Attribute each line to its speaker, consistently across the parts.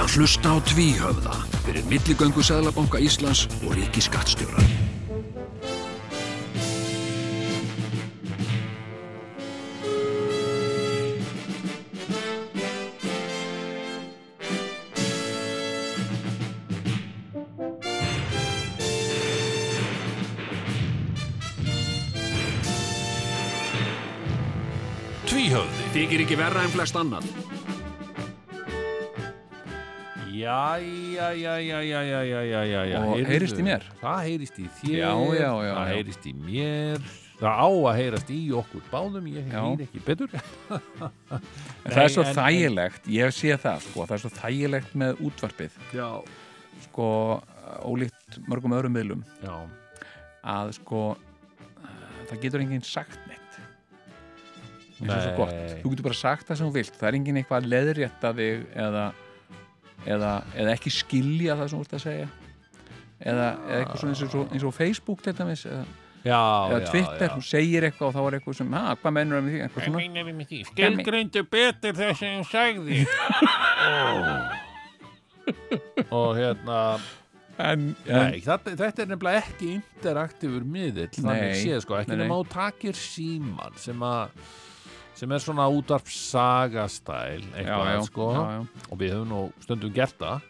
Speaker 1: ert að hlusta á tvíhöfða fyrir milligöngu Sæðlabanka Íslands og Ríki Skattstjóra. Tvíhöfði þykir ekki verra en flest annan.
Speaker 2: Jæja, jæja, jæja, jæja, jæja, jæja.
Speaker 3: Og
Speaker 2: heyrðu,
Speaker 3: heyrist í mér?
Speaker 2: Það heyrist í þér.
Speaker 3: Já, já, já,
Speaker 2: Það
Speaker 3: já.
Speaker 2: heyrist í mér. Það á að heyrast í okkur báðum, ég
Speaker 3: Já.
Speaker 2: heyr ekki betur.
Speaker 3: En það er svo
Speaker 2: en-
Speaker 3: þægilegt, ég sé það sko, það er svo þægilegt með útvarpið
Speaker 2: Já.
Speaker 3: sko, ólíkt mörgum öðrum miðlum
Speaker 2: Já.
Speaker 3: að sko það getur enginn sagt neitt eins og svo gott þú getur bara sagt það sem þú vilt, það er enginn eitthvað að leðrétta þig eða, eða, eða ekki skilja það sem þú ert að segja? Eða, eða eitthvað svona eins og, eins og Facebook til dæmis eða,
Speaker 2: Já,
Speaker 3: eða
Speaker 2: já,
Speaker 3: Twitter,
Speaker 2: já.
Speaker 3: þú segir eitthvað og þá er eitthvað sem, að, hvað mennur það með því? Eitthvað svona,
Speaker 2: meinar með því? Skilgreindu betur það sem þú sagði. Og hérna,
Speaker 3: en,
Speaker 2: nei, þetta, þetta er nefnilega ekki interaktífur miðill, þannig
Speaker 3: Nei,
Speaker 2: séð sko, ekki nema þú takir síman sem að sem er svona útarp sagastæl eitthvað
Speaker 3: já, já,
Speaker 2: sko.
Speaker 3: Já,
Speaker 2: og við höfum nú stundum gert það.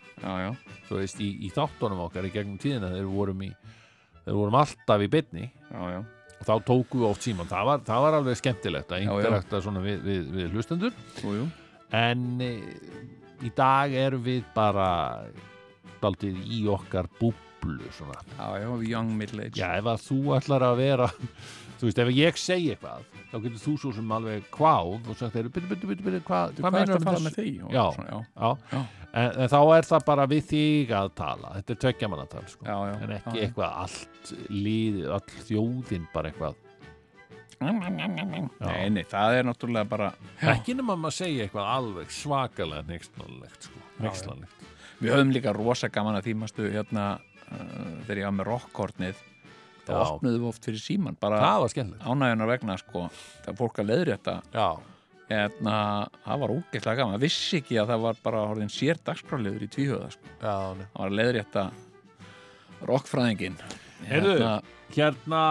Speaker 2: Svo veist í, í þáttunum okkar í gegnum tíðina þegar við vorum í þegar við vorum alltaf í bytni og þá tókum við oft síman það var, það var alveg skemmtilegt að interakta svona við, við, við hlustendur.
Speaker 3: Jú, jú.
Speaker 2: en e, í dag erum við bara daldið í okkar búblu svona.
Speaker 3: Já, já, young middle age.
Speaker 2: Já ef að þú ætlar að vera þú veist ef ég segi eitthvað þá getur þú svo sem alveg kváð og sagt þeir byttu, byttu, byttu, byttu, hvað
Speaker 3: hvað meinar
Speaker 2: meinar
Speaker 3: að tala með því?
Speaker 2: Já.
Speaker 3: svona, já,
Speaker 2: Já,
Speaker 3: Já.
Speaker 2: En, en þá er það bara við þig að tala þetta er tveggjamannatal sko. en ekki eitthvað allt líðið, all þjóðin bara eitthvað
Speaker 3: Nei, nei, það er náttúrulega bara
Speaker 2: ekki nema maður segja eitthvað alveg svakalega nextlanlegt sko. nextlanlegt
Speaker 3: Við höfum líka rosa gaman að því mástu hérna uh, þegar ég var með rockhornið þá opnuðum við oft fyrir síman bara
Speaker 2: það var skemmtilegt.
Speaker 3: ánægjunar vegna sko það fólk að leiðrétta.
Speaker 2: Já,
Speaker 3: hérna, það var ógeðslega gaman. Það vissi ekki að það var bara orðin sér dagskráliður í tvíhjóða sko. Það var að leiðrétta rockfræðingin
Speaker 2: Heyrðu.
Speaker 3: hérna,
Speaker 2: hérna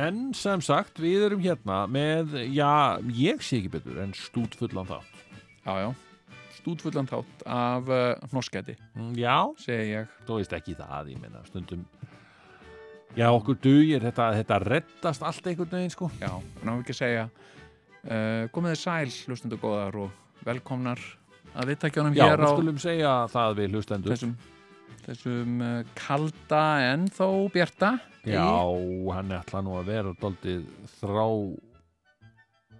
Speaker 2: en sem sagt við erum hérna með já, ég sé ekki betur en stút fullan þátt.
Speaker 3: Já, já. Stúdfullan þátt af uh, hnoskæti,
Speaker 2: Mm, já,
Speaker 3: segi ég.
Speaker 2: Þú veist ekki það ég meina stundum já, okkur dugir. Þetta, þetta reddast allt einhvern veginn sko.
Speaker 3: Já, ná ekki að segja. Uh, komið þið sæl, hlustundu góðar og velkomnar að viðtækjunum
Speaker 2: já,
Speaker 3: hér á
Speaker 2: skulum segja það við hlustendur.
Speaker 3: þessum, þessum uh, kalda en þó bjarta
Speaker 2: Já, hann ætla nú að vera daldið þrá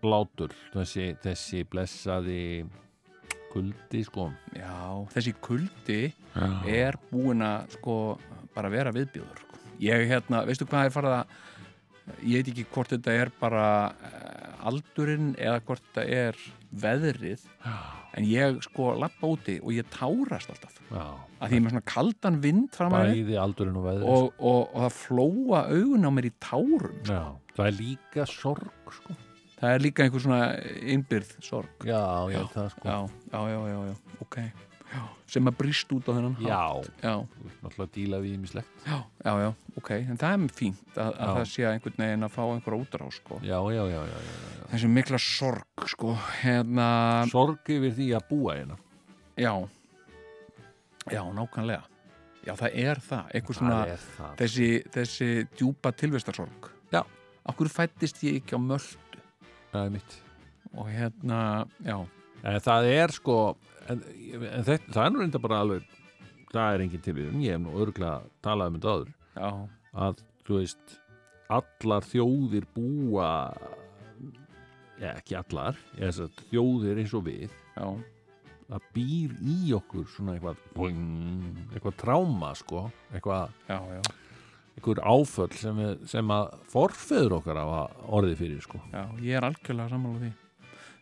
Speaker 2: blátur þessi, þessi blessaði kuldi sko.
Speaker 3: Já, þessi kuldi
Speaker 2: Já,
Speaker 3: er búin að sko bara vera viðbjóður. Ég hérna, veistu hvað er farið að ég veit ekki hvort þetta er bara uh, aldurinn eða hvort þetta er veðrið en ég sko lappa úti og ég tárast alltaf. Að því ég er með svona kaldan vind fram að
Speaker 2: bæði aldurinn og
Speaker 3: og, og, og það flóa augun á mér í tárum.
Speaker 2: Já, það er líka sorg sko.
Speaker 3: Það er líka einhver svona innbyrð sorg.
Speaker 2: Já, já,
Speaker 3: Já,
Speaker 2: það sko.
Speaker 3: Já, já, já, já, ok já, sem að brýst út á þennan hátt.
Speaker 2: Já, náttúrulega að díla við ímislegt
Speaker 3: já, já, já, ok en það er fínt að, að það sé einhvern veginn að fá einhverja útrá sko.
Speaker 2: Já, já, já, já, já, já.
Speaker 3: þessi mikla sorg sko, hérna,
Speaker 2: Sorg yfir því að búa hérna.
Speaker 3: Já. Já, nákvæmlega. Já, það er það, einhver svona
Speaker 2: Það það.
Speaker 3: þessi, þessi djúpa tilvistarsorg.
Speaker 2: Já.
Speaker 3: Akkur fættist ég ekki á möldu
Speaker 2: Það er mitt.
Speaker 3: Og hérna, já,
Speaker 2: En það er sko en, en þetta, það er nú reynda bara alveg það er engin tilvíðun, ég hef nú örgulega talað um þetta áður.
Speaker 3: Já,
Speaker 2: að þú veist allar þjóðir búa ja, ekki allar að þjóðir eins og við
Speaker 3: já,
Speaker 2: það býr í okkur svona eitthvað boing, eitthvað tráma sko eitthvað,
Speaker 3: já,
Speaker 2: eitthvað áföll sem, við, sem að forfeður okkar hafa orðið fyrir sko.
Speaker 3: Já, ég er algjörlega sammála því.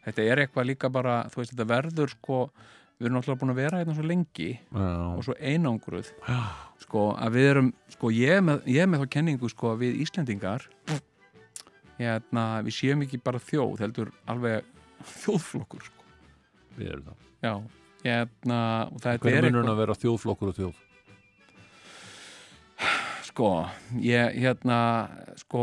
Speaker 3: Þetta er eitthvað líka bara, þú veist, þetta verður sko, við erum náttúrulega búin að vera hérna svo lengi og
Speaker 2: Já,
Speaker 3: svo einangruð, sko, að við erum, sko, ég er með, ég er með þá kenningu, sko, að við Íslendingar, hérna, við séum ekki bara þjóð, heldur alveg þjóðflokkur, sko.
Speaker 2: við erum það
Speaker 3: Já, hérna, og það
Speaker 2: Hver
Speaker 3: er
Speaker 2: er munurinn
Speaker 3: eitthvað
Speaker 2: að vera þjóðflokkur og þjóð?
Speaker 3: sko, ég, hérna sko,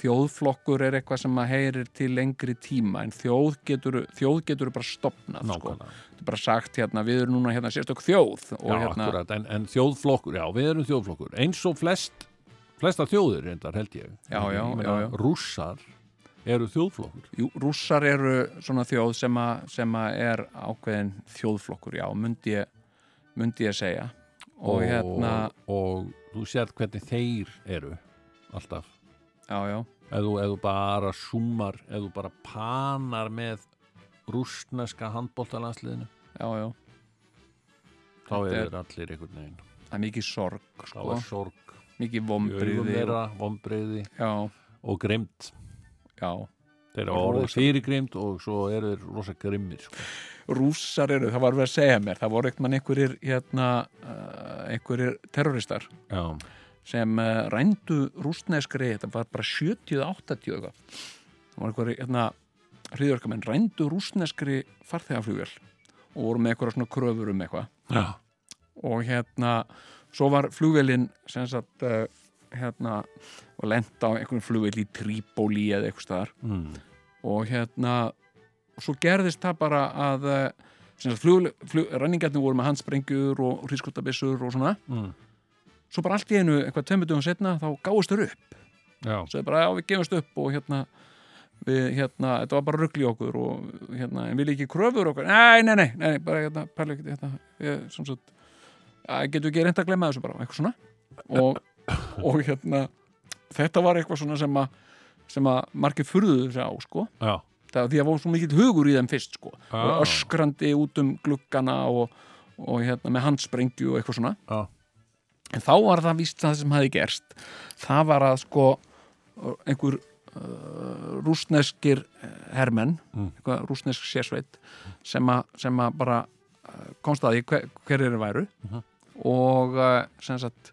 Speaker 3: þjóðflokkur er eitthvað sem að heyrir til lengri tíma en þjóð getur, þjóð getur bara stopnað sko. Þetta er bara sagt hérna, við erum núna hérna sérstök þjóð og
Speaker 2: Já,
Speaker 3: hérna,
Speaker 2: akkurat, en, en þjóðflokkur, já, við erum þjóðflokkur. Eins og flest, flesta þjóðir reyndar held ég.
Speaker 3: Já, já, já, já.
Speaker 2: Rússar eru þjóðflokkur.
Speaker 3: Jú, rússar eru svona þjóð sem að, er ákveðin þjóðflokkur, já, myndi ég myndi ég segja. Og, hérna,
Speaker 2: og þú sér hvernig þeir eru alltaf ef þú, þú bara súmar ef þú bara panar með rússneska handbóltalansliðinu
Speaker 3: já, já,
Speaker 2: þá
Speaker 3: Þetta er-
Speaker 2: þeir allir einhvern veginn.
Speaker 3: Það er mikið sorg sko,
Speaker 2: er sorg,
Speaker 3: mikið vombriði
Speaker 2: vombriði og grimmt
Speaker 3: já.
Speaker 2: þeir eru orðið
Speaker 3: rosa-
Speaker 2: fyrir grimmt og svo eru þeir rosa grimmir sko.
Speaker 3: rússar eru, það var verið að segja mér það voru eitthvað einhverjir hérna, uh, einhverjir terroristar.
Speaker 2: Já,
Speaker 3: sem uh, rændu rústneskri, þetta var bara 70-80 eitthvað það var einhverjir hérna, hriðjörkamenn, rændu rústneskri farþegaflugvél og voru með eitthvað svona kröfur um eitthvað
Speaker 2: já.
Speaker 3: og hérna, svo var flugvélin sem sagt uh, hérna, og lenda á einhverjum flugvél í Tríbóli eða eitthvað staðar
Speaker 2: Mm.
Speaker 3: og hérna svo gerðist það bara að eh, flug, flug, renningarnir voru með handsprengjur og hrískotabissur og svona
Speaker 2: Mm.
Speaker 3: Svo bara allt í einu, eitthvað tveimutugum setna þá gáðist þau upp,
Speaker 2: já,
Speaker 3: svo bara já við gefumst upp og hérna við, hérna, þetta var bara ruggli okkur og hérna, en vil ekki kröfur okkur, nei, nei, nei, nei bara hérna, pæla ekki, hérna ég, sem sagt, já, getur ekki reynd að glemma þessu bara, eitthvað svona. Og, og hérna þetta var eitthvað svona sem að sem að margir furðuðu sig á, sko.
Speaker 2: Já,
Speaker 3: það því að var svo mikill hugur í þeim fyrst sko.
Speaker 2: Já.
Speaker 3: og öskrandi út um gluggana og, og hérna með handsprengju og eitthvað svona.
Speaker 2: Já.
Speaker 3: En þá var það víst það sem hafi gerst það var að sko einhver uh, rúsneskir hermenn
Speaker 2: Mm.
Speaker 3: rúsnesk sérsveit sem, a, sem að bara uh, komst að því hver, hver eru væru
Speaker 2: Mhm.
Speaker 3: og uh, sem sagt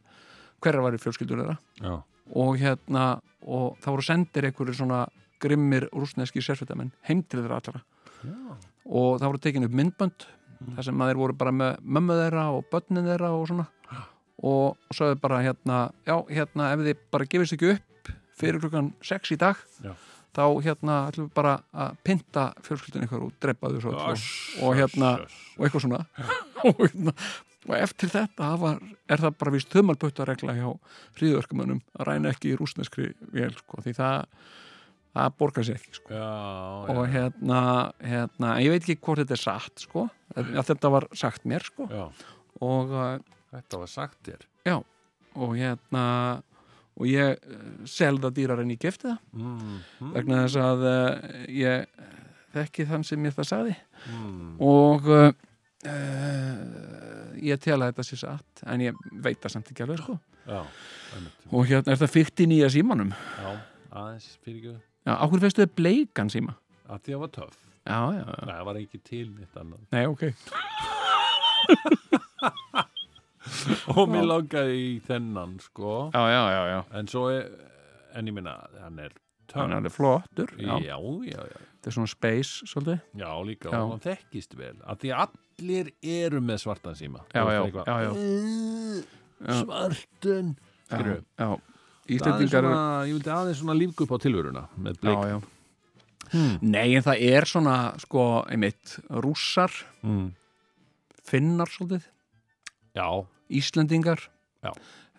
Speaker 3: hverjar væri fjölskyldur þeirra
Speaker 2: já.
Speaker 3: og hérna og það voru sendir einhverjir svona grimmir rúsneski sérsveitamenn heim til þeirra allra
Speaker 2: Já.
Speaker 3: og það voru tekin upp myndbönd
Speaker 2: Mm.
Speaker 3: þar sem að þeir voru bara með mömmu þeirra og börnin þeirra og svona og, er bara hérna já, hérna ef þið bara gefist ekki upp fyrir klukkan 6 í dag
Speaker 2: Já.
Speaker 3: þá hérna ætlum við bara að pynta fjölskyldun ykkur og drepa þau svo öll og, og hérna
Speaker 2: öss,
Speaker 3: og eitthvað svona og, hérna, og eftir þetta var, er það bara víst þumalpöttaregla hjá hríðverkamönnum að ræna ekki í rúsneskri vél sko, því það það borgar sér ekki sko.
Speaker 2: já,
Speaker 3: og hérna, hérna ég veit ekki hvort þetta er satt sko, þetta var sagt mér sko. og,
Speaker 2: þetta var sagt þér.
Speaker 3: Og hérna og ég uh, selða dýrar en ég gefti það.
Speaker 2: Mm. Mm.
Speaker 3: vegna þess að uh, ég þekki þann sem ég það sagði.
Speaker 2: Mm.
Speaker 3: og uh, uh, ég tel að þetta sé satt en ég veit það samt ekki alveg sko.
Speaker 2: já,
Speaker 3: og hérna er það fyrkt í nýja símanum?
Speaker 2: Já, aðeins fyrir ekki.
Speaker 3: Já, áhver veistu þið bleikan síma?
Speaker 2: Að því að var töff.
Speaker 3: Já, já, já,
Speaker 2: Nei, það var ekki til nýtt annað.
Speaker 3: Nei, ok
Speaker 2: og mér langaði í þennan sko
Speaker 3: já, já, já, já,
Speaker 2: en svo er, en ég minna hann er
Speaker 3: hann er alveg flottur
Speaker 2: já,
Speaker 3: já.
Speaker 2: já, já,
Speaker 3: þetta er svona space svolítið
Speaker 2: já, líka
Speaker 3: Já.
Speaker 2: og hann þekkist vel að því allir eru með svartan síma
Speaker 3: Já,
Speaker 2: Þú veist
Speaker 3: já,
Speaker 2: eitthvað,
Speaker 3: já, já.
Speaker 2: "Eh,
Speaker 3: Já.
Speaker 2: svartun
Speaker 3: já,
Speaker 2: Skilurðu?
Speaker 3: já.
Speaker 2: Aðeins
Speaker 3: Íslendingar eru
Speaker 2: svona, ég vildi aðeins svona lífgu upp á tilvöruna með bleik
Speaker 3: já, já.
Speaker 2: Hmm.
Speaker 3: Nei, en það er svona, sko, einmitt, rússar,
Speaker 2: Mm.
Speaker 3: finnar svolítið,
Speaker 2: já,
Speaker 3: Íslendingar,
Speaker 2: Já.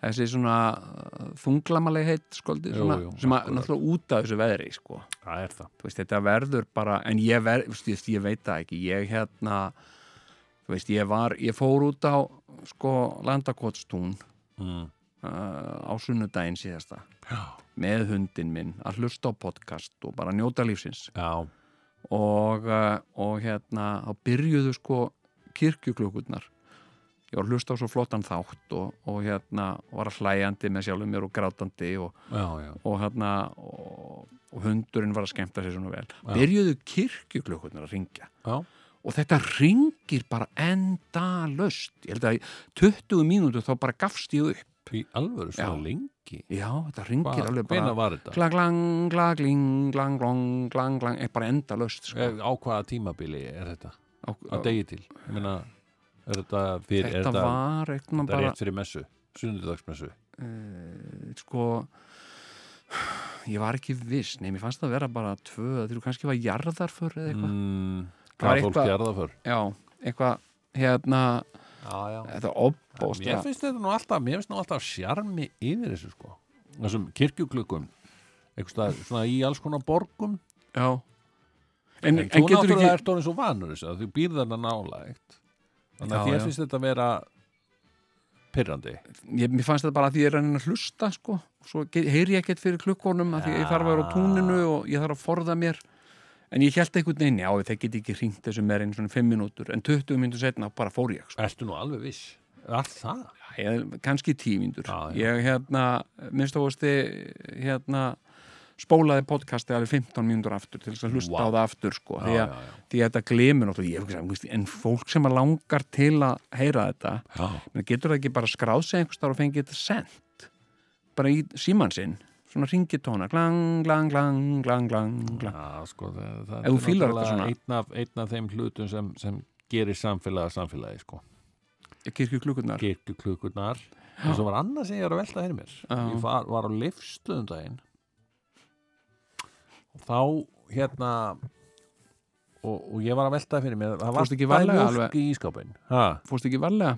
Speaker 3: þessi svona uh, þunglamalegheit, skoldi,
Speaker 2: Jú,
Speaker 3: svona,
Speaker 2: jú,
Speaker 3: sem að náttúrulega út af þessu veðri, sko.
Speaker 2: það er það
Speaker 3: Þú veist, þetta verður bara, en ég, ver, veist, ég veit það ekki, ég hérna, veist, ég var, ég fór út á, sko, landakotstún
Speaker 2: mm.
Speaker 3: uh, á sunnudaginn síðasta,
Speaker 2: já,
Speaker 3: með hundin minn, að hlusta á podcast og bara njóta lífsins.
Speaker 2: já,
Speaker 3: og, uh, og hérna þá byrjuðu sko kirkjuklukkurnar ég var að hlusta á svo flottan þátt og, og hérna var að hlæjandi með sjálfum mér og grátandi og,
Speaker 2: já, já.
Speaker 3: og hérna og, og hundurinn var að skemmta sér svona vel
Speaker 2: Já.
Speaker 3: byrjuðu kirkjuklukkurnar að ringja og þetta ringir bara endalaust ég held að í 20 mínútur þá bara gafst ég upp
Speaker 2: í alvöru svona lengi
Speaker 3: já, þetta ringir alveg
Speaker 2: hvena
Speaker 3: bara
Speaker 2: var þetta?
Speaker 3: klang, klang, klang, kling, klang, klang, klang, klang, bara endalaust sko.
Speaker 2: Eh, á hvaða tímabili er þetta?
Speaker 3: á,
Speaker 2: að degi til ég meina, er þetta fyrir, er
Speaker 3: þetta
Speaker 2: þetta,
Speaker 3: var eitthvað
Speaker 2: þetta
Speaker 3: bara
Speaker 2: rétt fyrir messu sunnudagsmessu?
Speaker 3: Uh, sko ég var ekki viss, nei, mér fannst það að vera bara tvö, þegar kannski var jarðarför eða eitthvað,
Speaker 2: mm, gerða fyrr
Speaker 3: já, eitthvað hérna,
Speaker 2: já, já.
Speaker 3: þetta
Speaker 2: mér
Speaker 3: opbóst
Speaker 2: finnst þetta nú alltaf mér finnst nú alltaf sjarmi yfir þessu sko. Þessum kirkjuklukkum eitthvað svona í alls konar borgum.
Speaker 3: Já. En,
Speaker 2: en,
Speaker 3: en,
Speaker 2: þú náttúrulega
Speaker 3: ekki
Speaker 2: ert orðin svo vanur þessu að þú býrð þarna nálægt þannig að þér finnst þetta að vera pyrrandi
Speaker 3: ég, mér fannst þetta bara að því ég er að að hlusta sko, svo heyri ég ekkert fyrir klukkonum að því ég þarf að vera á túninu og ég þarf að forða mér en ég held einhvern veginn, já, þeir get ekki hringt þessu meir einn svona 5 minútur, en 20 minútur setna bara fór ég, sko.
Speaker 2: Ertu nú alveg viss? Er það?
Speaker 3: ég, kannski 10 mínútur
Speaker 2: Já, já.
Speaker 3: ég hérna, minnst áhusti hérna spólaði podcasti alveg 15 mínútur aftur til þess að hlusta
Speaker 2: Vá.
Speaker 3: á það aftur sko, því,
Speaker 2: Já,
Speaker 3: að,
Speaker 2: já, já.
Speaker 3: því að þetta glemur náttúrulega, en fólk sem að langar til að heyra þetta menn getur það ekki bara skráð sig einhvers þar og fengið þetta sendt bara í síman sinn svona ringitóna, glang, glang, glang, glang, glang, glang
Speaker 2: Já, sko, það, það
Speaker 3: þetta svona.
Speaker 2: einn af, einn af þeim hlutum sem, sem gerir samfélagi samfélagi, sko.
Speaker 3: kirkju klukkurnar
Speaker 2: Kirkjuklukkurnar. Og svo var annað sem ég er að velta fyrir mér.
Speaker 3: Já.
Speaker 2: Ég var, var á lifstöðum daginn og þá, hérna, og, og ég var að velta fyrir mér, það var
Speaker 3: Fórstu ekki varlega alveg?
Speaker 2: í ískápin. Ha?
Speaker 3: fórst ekki varlega,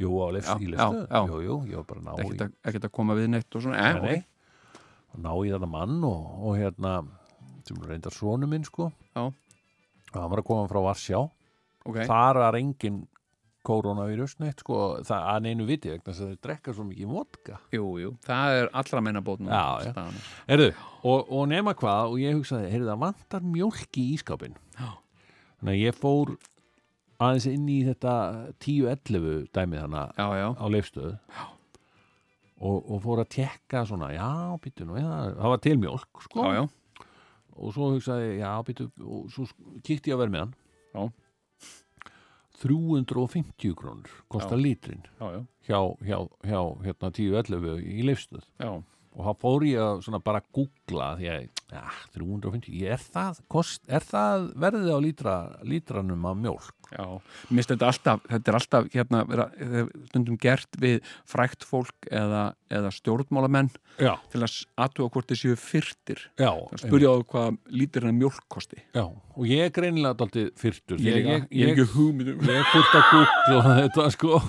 Speaker 2: Jú, á
Speaker 3: já.
Speaker 2: Jú, jú, ég var bara að ná í
Speaker 3: ekkert að, ekkert að koma við neitt og svona, eh,
Speaker 2: Nei, nei.
Speaker 3: ok,
Speaker 2: og ná í þetta mann og, og hérna sem reyndar sonu minn sko
Speaker 3: Já.
Speaker 2: og hann var að koma frá Varsjá
Speaker 3: ok
Speaker 2: þar er engin koronavírus neitt sko það að neinu viti vegna þess að þeir drekka svo mikið vodka.
Speaker 3: Jú, jú, það er allra meina bótnum
Speaker 2: Já, já. Herðu, og, og nema hvað og ég hugsaði, heyrðu það vantar mjólk í ískápin
Speaker 3: Já.
Speaker 2: þannig að ég fór aðeins inn í þetta 10-11 dæmið þannig
Speaker 3: já, já,
Speaker 2: á leifstöð og, og fór að tekka svona, já, býttu nú, það var til mjólk sko.
Speaker 3: Já, já,
Speaker 2: og svo hugsaði, já, býttu og svo kíkti ég að vera með hann
Speaker 3: Já.
Speaker 2: 350 krónur kostar lítrin
Speaker 3: já, já,
Speaker 2: hjá, hjá, hjá hérna 10-11 í leifstöð
Speaker 3: já.
Speaker 2: og þá fór ég að bara googla því að, já, 350 er það, kost, er það verðið á lítra, lítranum af mjólk?
Speaker 3: Já, mér finnst þetta alltaf, þetta er alltaf hérna, vera, stundum gert við frækt fólk eða, eða stjórnmálamenn
Speaker 2: já,
Speaker 3: til að aðtuga hvort þeir séu fyrtir.
Speaker 2: Já,
Speaker 3: spurja á hvað lítir hann mjólk kosti.
Speaker 2: Já og ég er greinilega daldið fyrtur
Speaker 3: Ég, ég, ég, er ekki hugmyndum.
Speaker 2: ég fyrst að googla þetta sko.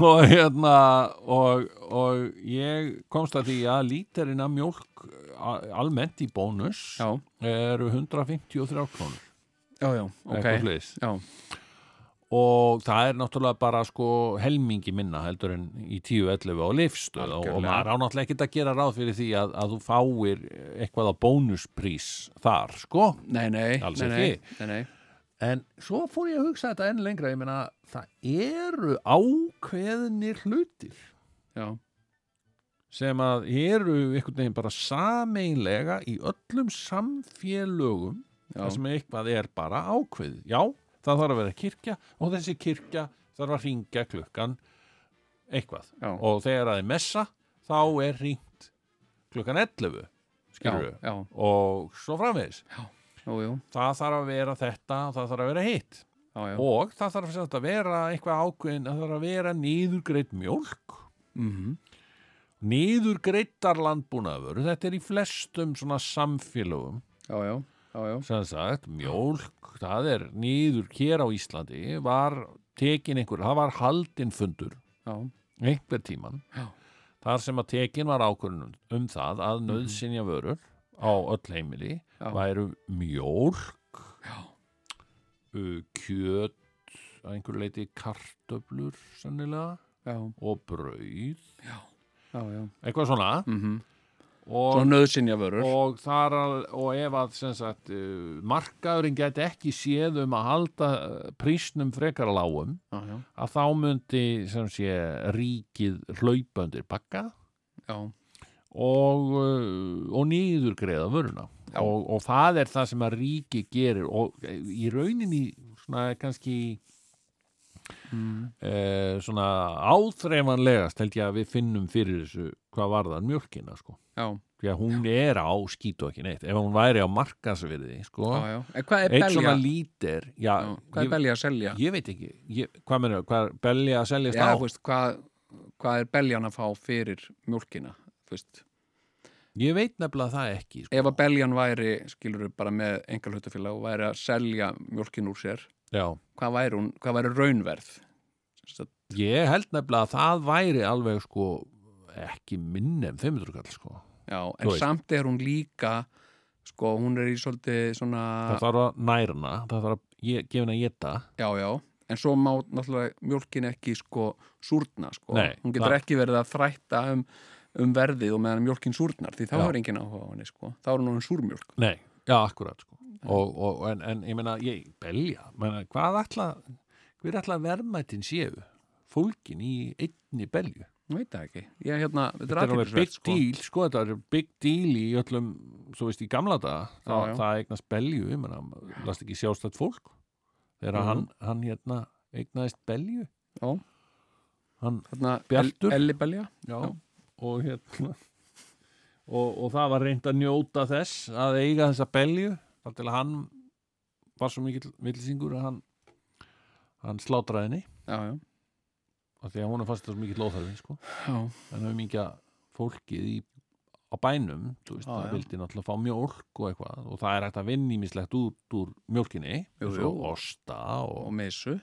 Speaker 2: Og hérna og, og ég komst að því að líterinn af mjólk a- almennt í bónus
Speaker 3: Já,
Speaker 2: eru 153 krónur.
Speaker 3: Já, já, ok.
Speaker 2: eitthvað svoleiðis.
Speaker 3: Já,
Speaker 2: og það er náttúrulega bara sko helmingi minna heldur en í 10-11 á lifstöð og, og maður á náttúrulega ekkert að gera ráð fyrir því að, að þú fáir eitthvað á bónusprís þar sko.
Speaker 3: Nei, nei, nei, nei,
Speaker 2: En svo fór ég að hugsa þetta enn lengra, ég meina, það eru ákveðnir hlutir.
Speaker 3: Já,
Speaker 2: sem að eru einhvern veginn bara sameinlega í öllum samfélögum þar sem eitthvað er bara ákveðið. Já, það þarf að vera kirkja og þessi kirkja þarf að ringja klukkan eitthvað.
Speaker 3: já,
Speaker 2: Og þegar það er messa, þá er ringt klukkan 11,
Speaker 3: já,
Speaker 2: skilur við. Og svo
Speaker 3: jú,
Speaker 2: Það þarf að vera þetta, það þarf að vera hitt. og það þarf að vera eitthvað ákveðin það þarf að vera niðurgreitt mjólk
Speaker 3: mhm,
Speaker 2: niðurgreittar landbúnaður þetta er í flestum svona samfélögum.
Speaker 3: Já, já, já, já,
Speaker 2: sem sagt mjólk, það er niður hér á Íslandi var tekin einhver, það var haldin fundur
Speaker 3: já,
Speaker 2: einhver tíman
Speaker 3: Já.
Speaker 2: þar sem að tekin var ákvörðun um það að nöðsynja vörur á öll heimili
Speaker 3: Já.
Speaker 2: væru mjólk kjöt að einhver leiti kartöflur sannilega
Speaker 3: já,
Speaker 2: og brauð.
Speaker 3: Já, já,
Speaker 2: eitthvað svona.
Speaker 3: Mhm,
Speaker 2: og,
Speaker 3: svona nöðsynja vörur,
Speaker 2: og, að, og ef að sagt, uh, markaðurinn geti ekki séð um að halda uh, prísnum frekar lágum
Speaker 3: já, já,
Speaker 2: að þá myndi sé ríkið hlaupöndir bakka
Speaker 3: já,
Speaker 2: og, uh, og nýður greiða vöruna.
Speaker 3: Já.
Speaker 2: og, og það er það sem að ríki gerir. Og eh, í rauninni svona kannski
Speaker 3: mm,
Speaker 2: eh, svona áþreifanlegast held ég að við finnum fyrir þessu hvað varðar mjölkina sko
Speaker 3: já,
Speaker 2: því að hún er á skítu ekki neitt ef hún væri á markasverði sko,
Speaker 3: já, já. En hvað er belja?
Speaker 2: lítir já,
Speaker 3: Já, hvað er belja að selja?
Speaker 2: ég veit ekki ég, hvað meina, hvað er belja að seljast
Speaker 3: Já,
Speaker 2: á
Speaker 3: þú veist, hvað, hvað er beljan að fá fyrir mjólkina? Þú veist,
Speaker 2: ég veit nefnilega það ekki sko.
Speaker 3: ef að beljan væri, skilur bara með engal hlutafélag og væri að selja mjólkin úr sér,
Speaker 2: já,
Speaker 3: hvað væri, hún, hvað væri raunverð? Sagt,
Speaker 2: ég held nefnilega að það væri alveg sko ekki minn en 500 kall sko
Speaker 3: Já,
Speaker 2: Þú
Speaker 3: en
Speaker 2: veist.
Speaker 3: samt er hún líka, sko, hún er í svolítið svona,
Speaker 2: það þarf að nærna, það þarf að gefa henni að geta
Speaker 3: já, já, en svo má náttúrulega mjólkin ekki, sko, súrna, sko.
Speaker 2: Nei,
Speaker 3: hún getur
Speaker 2: það-
Speaker 3: ekki verið að þrætta um, um verðið og meðan mjólkin súrnar, því þá
Speaker 2: Já.
Speaker 3: er engin áhuga á henni, sko. Þá er hún orðin súrmjólk.
Speaker 2: Nei, já, akkurat sko. og, og, en, en ég meina, ég belja meina, hvað ætla hver ætla verðmættin séu? Fólkin í einni belju?
Speaker 3: Veit það ekki. Ég, hérna, þetta
Speaker 2: er alveg big deal, sko, þetta er big deal í öllum, svo veist, í gamla daga. Það, það eignast belju, ég meina last ekki sjálfstætt fólk þegar
Speaker 3: Mhm.
Speaker 2: hann, hann hérna eignaðist belju?
Speaker 3: Já,
Speaker 2: hann,
Speaker 3: þarna
Speaker 2: Bjartur.
Speaker 3: El,
Speaker 2: og hérna og, og það var reynd að njóta þess að eiga þessa belju þar til að hann var svo mikill villisingur að hann hann slátraði henni.
Speaker 3: Já, já,
Speaker 2: af því að hún er fast svo mikill óþarfi sko. en það er mikið fólkið í, á bænum þú veist,
Speaker 3: Já,
Speaker 2: það vildi náttúrulega fá mjólk og eitthvað. Og það er hægt að vinna ímislegt út úr
Speaker 3: jú.
Speaker 2: og osta og,
Speaker 3: og Messu.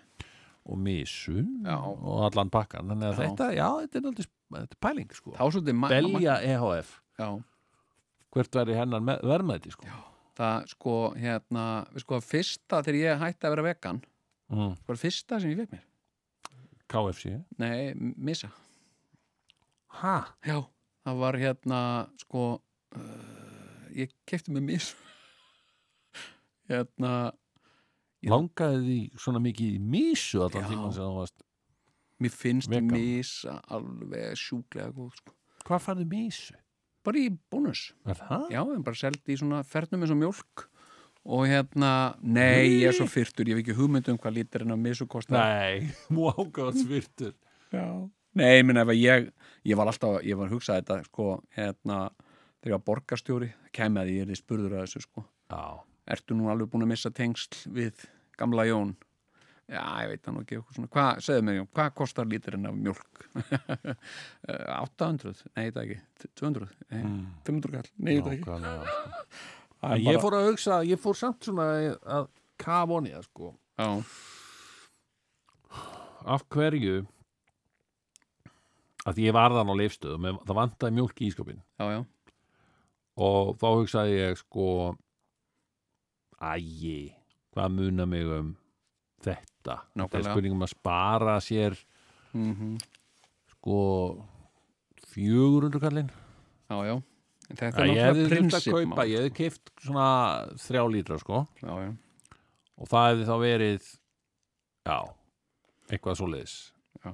Speaker 2: og misu og allan pakkan þannig að þetta, já, þetta er náttúrulega þetta er pæling sko. Belja EHF
Speaker 3: Já,
Speaker 2: hvert væri hennar með- verðmæti sko.
Speaker 3: það sko, hérna, sko, fyrsta þegar ég hætti að vera vegan,
Speaker 2: mm.
Speaker 3: var fyrsta sem ég fekk mér.
Speaker 2: KFC
Speaker 3: Nei, m- Missa.
Speaker 2: ha?
Speaker 3: Já, það var hérna, sko, uh, ég kefti með Missa. hérna,
Speaker 2: langaði því svona mikið í mísu allan
Speaker 3: Já.
Speaker 2: tíman sem það varst
Speaker 3: mér finnst
Speaker 2: Vegan.
Speaker 3: Missa alveg sjúklega góð, sko.
Speaker 2: hvað farði mísu?
Speaker 3: Bara í bónus. Já, en bara seldi í svona fernum eins og mjólk og hérna, nei, ég er svo fyrtur ég hef ekki hugmynd um hvað lítirinn af misu kostar
Speaker 2: Nei, mú ágátt svirtur
Speaker 3: Já. Nei, ég minna ef að ég ég var alltaf, ég var að hugsa þetta sko, hérna, þegar ég var borgarstjóri kemur að ég er því spurður að þessu sko
Speaker 2: Já,
Speaker 3: Ertu nú alveg búin að missa tengsl við gamla Jón? Já, ég veit það nú ekki eitthvað svona. Hvað, segðu mig hvað kostar lítirinn af mjólk? Eh, 800? Nei, það ekki. 200? Nei,
Speaker 2: Mm.
Speaker 3: 500 kall? Nei, það ekki.
Speaker 2: nákvæmlega sko.
Speaker 3: Er
Speaker 2: Ég fór að hugsa, ég fór samt svona að kafa honi það sko
Speaker 3: Já,
Speaker 2: Af hverju að ég var þann á leifstöðum það vantaði mjólk í ískapin
Speaker 3: já, já.
Speaker 2: og þá hugsaði ég sko ægi, hvað muna mig um þetta. Þetta er
Speaker 3: Nákvæmlega.
Speaker 2: spurningum að spara sér
Speaker 3: Mm
Speaker 2: sko 400 kallinn
Speaker 3: Já, já. En þetta
Speaker 2: Já,
Speaker 3: er
Speaker 2: ég hefði þurft að kaupa, ég hefði keift svona þrjá lítra sko.
Speaker 3: Já, já.
Speaker 2: og það hefði þá verið já, eitthvað svoleiðis.
Speaker 3: Já.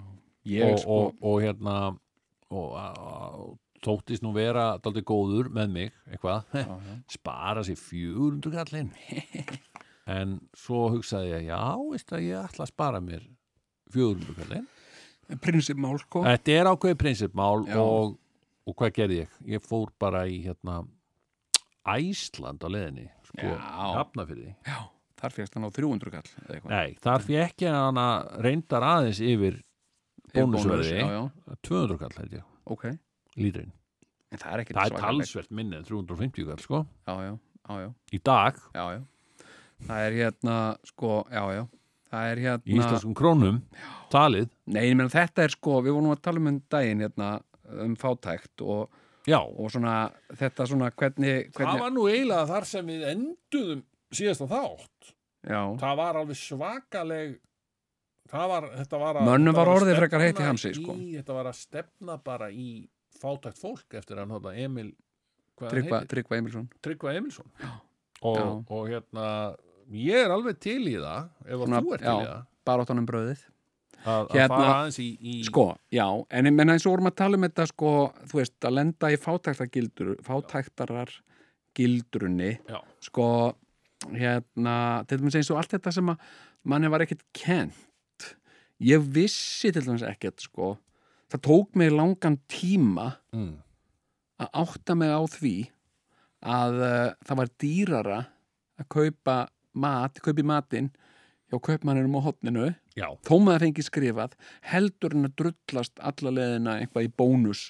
Speaker 3: Ég,
Speaker 2: og,
Speaker 3: sko,
Speaker 2: og, og hérna og, og þóttist nú vera daldið góður með mig eitthvað,
Speaker 3: já,
Speaker 2: spara sér 400 kallinn en svo hugsaði ég já, veist að ég ætla að spara mér 400 kallinn
Speaker 3: prinsipmál, sko.
Speaker 2: þetta er ákveðið prinsipmál og, og hvað gerði ég? ég fór bara í hérna Æsland á leðinni sko, hafnafyrði
Speaker 3: Já, þar fegst hann á 300 kall.
Speaker 2: Nei, þar fekk ég hana reyndar aðeins yfir
Speaker 3: Yfir bónus,
Speaker 2: bónusverði.
Speaker 3: Já, já,
Speaker 2: 200 kall held ég,
Speaker 3: ok.
Speaker 2: lítrinn.
Speaker 3: En það er
Speaker 2: það er talsvert minni en 350 kall sko,
Speaker 3: Já, já, já, já,
Speaker 2: í dag.
Speaker 3: Já, já. Það er hérna, sko, já, já. Það er
Speaker 2: í
Speaker 3: hérna...
Speaker 2: íslenskum krónum talið,
Speaker 3: Nei, ég meina þetta er sko, við vorum að tala um um daginn hérna um fátækt og,
Speaker 2: já.
Speaker 3: og svona, þetta svona hvernig,
Speaker 2: það
Speaker 3: hvernig
Speaker 2: var nú eiginlega þar sem við enduðum síðasta þátt.
Speaker 3: Já,
Speaker 2: það var alveg svakaleg það var, þetta var
Speaker 3: Mönnum var orðið frekar í
Speaker 2: stefna
Speaker 3: hamsi, sko.
Speaker 2: í, þetta var að stefna bara í fátækt fólk eftir hann Emil
Speaker 3: Tryggva, Emilsson.
Speaker 2: Tryggva Emilsson.
Speaker 3: Já.
Speaker 2: og, og hérna ég er alveg til í það ef
Speaker 3: Svona,
Speaker 2: þú ert til í það.
Speaker 3: Baróttanum bröðið.
Speaker 2: Að, að
Speaker 3: Hérna,
Speaker 2: fara aðeins í, í
Speaker 3: Sko, já, en ég menna eins og vorum að tala um þetta sko, þú veist, að lenda í fátæktargildur fátæktarar gildrunni
Speaker 2: já,
Speaker 3: sko, hérna til dæmis eins og allt þetta sem að manni var ekkert kent ég vissi til dæmis ekkert sko. Það tók mig langan tíma
Speaker 2: mm,
Speaker 3: að átta mig á því að uh, það var dýrara að kaupa mat, kaupi matinn hjá kaupmanninum á hotninu
Speaker 2: Já,
Speaker 3: þó maður fengi skrifað heldur en að drullast alla leðina eitthvað í bónus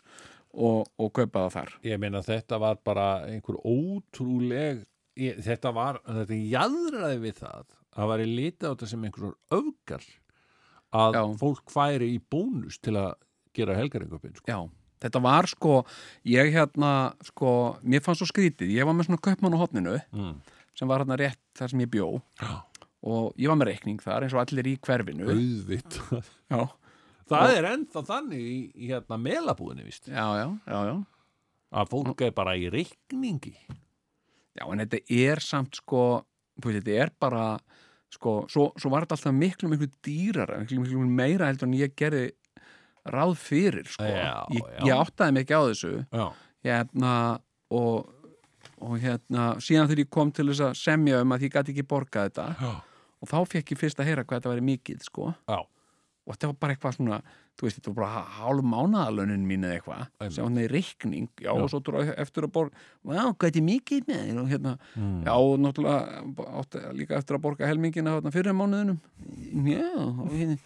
Speaker 3: og, og kaupa það þar
Speaker 2: ég meina þetta var bara einhver ótrúleg ég, þetta var, þetta jaðraði við það að var í lita á þetta sem einhverjum öfgar að
Speaker 3: Já.
Speaker 2: fólk færi í bónus til að gera helgaringöpinn sko.
Speaker 3: Já, þetta var sko ég hérna, sko, mér fannst svo skrítið ég var með svona kaupmann á hotninu
Speaker 2: mm.
Speaker 3: Sem var hérna rétt þar sem ég bjó
Speaker 2: Já.
Speaker 3: og ég var með reikning þar eins og allir í hverfinu
Speaker 2: auðvitt
Speaker 3: Já,
Speaker 2: það er ennþá þannig í, í hérna melabúðinni víst
Speaker 3: já, já, já, já.
Speaker 2: að fólk er bara í reikningi
Speaker 3: Já, en þetta er samt sko, þú veist, þetta er bara sko, svo, svo var þetta alltaf miklu, miklu dýrara, miklu, miklu meira heldur en ég gerði ráð fyrir, sko.
Speaker 2: Já,
Speaker 3: ég,
Speaker 2: já.
Speaker 3: ég áttaði mig ekki á þessu,
Speaker 2: Já,
Speaker 3: hérna, og, og hérna, síðan þegar ég kom til þess að semja um að ég gæti ekki borgað þetta
Speaker 2: já,
Speaker 3: og þá fekk ég fyrst að heyra hvað þetta væri mikið, sko,
Speaker 2: já,
Speaker 3: og þetta var bara eitthvað svona, þú veist, þetta var bara hálf mánaðalönin mín eða eitthvað, sem hann er reikning, já,
Speaker 2: Já.
Speaker 3: og svo trú eftir að borga, vá, hvað þetta er mikið með og hérna,
Speaker 2: mm.
Speaker 3: Já, og náttúrulega átti líka eftir að borga helmingina þarna fyrir mánuðinum. Já, og hérna,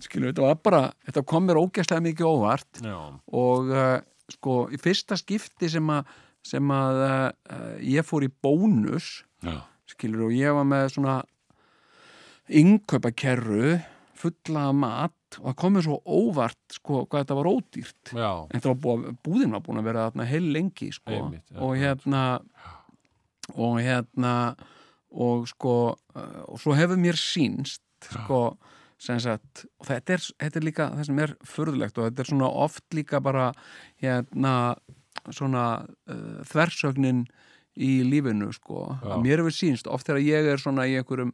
Speaker 3: skilur, þetta var bara, þetta kom mér ógæslega mikið óvart.
Speaker 2: Já.
Speaker 3: og uh, sko, í fyrsta skipti sem að, sem að uh, ég fór í bónus,
Speaker 2: já.
Speaker 3: skilur, og ég var með svona innkaupakerru fulla mat og það kom mér svo óvart, sko, hvað þetta var ódýrt.
Speaker 2: já.
Speaker 3: En það var búið, búðin var búin að vera þarna heil lengi, sko,
Speaker 2: Einmitt, já,
Speaker 3: og hérna og hérna og sko og svo hefur mér sínst sko, sagt og þetta er, þetta er líka það sem er furðulegt og þetta er svona oft líka bara hérna svona uh, þversögnin í lífinu sko,
Speaker 2: Já.
Speaker 3: að mér hefur sínst oft þegar ég er svona í einhverjum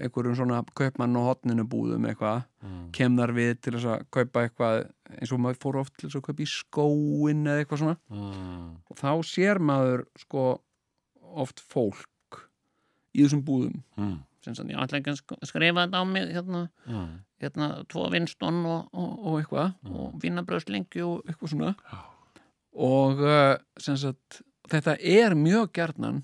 Speaker 3: einhverjum svona kaupmann og hotninu búðum eitthvað,
Speaker 2: Mm.
Speaker 3: kem þar við til þess að kaupa eitthvað eins og maður fór oft til þess að kaupa í skóin eða eitthvað svona
Speaker 2: Mm.
Speaker 3: og þá sér maður sko oft fólk í þessum búðum
Speaker 2: Mm.
Speaker 3: sem sann, ég ætla ekki að sk- skrifa þetta á mig hérna,
Speaker 2: Mm.
Speaker 3: hérna tvo vinston og, og, og eitthvað og vinnabröðslengi og eitthvað svona og sem sagt þetta er mjög gjarnan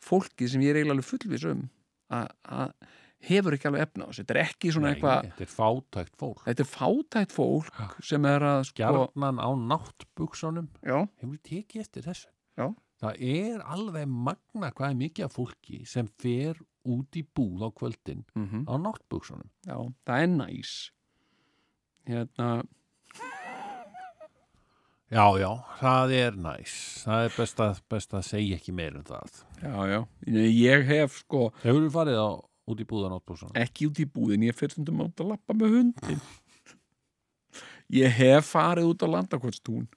Speaker 3: fólki sem ég er eiginlega fullvis um að hefur ekki alveg efna á þessu, þetta er ekki svona eitthvað
Speaker 2: Þetta er fátækt fólk.
Speaker 3: Þetta er fátætt fólk sem er að sko,
Speaker 2: Gjarnan á náttbuksunum
Speaker 3: já,
Speaker 2: Hefur tekið eftir þessu.
Speaker 3: Já.
Speaker 2: Það er alveg magna hvað er mikið af fólki sem fer út í búð á kvöldin
Speaker 3: mm
Speaker 2: á náttbuksunum.
Speaker 3: Já, það er næs. Hérna
Speaker 2: Já, já, það er næs. Það er best að, best að segja ekki meir en það.
Speaker 3: Já, já, ég hef sko
Speaker 2: Hefur þú farið á út í búð á náttbuksunum?
Speaker 3: ekki út í búðin, ég fyrir stundum át að lappa með hundin Ég hef farið út á landakvöldstún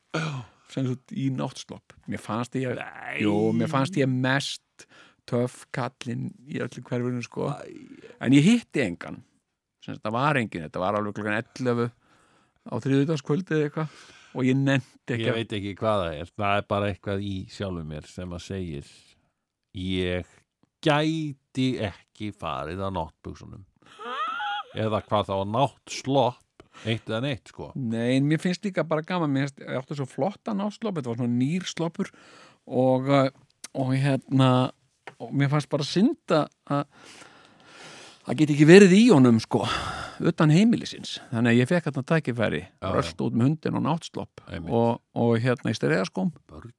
Speaker 3: sem svo í náttslopp. Mér fannst ég, jú, mér fannst ég mest töff kallinn í öllu hverfinu sko. En ég hitti engan. Sem þetta var engin, þetta var alveg klokkan 11 á þriðudagskvöldið eitthvað og ég nefndi ekki
Speaker 2: Ég veit ekki hvað það er. Það er bara eitthvað í sjálfum mér sem að segir Ég gæti ekki farið á náttbuksunum eða hvað þá náttslopp eitt eða neitt sko.
Speaker 3: Nei, en mér finnst líka bara gaman. Mér finnst, ég átti svo flottan áslopp þetta var svona nýr sloppur. Og, uh, og hérna og mér fannst bara synda að það geti ekki verið í honum sko, utan heimilisins. Þannig að ég fekk hérna tækifæri röst út með hundin og náttslopp
Speaker 2: Einmitt.
Speaker 3: og, og hérna í styrjaskóm.
Speaker 2: Börn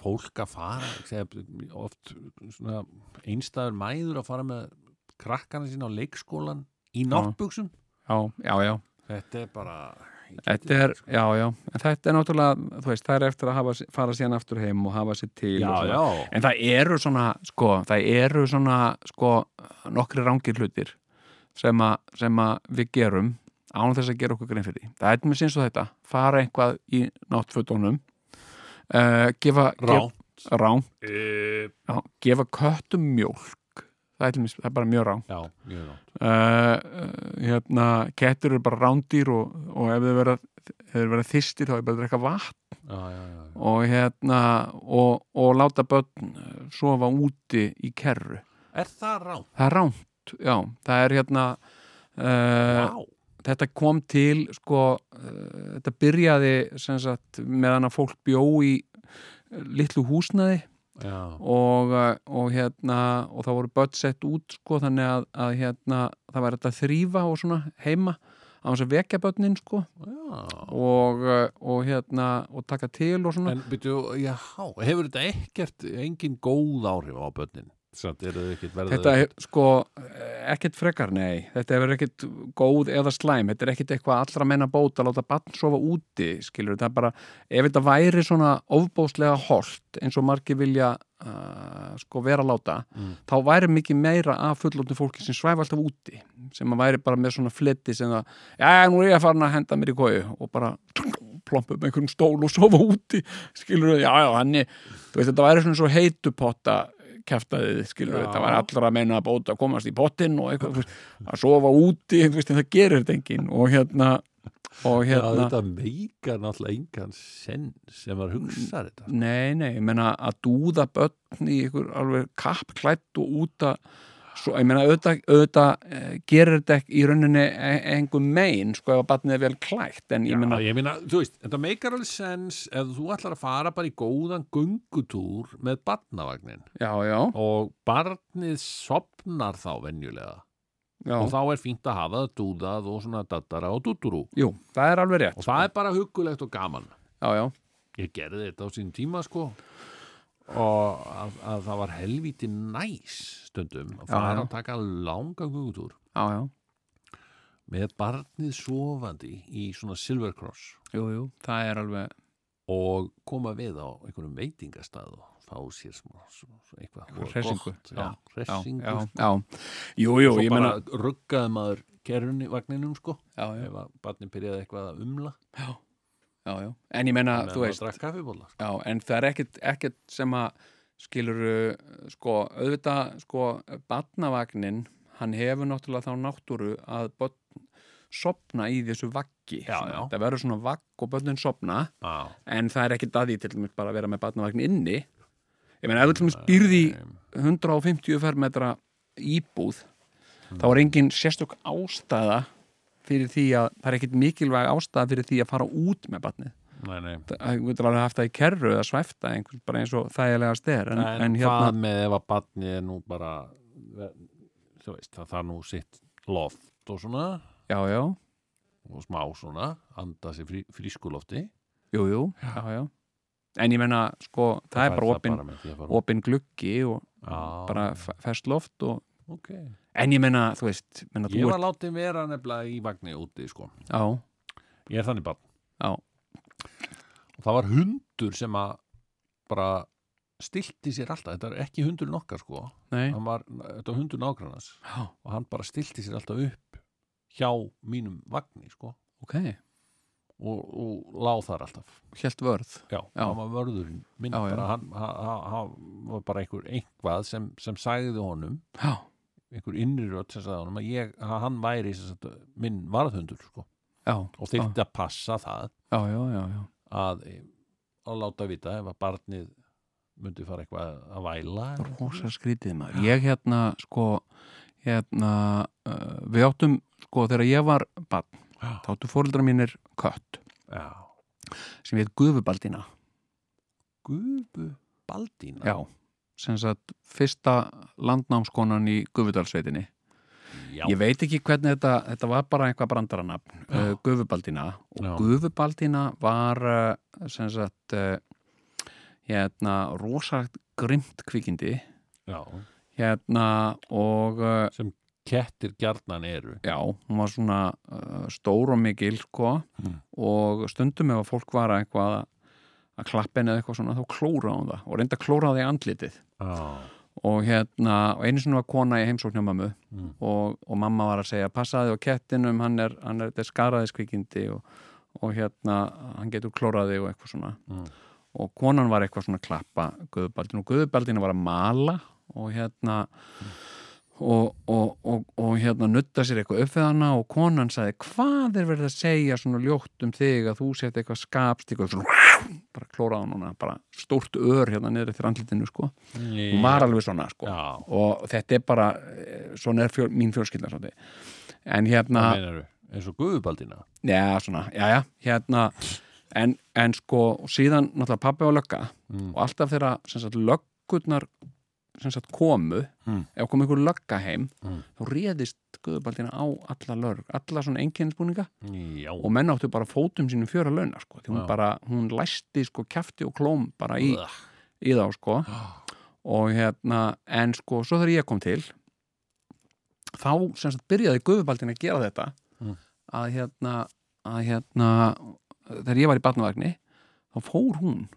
Speaker 2: fólk að fara segja, oft einstæður mæður að fara með krakkana sína á leikskólan í náttbuksum
Speaker 3: já, já, já,
Speaker 2: þetta er bara
Speaker 3: þetta er já, já, en þetta er náttúrulega þú veist, það er eftir að hafa, fara síðan aftur heim og hafa sér til
Speaker 2: já,
Speaker 3: og svona.
Speaker 2: já,
Speaker 3: En það eru svona, sko, það eru svona, sko, nokkri rángir hlutir sem, a, sem að við gerum án þess að gera okkur grein fyrir. Það er með sinns og þetta, fara eitthvað í náttfötunum, uh, gefa,
Speaker 2: ránt
Speaker 3: gef, rán,
Speaker 2: uh,
Speaker 3: já, gefa köttum mjólk, það er, það er bara mjög rán.
Speaker 2: já, mjög ránt
Speaker 3: Uh, hérna, kettur eru bara rándýr og, og ef þau vera, vera þystir þá er bara að drekka vatn
Speaker 2: já,
Speaker 3: og hérna, og, og láta börn sofa úti í kerru.
Speaker 2: er það ránt?
Speaker 3: Það er ránt, já, það er hérna uh,
Speaker 2: já,
Speaker 3: það þetta kom til sko, uh, þetta byrjaði sagt meðan að fólk bjó í uh, litlu húsnaði og, og hérna og það voru börn sett út sko þannig að, að hérna það var þetta þrýfa og svona heima á þess að vekja börnin sko. Og, og hérna og taka til og svona.
Speaker 2: En byrju, já, hefur þetta ekkert engin góð áhrif á börnin?
Speaker 3: Þetta er sko ekkert frekar, nei. Þetta er ekkert góð eða slæm. Þetta er ekkert eitthvað allra menna bóta að láta barn sofa úti, skilur það er bara ef þetta væri svona ofbóðslega holt eins og margir vilja uh, sko vera að láta
Speaker 2: Mm.
Speaker 3: þá væri mikið meira af fullóttu fólki sem svæfa alltaf úti. Sem að væri bara með svona fletti sem það, já, nú er ég að fara að henda mér í kóju og bara plompa með einhverjum stól og sofa úti skilur já, já, hann er, þetta væri svona svo heitupotta kæftaðið, skilur
Speaker 2: Já.
Speaker 3: þetta var allra meina að bóta að komast í pottin og eitthvað, að sofa úti en það gerir þetta enginn og hérna og
Speaker 2: Já,
Speaker 3: hérna
Speaker 2: þetta meikar náttúrulega engan senn sem var hugsa þetta
Speaker 3: Nei, nei, ég meina að dúða börn í ykkur alveg kappklætt og út að svo, ég meina auðvitað, auðvitað eh, gerir þetta ekki í rauninni e- einhver megin sko ef að barnið er vel klætt en ég
Speaker 2: Já,
Speaker 3: meina,
Speaker 2: ég meina, þú veist, þetta meikar alveg sens ef þú ætlar að fara bara í góðan gungutúr með barnavagnin.
Speaker 3: Já, já,
Speaker 2: og barnið sopnar þá venjulega.
Speaker 3: Já.
Speaker 2: Og þá er fínt að hafa það dúðað og svona dattara og dútturú
Speaker 3: Jú, það er alveg rétt
Speaker 2: og það er bara hugulegt og gaman.
Speaker 3: Já, já,
Speaker 2: ég gerði þetta á sín tíma sko og að, að það var helvíti næs stundum að
Speaker 3: Já,
Speaker 2: fara
Speaker 3: já.
Speaker 2: að taka langa gungutúr
Speaker 3: já, já.
Speaker 2: Með barnið sofandi í svona Silver Cross.
Speaker 3: Jú, jú, það er alveg
Speaker 2: og koma við á einhverjum veitingastað og fá sér smá, smá, smá eitthvað.
Speaker 3: Hressingu, já,
Speaker 2: já,
Speaker 3: já,
Speaker 2: sko.
Speaker 3: já, ég meina
Speaker 2: ruggaði maður kerrunni vagninum sko.
Speaker 3: Já, já,
Speaker 2: ef að barnin byrjaði eitthvað að umla.
Speaker 3: Já, já, já. En ég
Speaker 2: meðan
Speaker 3: þú veist
Speaker 2: kaffibóla
Speaker 3: Já, en það er ekkert, ekkert sem að skilur sko, auðvitað sko, barnavagnin hann hefur náttúrulega þá náttúru að börn sopna í þessu vaggi það verður svona vagg og börnin sopna
Speaker 2: Já,
Speaker 3: en það er ekkert að því til dæmis bara að vera með barnavagn inni. Ég meina, ef þú til dæmis býrði í 150 fermetra íbúð þá er engin sérstök ástæða fyrir því að það er ekkert mikilvæg ástæða fyrir því að fara út með barnið.
Speaker 2: Nei, nei.
Speaker 3: það getur alveg haft það í kerru eða svæfta einhvers bara eins og þægilega styr en,
Speaker 2: En,
Speaker 3: en,
Speaker 2: hvað
Speaker 3: hérna,
Speaker 2: með ef að barnið er nú bara þú veist, það þarf nú sitt loft og svona.
Speaker 3: Já, já,
Speaker 2: og smá svona, anda sér frí, frískulofti.
Speaker 3: Jú, jú. Já, já, en ég menna, sko það er
Speaker 2: fær
Speaker 3: bara opin,
Speaker 2: með því að fara-
Speaker 3: opin gluggi og
Speaker 2: Já,
Speaker 3: bara f- ferskt loft og,
Speaker 2: ok.
Speaker 3: En ég menna, þú veist menna,
Speaker 2: Ég var látið vera nefnilega í vagni úti sko.
Speaker 3: ert,
Speaker 2: Ég er þannig barn.
Speaker 3: Já,
Speaker 2: og það var hundur sem að bara stilti sér alltaf, þetta er ekki hundurinn okkar sko. Var, þetta var hundur nágrannas og hann bara stilti sér alltaf upp hjá mínum vagni sko.
Speaker 3: Ok,
Speaker 2: og, og láð þar alltaf.
Speaker 3: Helt vörð.
Speaker 2: Já,
Speaker 3: Já.
Speaker 2: hann var vörðurinn. Bara, hann, hann, hann, var bara einhver einhvað sem, sem sagði honum.
Speaker 3: Já,
Speaker 2: einhver innri rödd sem sagði honum að, ég, að hann væri sagt, minn varðhundur sko.
Speaker 3: Já,
Speaker 2: og þyrfti að passa það.
Speaker 3: Já, já, já, já.
Speaker 2: að, að láta vita ef að barnið myndi fara eitthvað að væla
Speaker 3: rosa skrítið maður. Ég hérna sko hérna uh, við áttum sko þegar ég var barn
Speaker 2: Já.
Speaker 3: þá áttu fóreldrar mínir kött.
Speaker 2: Já.
Speaker 3: sem heit Gufubaldina
Speaker 2: Gufu Baldína
Speaker 3: já, sagt fyrsta landnámskonan í Gufudalsveitinni
Speaker 2: Já.
Speaker 3: ég veit ekki hvernig þetta þetta var bara eitthvað brandaranafn uh, Gufubaldina og
Speaker 2: Já.
Speaker 3: Gufubaldina var uh, sem sagt uh, hérna rosa grimt kvikindi
Speaker 2: Já.
Speaker 3: hérna og uh,
Speaker 2: kettir gjarnan eru
Speaker 3: Já, hún var svona stór og mikil sko
Speaker 2: Mm.
Speaker 3: og stundum ef að fólk var að eitthvað að, henni eða eitthvað svona þá klóraði hún það og reynda að klóra það í andlitið
Speaker 2: Já.
Speaker 3: og hérna, og einu sinni var kona í heimsókn hjá mömmu
Speaker 2: Mm.
Speaker 3: og, og mamma var að segja passaði á kettinum, hann er, hann er, þetta er skaraðiskvikindi og, og hérna hann getur klóraði og eitthvað svona
Speaker 2: Mm.
Speaker 3: og konan var eitthvað svona klappa Guðbaldin og Guðbaldin var að mala og hérna og, og, og, og hérna nutta sér eitthvað upp við hana og konan sagði hvað er verið að segja svona ljótt um þig að þú sért eitthvað skapst eitthvað svona bara klóraði hann bara stórt ör hérna niður eftir andlitinu sko. Hún var alveg svona sko.
Speaker 2: Já,
Speaker 3: og þetta er bara, eh, svona er fjöl, mín fjölskylda svolítið. en hérna
Speaker 2: eins og guðubaldina
Speaker 3: Já, svona, já, já, hérna en, en sko, síðan náttúrulega pabbi og lögga
Speaker 2: Mm.
Speaker 3: og alltaf sagt, löggurnar sagt, komu,
Speaker 2: Mm.
Speaker 3: ef kom einhver lögga heim,
Speaker 2: Mm.
Speaker 3: þá réðist guðubaldina á alla lög, alla svona einkennisbúninga
Speaker 2: Já,
Speaker 3: og menn áttu bara fótum sínum fjöra launa, sko, því hún
Speaker 2: Já.
Speaker 3: bara hún læsti, sko, kjafti og klóm bara í, í þá, sko og hérna, en sko, svo þegar ég kom til þá sem sagt byrjaði guðubaldin að gera þetta
Speaker 2: Mm.
Speaker 3: að hérna að hérna, þegar ég var í batnavagni þá fór hún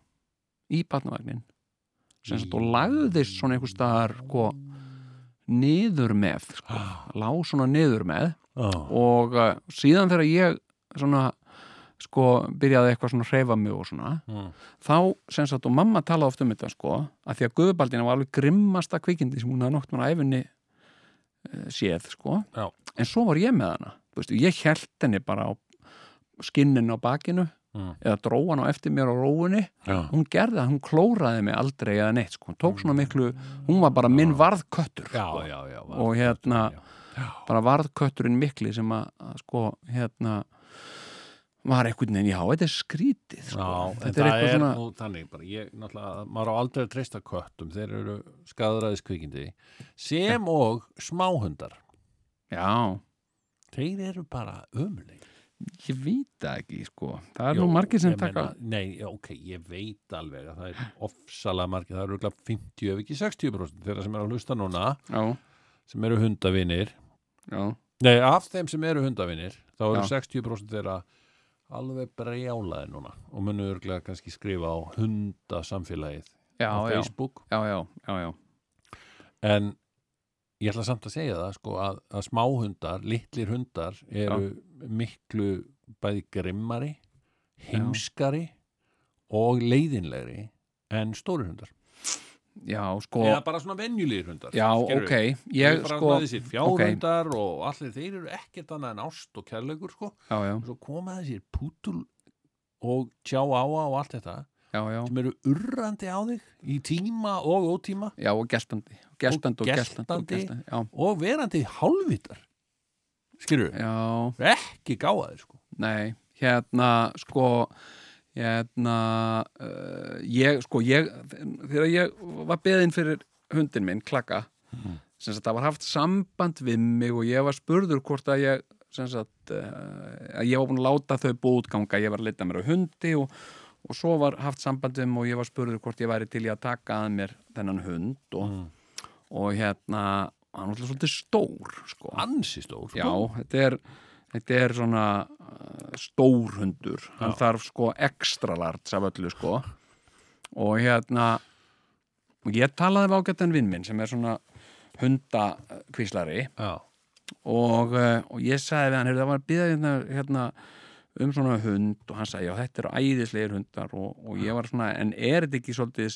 Speaker 3: í batnavagnin sagt og lagðist svona einhver staðar sko, niður með sko, lág svona niður með
Speaker 2: Já.
Speaker 3: og uh, síðan þegar ég svona sko byrjaði eitthvað svona að hreyfa mig og svona
Speaker 2: Mm.
Speaker 3: þá sem sagt og mamma talaði oft um þetta sko að því að Guðbaldina var alveg grimmasta kvikindi sem hún hafði nokt mér á æfinni uh, séð sko
Speaker 2: Já.
Speaker 3: en svo var ég með hana veist, ég held henni bara á skinnin á bakinu
Speaker 2: Mm.
Speaker 3: eða dróan á eftir mér á róunni
Speaker 2: Já.
Speaker 3: hún gerði það, hún klóraði mig aldrei eða neitt sko, hún tók svona miklu hún var bara minn varðköttur sko. og hérna bara varðkötturinn mikli sem að, sko hérna var einhvern veginn, já, þetta er skrítið sko.
Speaker 2: Já,
Speaker 3: þetta er eitthvað
Speaker 2: er
Speaker 3: svona
Speaker 2: nú þannig bara, ég maður á aldrei að treysta köttum, þeir eru skadræðiskvikindi sem og smáhundar,
Speaker 3: já,
Speaker 2: þeir eru bara ömuleg.
Speaker 3: Ég veit það ekki sko. það er nú margir sem taka
Speaker 2: Nei, já, ok, ég veit alveg að það er ofsalega margir, það eru örugglega 50 ef ekki 60% þeirra sem eru að hlusta núna
Speaker 3: já,
Speaker 2: sem eru hundavinir
Speaker 3: já,
Speaker 2: Nei, af þeim sem eru hundavinir þá eru
Speaker 3: Já.
Speaker 2: 60% þeirra alveg brjálaði núna og munu örglega kannski skrifa á hundasamfélagið á Facebook
Speaker 3: já, já, já, já.
Speaker 2: en ég ætla samt að segja það sko að, að smáhundar, litlir hundar eru miklu bæði grimmari heimskari og leiðinlegri en stóri hundar.
Speaker 3: Já, sko
Speaker 2: eða bara svona venjulegir hundar
Speaker 3: já, ok, ég sko
Speaker 2: þessir fjárhundar og allir þeir eru ekkert annað en ást og kærleikur sko.
Speaker 3: Já, já,
Speaker 2: og svo koma þessir pútul og tjá áa og allt þetta
Speaker 3: já, já,
Speaker 2: sem eru urrandi á þig í tíma og ótíma.
Speaker 3: Já, og geltandi geltandi og geltandi og
Speaker 2: geltandi.
Speaker 3: geltandi, já,
Speaker 2: og verandi hálfvitar skilur
Speaker 3: já
Speaker 2: ekki gáðaðir sko
Speaker 3: Nei, hérna sko hérna uh, ég, sko, ég þegar ég var beðinn fyrir hundin minn, klakka
Speaker 2: Mhm.
Speaker 3: sem sagt, það var haft samband við mig og ég var spurður hvort að ég sem sagt, uh, að ég var búin að láta þau bútganga, ég var að lita mér á hundi og, og svo var haft samband við mig og ég var spurður hvort ég væri til í að taka að mér þennan hund og,
Speaker 2: Mm.
Speaker 3: og hérna hann var alltaf svolítið stór sko.
Speaker 2: ansi stór sko.
Speaker 3: Já, þetta er, þetta er svona uh, stór hundur hann
Speaker 2: Já.
Speaker 3: þarf sko ekstra larts af öllu sko og hérna ég talaði við ágættan vinn minn sem er svona hundakvíslari og, uh, og ég sagði við hann, það var að býða hérna, hérna um svona hund og hann sagði, já þetta eru æðislegir hundar og, og ég var svona, en er þetta ekki svolítið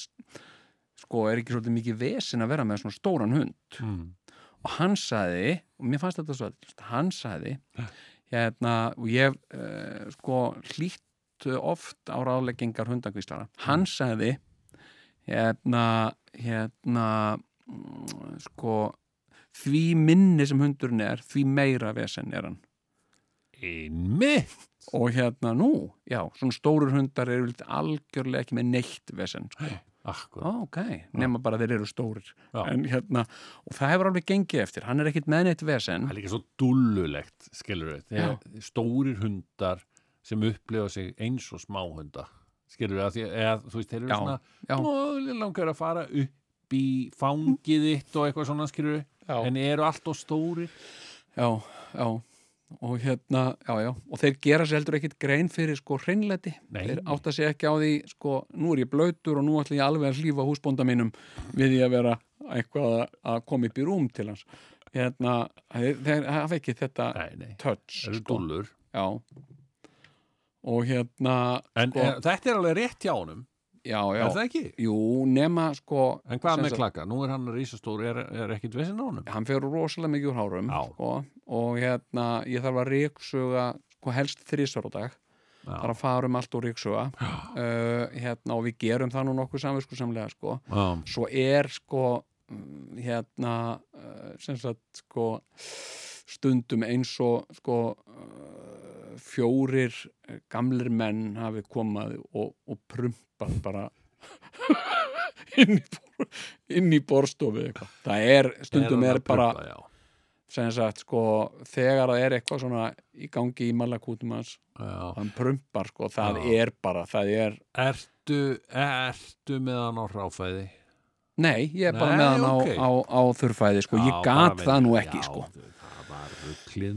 Speaker 3: sko, er ekki svolítið mikið vesin að vera með svona stóran hund
Speaker 2: Mm.
Speaker 3: Og hann sagði og mér fannst þetta svo hann sagði hérna og ég uh, sko hlýtt oft á ráðleggingar hundakvíslara. Hann sagði hérna hérna mm, sko því minni sem hundurinn er því meira vesen er hann.
Speaker 2: Einmitt.
Speaker 3: Og hérna nú, já, svona stórir hundar eru algjörlega ekki með neitt vesen sko.
Speaker 2: Akkur.
Speaker 3: Ó, ok, nema bara þeir eru stórir. En hérna, og það hefur alveg gengið eftir. Hann er ekkit með neitt vesen.
Speaker 2: Það er líka svo dullulegt skilur við, stórir hundar sem upplifa sig eins og smáhunda skilur við eða, þú veist, þeir eru
Speaker 3: Já,
Speaker 2: svona
Speaker 3: já.
Speaker 2: "Ó, langar að fara upp í fangið þitt og eitthvað svona skilur við
Speaker 3: Já.
Speaker 2: en eru allt og stórir?
Speaker 3: Já, já og hérna, já, já, og þeir gera sér heldur ekkit grein fyrir sko hreinleiti
Speaker 2: Nei.
Speaker 3: þeir átta sig ekki á því, sko nú er ég blöytur og nú ætla ég alveg að hlýfa húsbónda mínum við því að vera eitthvað að- koma upp í rúm til hans. Hérna, þeir, hafa ekki þetta
Speaker 2: nei, nei,
Speaker 3: touch, sko. og hérna,
Speaker 2: en
Speaker 3: sko,
Speaker 2: e, þetta er alveg rétt hjá honum
Speaker 3: já, já
Speaker 2: er það ekki?
Speaker 3: jú, nema, sko
Speaker 2: En hvað með klaka? Nú er hann risastór, er, er ekkit vesinn á honum?
Speaker 3: hann fer rosalega mikið úr hárum sko, og hérna ég þarf að ríksuga sko, helst þrísvar á dag
Speaker 2: Já.
Speaker 3: þarf að fara um allt og ríksuga uh, hérna, og við gerum það nú nokkuð samvisku samlega sko.
Speaker 2: Já.
Speaker 3: svo er sko mm, hérna uh, sem sagt sko stundum eins og sko uh, fjórir eh, gamlir menn hafi komað og, og prumpað bara inn í, í borstofu það er, stundum er, bara
Speaker 2: prumpa, já.
Speaker 3: sem sagt sko þegar það er eitthvað svona í gangi í malakútum hans hann prumpar sko, það
Speaker 2: Já.
Speaker 3: er bara það er,
Speaker 2: Ertu, ertu með hann á ráfæði?
Speaker 3: nei, ég er bara
Speaker 2: Nei,
Speaker 3: með hann
Speaker 2: ok.
Speaker 3: á, á, á þurrfæði sko, ég
Speaker 2: Já,
Speaker 3: gat
Speaker 2: bara
Speaker 3: það nú ekki
Speaker 2: já,
Speaker 3: sko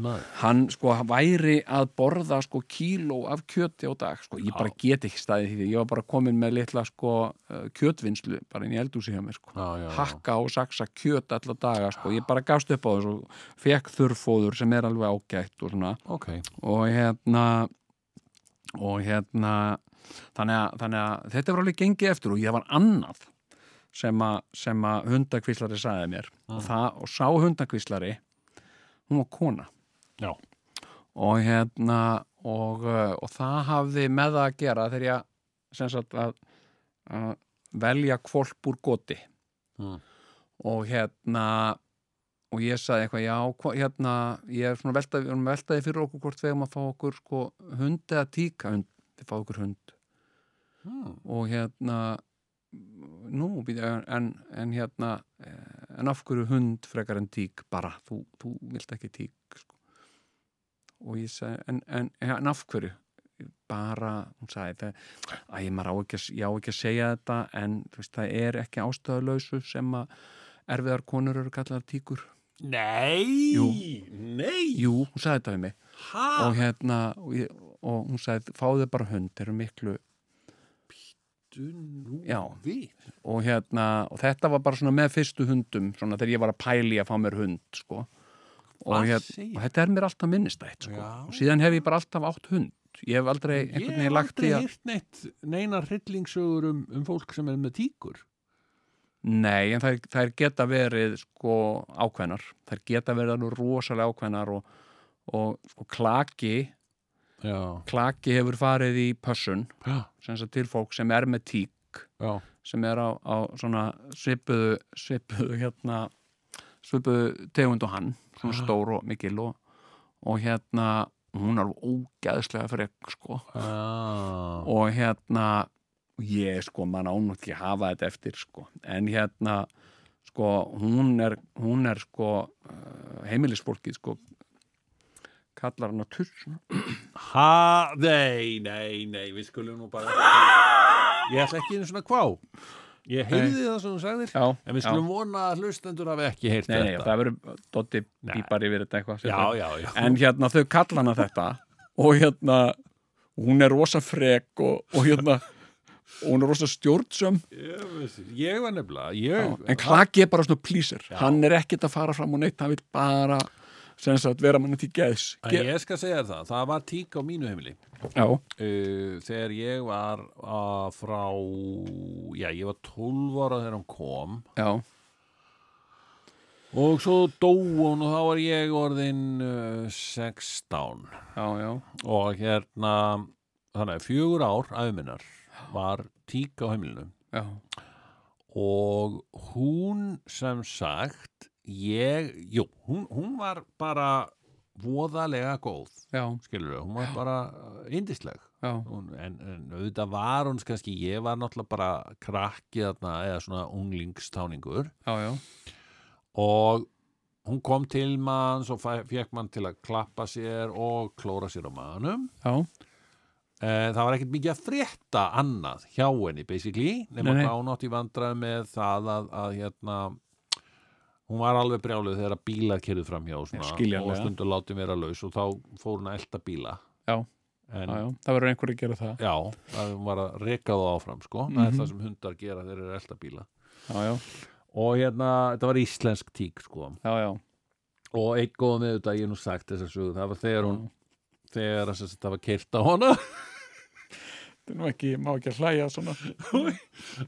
Speaker 2: maður.
Speaker 3: Hann sko væri að borða sko kíló af kjöti á dag sko, ég bara get ekki staðið því. Ég var bara komin með litla sko uh, kjötvinnslu bara inn í eldúsi hjá mér sko.
Speaker 2: Já, já, já.
Speaker 3: hakka og saksa kjöt alla daga sko, ég bara gafst upp á þessu fekk þurrfóður sem er alveg ágætt og svona.
Speaker 2: Ok,
Speaker 3: og hérna og hérna þannig að, þannig að þetta var alveg gengið eftir og ég var annað sem að, að hundakvíslari sagði mér. Og, það, og sá hundakvíslari hún var kona
Speaker 2: já,
Speaker 3: og hérna og, uh, og það hafði með það að gera þegar ég sem sagt að, að velja kvolp úr goti
Speaker 2: Mm.
Speaker 3: og hérna og ég sagði eitthvað, já, hérna ég er svona veltaði, veltaði fyrir okkur hvort við erum að fá okkur sko hund eða tíka hund, við fá okkur hund
Speaker 2: mm.
Speaker 3: og hérna nú, en, en hérna eh, en af hverju hund frekar en tík bara, þú, þú vilt ekki tík sko. og ég sagði en, en, en af hverju bara, hún sagði það, að ég á ekki, ég á ekki að segja þetta en veist, það er ekki ástöðulausu sem að erfiðar konur eru kallar tíkur
Speaker 2: Nei
Speaker 3: Jú.
Speaker 2: Nei
Speaker 3: jú, hún sagði þetta við mig
Speaker 2: Ha?
Speaker 3: og hérna, og, ég, og hún sagði fáðu bara hund, þeir eru miklu Já. og hérna, og þetta var bara svona með fyrstu hundum, svona þegar ég var að pæli að fá mér hund, sko. Og, hér, og þetta er mér alltaf minnistætt, sko. Og síðan hef ég bara alltaf átt hund. Ég hef aldrei einhvern
Speaker 2: Ég
Speaker 3: veginn
Speaker 2: hef
Speaker 3: lagt
Speaker 2: aldrei
Speaker 3: í að
Speaker 2: heyrt neitt neina hryllingsögur um, um fólk sem er með tíkur.
Speaker 3: Nei, en þær, þær geta verið sko ákveðnar. Þær geta verið alveg rosalega ákveðnar og, og sko klaki
Speaker 2: Já,
Speaker 3: klaki hefur farið í pössun
Speaker 2: já,
Speaker 3: til fólk sem er með tík
Speaker 2: já.
Speaker 3: sem er á, á svipuðu, svipuðu hérna svipuðu tegund og hann svona stór og mikil og, og hérna hún er ógæðslega frekk sko. Og hérna ég sko mann ánútt ekki að hafa þetta eftir sko. En hérna sko hún er, hún er sko uh, heimilisfólkið sko kallar hann að tuss
Speaker 2: Ha, nei, nei, nei, við skulum nú bara ég ætla ekki einu svona kvá ég heyrði það sem þú sagðir
Speaker 3: já,
Speaker 2: en við skulum vona að hlustendur hafi ekki heyrt
Speaker 3: nei, nei,
Speaker 2: þetta.
Speaker 3: það verður Dotti
Speaker 2: Nei.
Speaker 3: pípar yfir þetta eitthvað
Speaker 2: já, já, já,
Speaker 3: en hérna þau kalla hana þetta og hérna hún er rosa frek og, og hérna og hún er rosa stjórnsöm.
Speaker 2: Ég, ég var nefnilega
Speaker 3: já,
Speaker 2: ég,
Speaker 3: en klaki er bara svona plísir
Speaker 2: Já.
Speaker 3: hann er ekkert að fara fram og neitt hann vil bara sem sagt vera mann til geðs Ge
Speaker 2: ég skal segja það, það var tík á mínu heimili.
Speaker 3: Já,
Speaker 2: uh, þegar ég var uh, frá já, ég var 12 ára þegar hann kom.
Speaker 3: Já,
Speaker 2: og svo dó hún og þá var ég orðin uh, 16
Speaker 3: já, já.
Speaker 2: Og hérna þannig að fjögur ár æfuminnar var tík á heimilinu.
Speaker 3: Já,
Speaker 2: og hún sem sagt ég, jú, hún, hún var bara voðalega góð
Speaker 3: já,
Speaker 2: skilur hún var bara indisleg
Speaker 3: já,
Speaker 2: hún, en, en auðvitað var hún kannski, ég var náttúrulega bara krakki þarna eða svona unglingstáningur.
Speaker 3: Já, já,
Speaker 2: og hún kom til manns og fekk mann til að klappa sér og klóra sér á manum.
Speaker 3: Já,
Speaker 2: Eh, það var ekkert mikið að frétta annað hjá henni basically nema hún átti vandræð með það að, að hérna hún var alveg brjáluð þegar að bílar kerið fram hjá
Speaker 3: Já,
Speaker 2: svona, og stundur láti vera laus og þá fór hún að elda bíla.
Speaker 3: Já.
Speaker 2: en
Speaker 3: já, já, það verður einhver að gera það.
Speaker 2: Já, að hún var að reka þá áfram sko, það
Speaker 3: Mhm.
Speaker 2: er það sem hundar gera þegar þeir eru að elda bíla.
Speaker 3: Já, já,
Speaker 2: og hérna, þetta var íslensk tík sko.
Speaker 3: Já, já,
Speaker 2: og eitt góða með þetta, ég hef nú sagt þess að sögu það var þegar hún þegar að það var keirt á hana.
Speaker 3: Þetta er nú ekki, má ekki að hlæja svona.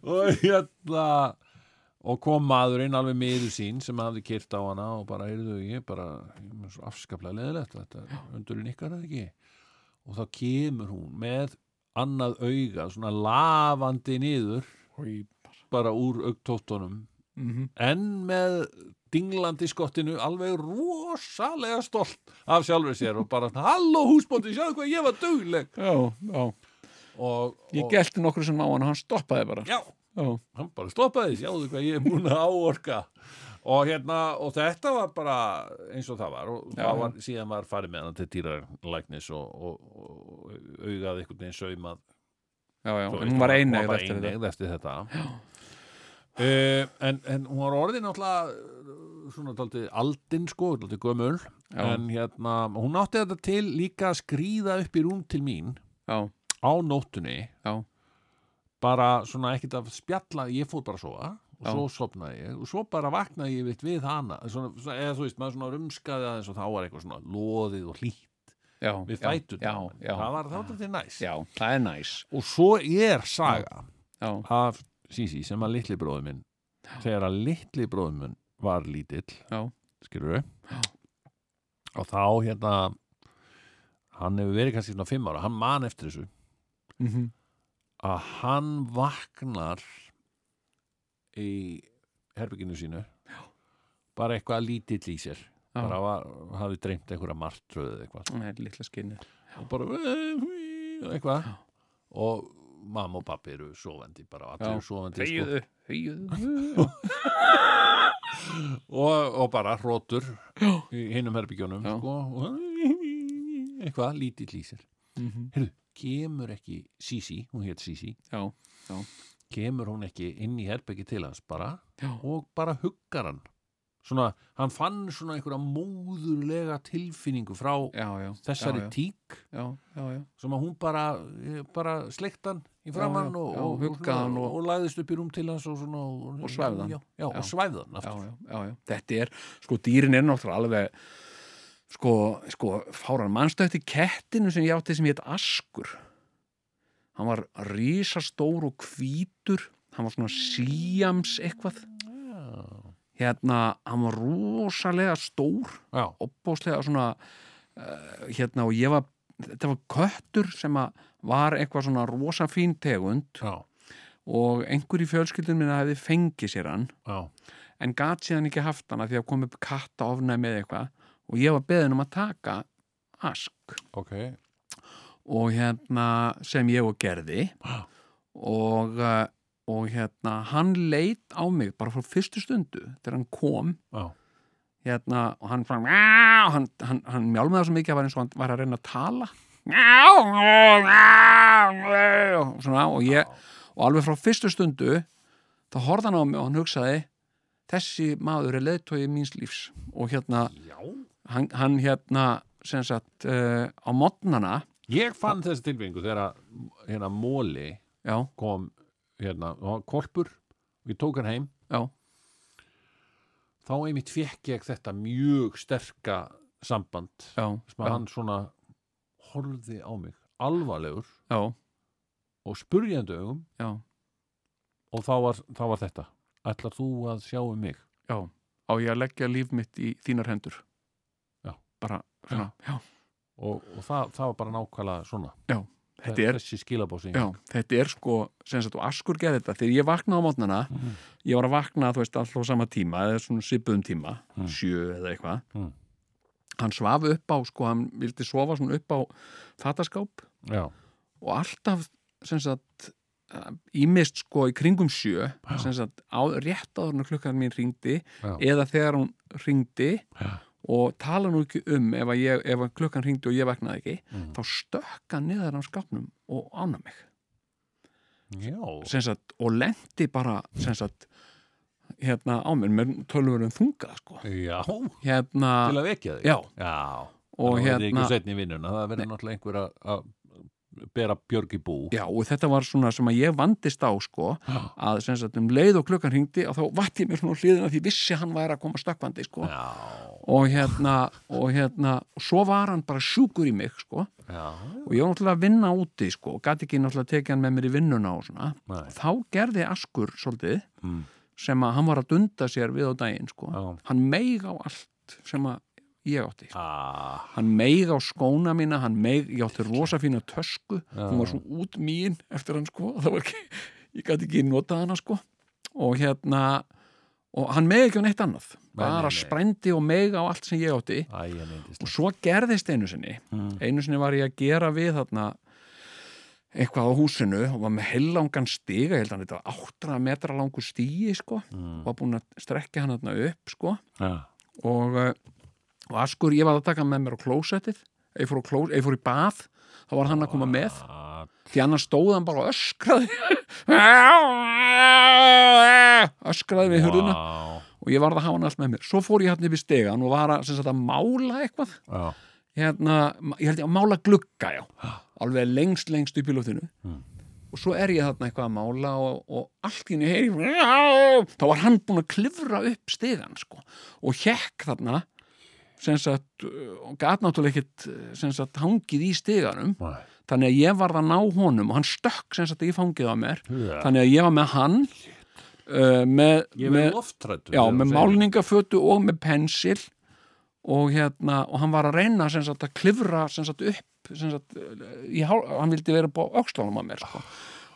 Speaker 2: Og hérna og kom maðurinn alveg miður sín sem hafði kyrt á hana og bara, heyrðu, ég bara ég afskaplega leðilegt þetta undurinn ykkar eða ekki? Og þá kemur hún með annað auga, svona lafandi niður bara. úr augtóttunum
Speaker 3: mm
Speaker 2: en með dinglandi skottinu alveg rosalega stolt af sjálfur sér og bara halló húsbóndi, sjáðu hvað ég var dugleg.
Speaker 3: Já, já.
Speaker 2: og,
Speaker 3: Ég
Speaker 2: og
Speaker 3: gelti nokkru sem á hann og hann stoppaði bara.
Speaker 2: Já,
Speaker 3: já,
Speaker 2: hann bara stoppaði, sjáðu hvað ég er múin að áorka. Og hérna, og þetta var bara eins og það var. Og
Speaker 3: Já,
Speaker 2: það var, síðan var farið með hann til dýralæknis og, og, og augað einhvern veginn saumað.
Speaker 3: Já, já.
Speaker 2: Veist,
Speaker 3: hún var einegð eftir
Speaker 2: eineigð eftir þetta. Uh, en, en hún var orðin uh, svona daldið aldin sko, daldið gömul.
Speaker 3: Já.
Speaker 2: en hérna, hún átti þetta til líka að skríða upp í rúm til mín
Speaker 3: Já,
Speaker 2: á nóttunni.
Speaker 3: Já,
Speaker 2: bara svona ekkert að spjalla ég fór bara að sofa og svo sopnaði ég og svo bara vaknaði ég vitt við hana svona, svona, eða þú veist, maður svona rumskaði aðeins og þá var eitthvað svona loðið og hlýtt við
Speaker 3: já,
Speaker 2: það var þá til næs.
Speaker 3: Já, það er næs.
Speaker 2: Og svo er saga
Speaker 3: Já,
Speaker 2: af Sisi sem að litli bróður minn þegar að litli bróður minn var lítill skilur við og þá hérna hann hefur verið kannski svona fimm ára hann man eftir þessu.
Speaker 3: Mhm
Speaker 2: að hann vaknar í herbygginu sínu. Já. bara eitthvað lítill í sér.
Speaker 3: Já.
Speaker 2: bara var, hafði dreymt einhverja martröð eða eitthvað.
Speaker 3: Er litla skinni
Speaker 2: og bara eitthvað. Og mamma og pappi eru sofandi bara allir eru sofandi sko.
Speaker 3: Þegiðu, þegiðu
Speaker 2: og, og bara hrótur í hinum herbygjónum sko, eitthvað lítill í sér.
Speaker 3: Mhm.
Speaker 2: Heyrðu, kemur ekki Sisi, hún hétt Sisi
Speaker 3: Já,
Speaker 2: kemur hún ekki inn í herbyggi til hans bara
Speaker 3: já,
Speaker 2: og bara huggar hann. Svona, hann fann svona einhverja móðurlega tilfinningu frá
Speaker 3: já, já.
Speaker 2: þessari
Speaker 3: já, já.
Speaker 2: tík
Speaker 3: Já, já, já.
Speaker 2: sem að hún bara, eh, bara sleikt hann í framann
Speaker 3: já,
Speaker 2: og,
Speaker 3: já,
Speaker 2: og, og,
Speaker 3: og-
Speaker 2: lagðist upp í rúm til hans og svona
Speaker 3: Og
Speaker 2: já, já,
Speaker 3: Já. já, já, já, já. Þetta er, sko, dýrin er náttúrulega alveg sko, sko, fáran mannstu eftir kettinu sem ég átti sem hétt Askur? Hann var rísastór og hvítur hann var svona síams eitthvað.
Speaker 2: Já,
Speaker 3: hérna, hann var rosalega stór
Speaker 2: já,
Speaker 3: opbóðslega svona uh, hérna og ég var þetta var köttur sem að var eitthvað svona rosa fín tegund
Speaker 2: já,
Speaker 3: og einhver í fjölskyldun minna hefði fengið sér hann. En gat síðan ekki haft hana því að kom upp katta ofnæmi eða eitthvað og ég var beðin um að taka ask.
Speaker 2: Ok.
Speaker 3: Og hérna sem ég og gerði.
Speaker 2: Já.
Speaker 3: og, uh, og hérna hann leit á mig bara frá fyrstu stundu þegar hann kom.
Speaker 2: Já,
Speaker 3: hérna og hann frá hann, hann, hann mjálmaði svo mikið að var eins og hann var að reyna að tala. Og svona og ég og alveg frá fyrstu stundu þá horfði hann á mig og hann hugsaði þessi maður er leiðtói míns lífs. Og hérna
Speaker 2: já.
Speaker 3: Hann, hann hérna sem sagt uh, á modnana.
Speaker 2: Ég fann þessi tilfinningu þegar að hérna móli
Speaker 3: já,
Speaker 2: kom hérna, hann kolpur ég tók hann heim.
Speaker 3: Já,
Speaker 2: þá einmitt fekk ég þetta mjög sterka samband sem hann svona horfði á mig alvarlegur
Speaker 3: já,
Speaker 2: og spurjandi augum. Og þá var, þá var þetta. Ætlar þú að sjá um mig?
Speaker 3: Já. Á ég að leggja líf mitt í þínar hendur. Bara svona, já,
Speaker 2: og, og það, það var bara nákvæmlega svona
Speaker 3: þetta er
Speaker 2: þessi skilabósi
Speaker 3: Já, þetta er sko, sem sagt, og Askur geði þetta þegar ég vaknaði á mótnana
Speaker 2: Mhm.
Speaker 3: ég var að vakna, þú veist, alltaf á sama tíma eða svona svipuðum tíma,
Speaker 2: Mm.
Speaker 3: sjö eða eitthvað
Speaker 2: Mm.
Speaker 3: hann svaf upp á, sko, hann vildi sofa svona upp á fataskáp
Speaker 2: já,
Speaker 3: og alltaf, sem sagt ímist sko í kringum sjö
Speaker 2: Já.
Speaker 3: sem sagt, á, rétt áður en klukkan mín ringdi
Speaker 2: já,
Speaker 3: eða þegar hún ringdi
Speaker 2: Já.
Speaker 3: Og tala nú ekki um ef, að ég, ef að klukkan ringdi og ég vaknaði ekki
Speaker 2: Mm.
Speaker 3: þá stökka niður á skápnum og ána mig. Sagt, og lendi bara sagt, hérna á mér með tölvurum þungað sko. hérna,
Speaker 2: til að vekja þig?
Speaker 3: Já,
Speaker 2: já.
Speaker 3: og
Speaker 2: að er
Speaker 3: hérna
Speaker 2: vinnuna það verður náttúrulega einhver að- að bera björg í bú.
Speaker 3: Já, og þetta var svona sem að ég vandist á sko,
Speaker 2: já,
Speaker 3: að sem sagt um leið og klukkan hringdi og þá vatt ég mér svona á hliðina því vissi að hann væri að koma stökkvandi sko.
Speaker 2: já,
Speaker 3: og hérna og hérna, og svo var hann bara sjúkur í mig sko,
Speaker 2: já.
Speaker 3: og ég var náttúrulega að vinna úti sko, og gæti ekki náttúrulega tekið hann með mér í vinnuna og svona,
Speaker 2: Nei.
Speaker 3: þá gerði Askur svolítið,
Speaker 2: Mm.
Speaker 3: sem að hann var að dunda sér við á daginn sko,
Speaker 2: já.
Speaker 3: hann meig á allt sem að ég átti
Speaker 2: Ah,
Speaker 3: hann meig á skóna mína hann meig, ég átti rosa fína tösku
Speaker 2: Já.
Speaker 3: hún var svo út mín eftir hann sko það var ekki, ég gæti ekki notað hana sko og hérna og hann megi ekki á neitt annað bara sprændi og mega á allt sem ég átti.
Speaker 2: Æ, ég
Speaker 3: og svo gerðist einu sinni.
Speaker 2: Mm.
Speaker 3: einu sinni var ég að gera við þarna eitthvað á húsinu og var með heilangan stiga, ég held að þetta var 8 metra langur stíi sko.
Speaker 2: Mm.
Speaker 3: var búin að strekja hann þarna upp sko.
Speaker 2: Ja.
Speaker 3: og, uh, og Askur, ég var að taka með mér á klósettið. Ég fór, klós, ég fór í bað. Þá var hann að koma með.
Speaker 2: Ah,
Speaker 3: því annars stóð hann bara öskraði. Öskraði við hurðuna
Speaker 2: vá.
Speaker 3: og ég varð að hafa hann allt með mér. Svo fór ég hann yfir stegan og var að, sagt, að mála eitthvað.
Speaker 2: Já.
Speaker 3: hérna, ég held ég að mála glugga já, alveg lengst lengst upp í luftinu
Speaker 2: Mm.
Speaker 3: og svo er ég þarna eitthvað að mála og, og allt henni heyri þá var hann búin að klifra upp stegan sko, og hjekk þarna sem sagt, og gat náttúrulega uh, sem sagt hangið í steganum
Speaker 2: Nei.
Speaker 3: Þannig að ég varð að ná honum og hann stökk sem sagt í fangið á mér
Speaker 2: Ja.
Speaker 3: þannig að ég var með hann uh, með,
Speaker 2: Ég
Speaker 3: með,
Speaker 2: verð loftrættur
Speaker 3: já, með málningafötu og með pensil og hérna og hann var að reyna sem sagt að klifra sem sagt upp sem sagt, uh, í, hann vildi vera på öxlunum á mér sko.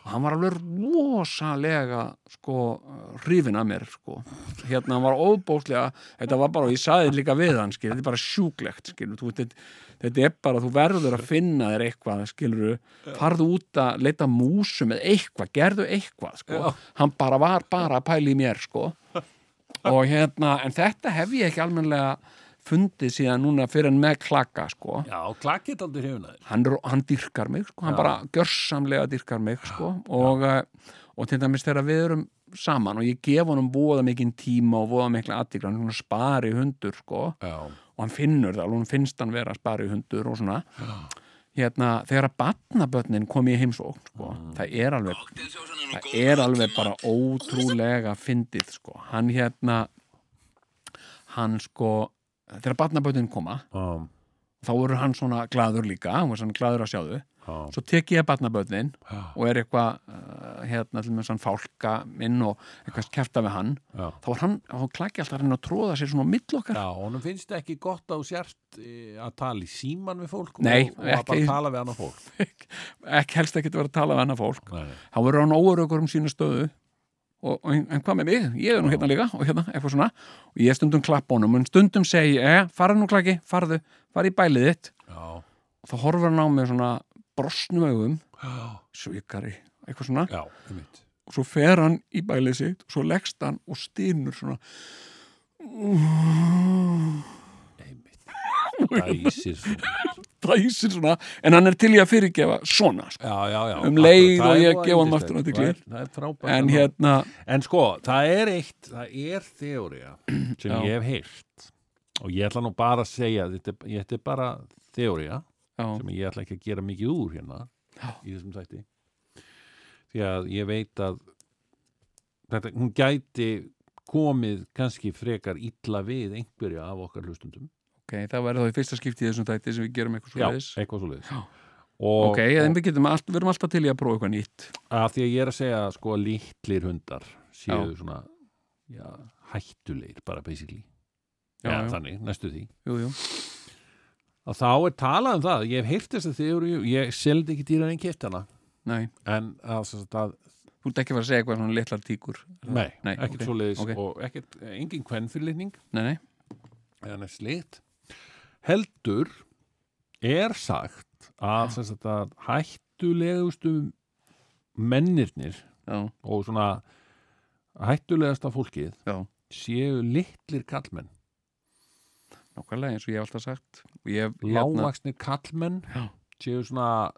Speaker 3: Og hann var alveg rosalega sko hrifin að mér sko. Hérna hann var óbóðslega þetta var bara, og ég saði líka við hann skil, þetta er bara sjúklegt skil, þetta, þetta er bara, þú verður að finna þér eitthvað skilur, farðu út að leita músum eða eitthvað, gerðu eitthvað sko,
Speaker 2: Já.
Speaker 3: hann bara var bara að pæla í mér sko. Og hérna, en þetta hef ég ekki almennilega fundið síðan núna fyrir en með klaka sko.
Speaker 2: Já, klakkið aldrei hrefunaðir
Speaker 3: hann, er- hann dyrkar mig, sko, hann
Speaker 2: Já.
Speaker 3: bara gjörsamlega dyrkar mig, sko. Og, uh, og til dæmis þegar við erum saman og ég gef honum voða mikinn tíma og voða mikla aðtíkla, hann er svona spari hundur, sko,
Speaker 2: Já,
Speaker 3: og hann finnur það hann finnst hann vera spari hundur og svona. Hérna, þegar að batnabötnin kom í heimsókn, sko, það er alveg það er alveg bara ótrúlega fyndið, sko, hann hérna hann sko þegar batnabötnin koma
Speaker 2: já,
Speaker 3: þá verður hann svona glaður líka hann var svona glaður að sjá þau.
Speaker 2: Já,
Speaker 3: svo tek ég barnabötnin
Speaker 2: já,
Speaker 3: og er eitthvað uh, hérna til með svona fálka minn og eitthvað kæfta við hann þá var hann, þá klakki alltaf að reyna að tróða sér svona á mill okkar.
Speaker 2: Já, honum finnst ekki gott á sért e, að tala í síman við fólk
Speaker 3: Nei,
Speaker 2: og, og að
Speaker 3: ekki.
Speaker 2: bara tala við annað fólk.
Speaker 3: Ekki helst ekki að vera að tala við annað fólk.
Speaker 2: Nei.
Speaker 3: þá verður hann óörökur um sína stöðu og, og en hvað með mig, ég er nú hérna líka og hérna, eitthvað svona, og ég stundum klapp honum en stundum segi, eh, farðu nú klakki farðu, farðu í bælið þitt.
Speaker 2: Já,
Speaker 3: og þá horfur hann á mig svona brosnum augum,
Speaker 2: já,
Speaker 3: svikari eitthvað svona,
Speaker 2: já,
Speaker 3: og svo fer hann í bælið sitt og svo leggst hann og stynur svona.
Speaker 2: Einmitt. Dæsir svo
Speaker 3: dæsir svona, en hann er til í að fyrirgefa svona, sko.
Speaker 2: Já, já, já
Speaker 3: Um leið og ég
Speaker 2: voða
Speaker 3: gef honum
Speaker 2: yndislegt.
Speaker 3: aftur
Speaker 2: frábært
Speaker 3: en hérna
Speaker 2: En sko, það er eitt, það er þeória sem ég hef heyrt. Og ég ætla nú bara að segja þetta þetta er bara þeória
Speaker 3: já,
Speaker 2: sem ég ætla ekki að gera mikið úr hérna í þessum þætti. Því að ég veit að þetta, hún gæti komið kannski frekar illa við einhverja af okkar hlustundum
Speaker 3: ok, það verður þá í fyrsta skipti í þessum tætti sem við gerum eitthvað svo
Speaker 2: Já,
Speaker 3: leiðis
Speaker 2: eitthvað svo leiðis
Speaker 3: Já.
Speaker 2: og,
Speaker 3: ok, en við, getum allt, við erum alltaf til í að prófa eitthvað nýtt.
Speaker 2: Og að því að ég er að segja sko litlir hundar séu
Speaker 3: Já.
Speaker 2: svona já, hættulegir bara basically.
Speaker 3: Já,
Speaker 2: já,
Speaker 3: já,
Speaker 2: þannig, næstu því.
Speaker 3: Jú, jú.
Speaker 2: að þá er talað um það, ég hef heyrt þess að þið ég seldi ekki dýran en keft hana
Speaker 3: Nei,
Speaker 2: en að, sem sagt að
Speaker 3: þú ert ekki að fara að segja eitthvað svona litlar tíkur
Speaker 2: Nei,
Speaker 3: Nei,
Speaker 2: ekkert
Speaker 3: ok,
Speaker 2: svoleiðis
Speaker 3: ok.
Speaker 2: og ekkert, engin kvennfyrirlitning.
Speaker 3: Nei, nei,
Speaker 2: eða neitt slikt heldur er sagt að, að hættulegustu mennirnir
Speaker 3: já,
Speaker 2: og svona hættulegasta fólkið
Speaker 3: já.
Speaker 2: séu litlir kallmenn
Speaker 3: nákvæmlega eins og ég hef alltaf sagt. Hef
Speaker 2: lágvaksnir kallmenn
Speaker 3: Já.
Speaker 2: séu svona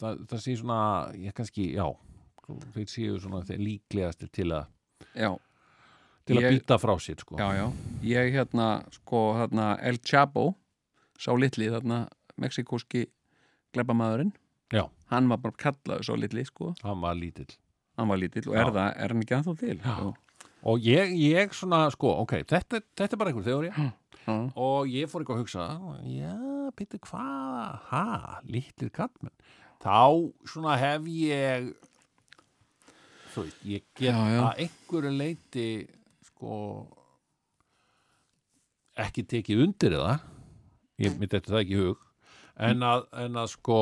Speaker 2: það, það séu svona, ég kannski, já þeir séu svona þeir líklegastir til að
Speaker 3: já,
Speaker 2: til að býta frá sér sko.
Speaker 3: já, já, ég hérna sko, hérna El Chapo sá litli, þarna mexikóski glebamaðurinn
Speaker 2: Já.
Speaker 3: hann var bara kallaður sá litli, sko
Speaker 2: hann var lítill
Speaker 3: hann var lítill og er það, er hann ekki ennþá til
Speaker 2: Já.
Speaker 3: Jú.
Speaker 2: og ég, ég svona, sko, ok þetta, þetta er bara einhver þeóri
Speaker 3: já,
Speaker 2: og ég fór eitthvað að hugsa já, býttu hvað ha, litlir kallmenn þá svona hef ég þú veit, ég get
Speaker 3: Já, já.
Speaker 2: að einhverju leiti sko ekki tekið undir það ég myndi þetta það ekki í hug. En að, en að sko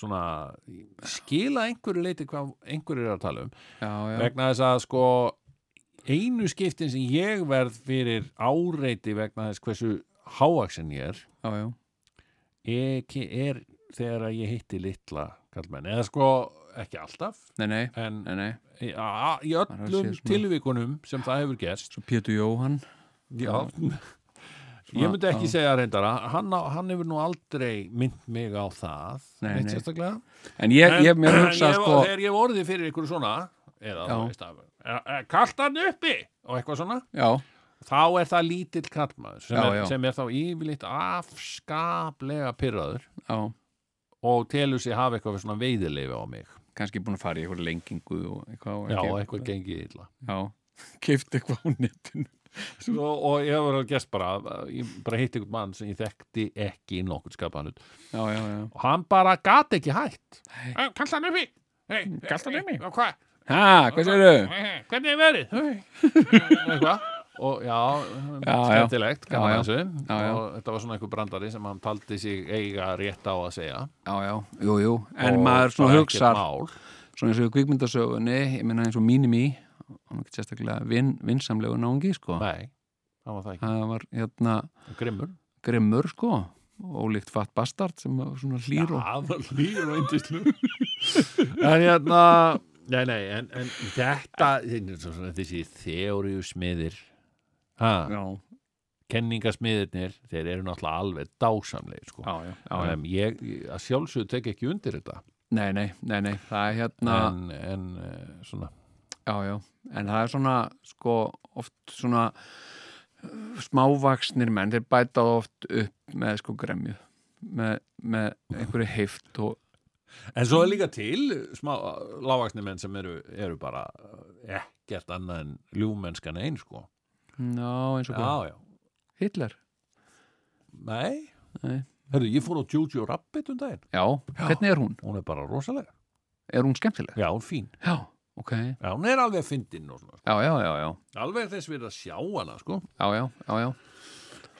Speaker 2: svona skila einhverju leiti hvað einhverju er að tala um.
Speaker 3: Já, já,
Speaker 2: vegna þess að sko einu skiptin sem ég verð fyrir áreiti vegna þess hversu hávaksin ég er
Speaker 3: já, já,
Speaker 2: ekki er þegar að ég hitti litla kallmenn, eða sko ekki alltaf,
Speaker 3: nei, nei,
Speaker 2: en
Speaker 3: nei,
Speaker 2: í, a, í öllum tilvikunum sem það hefur gerst.
Speaker 3: Svo Pétur Jóhann.
Speaker 2: Já ég myndi ekki
Speaker 3: já.
Speaker 2: segja reyndara hann, á- hann hefur nú aldrei mynd mig á það
Speaker 3: Nei, nei.
Speaker 2: sérstaklega
Speaker 3: en ég, ég mér hugsa sko
Speaker 2: þegar ég hef orðið fyrir ykkur svona eða
Speaker 3: Já.
Speaker 2: þú veist að kallt hann uppi og eitthvað svona
Speaker 3: já,
Speaker 2: þá er það lítill kallmaður sem,
Speaker 3: Já,
Speaker 2: er,
Speaker 3: já.
Speaker 2: sem er þá yfirleitt afskaplega pyrraður og telur sig hafa eitthvað svona veiðileifi á mig
Speaker 3: kannski búin að fara í eitthvað lengingu og eitthvað
Speaker 2: já, eitthvað gengið illa
Speaker 3: keift eitthvað á netinu
Speaker 2: Svo, og ég var að gest bara ég bara hitti einhvern mann sem ég þekkti ekki í
Speaker 3: já, já,
Speaker 2: og hann bara gat ekki hætt. Kallt hann uppi
Speaker 3: Kallt hann uppi?
Speaker 2: hvernig er verið? Og já,
Speaker 3: Já,
Speaker 2: skemmtilegt
Speaker 3: Já, já.
Speaker 2: og þetta var svona einhver brandari sem hann taldi sig eiga rétt á að segja.
Speaker 3: Já, já, jú, jú. En maður svona
Speaker 2: mál.
Speaker 3: svona eins og kvikmyndasögunni ég meina eins og Minimi hann var ekki sérstaklega vin, vinsamlegu náungi sko.
Speaker 2: nei, það var það ekki.
Speaker 3: Það var hérna
Speaker 2: grimmur.
Speaker 3: grimmur sko. Ólíkt fatt bastard sem var svona hlýr og
Speaker 2: það var hlýr og eindislu en hérna nei, nei, en, en þetta þessi þeóriu smiðir ha,
Speaker 3: já,
Speaker 2: kenningasmiðirnir þeir eru náttúrulega alveg dásamlegir sko.
Speaker 3: já, já, já, já.
Speaker 2: Um, ég, sjálfsögðu tek ekki undir þetta.
Speaker 3: Nei, nei, nei, nei, það er hérna
Speaker 2: en, en uh, svona
Speaker 3: já, já, en það er svona sko oft svona uh, smávaksnir menn, þeir bæta oft upp með sko gremju með, með einhverju heift og
Speaker 2: En svo er líka til smá lágvaksni menn sem eru, eru bara eh, ekkert annað en ljúmennskan einn sko.
Speaker 3: ná, eins og hvað. Hitler
Speaker 2: Nei.
Speaker 3: Nei.
Speaker 2: Hörru, ég fór á Jojo Rabbit um daginn.
Speaker 3: Já, hvernig er hún?
Speaker 2: Hún er bara rosalega.
Speaker 3: Er hún skemmtileg?
Speaker 2: Já, hún fín.
Speaker 3: Já, ok
Speaker 2: Já, hún er alveg fyndin og svona. sko.
Speaker 3: Já, já, já, já,
Speaker 2: Alveg þess við að sjá hana, sko.
Speaker 3: já, já, já, já.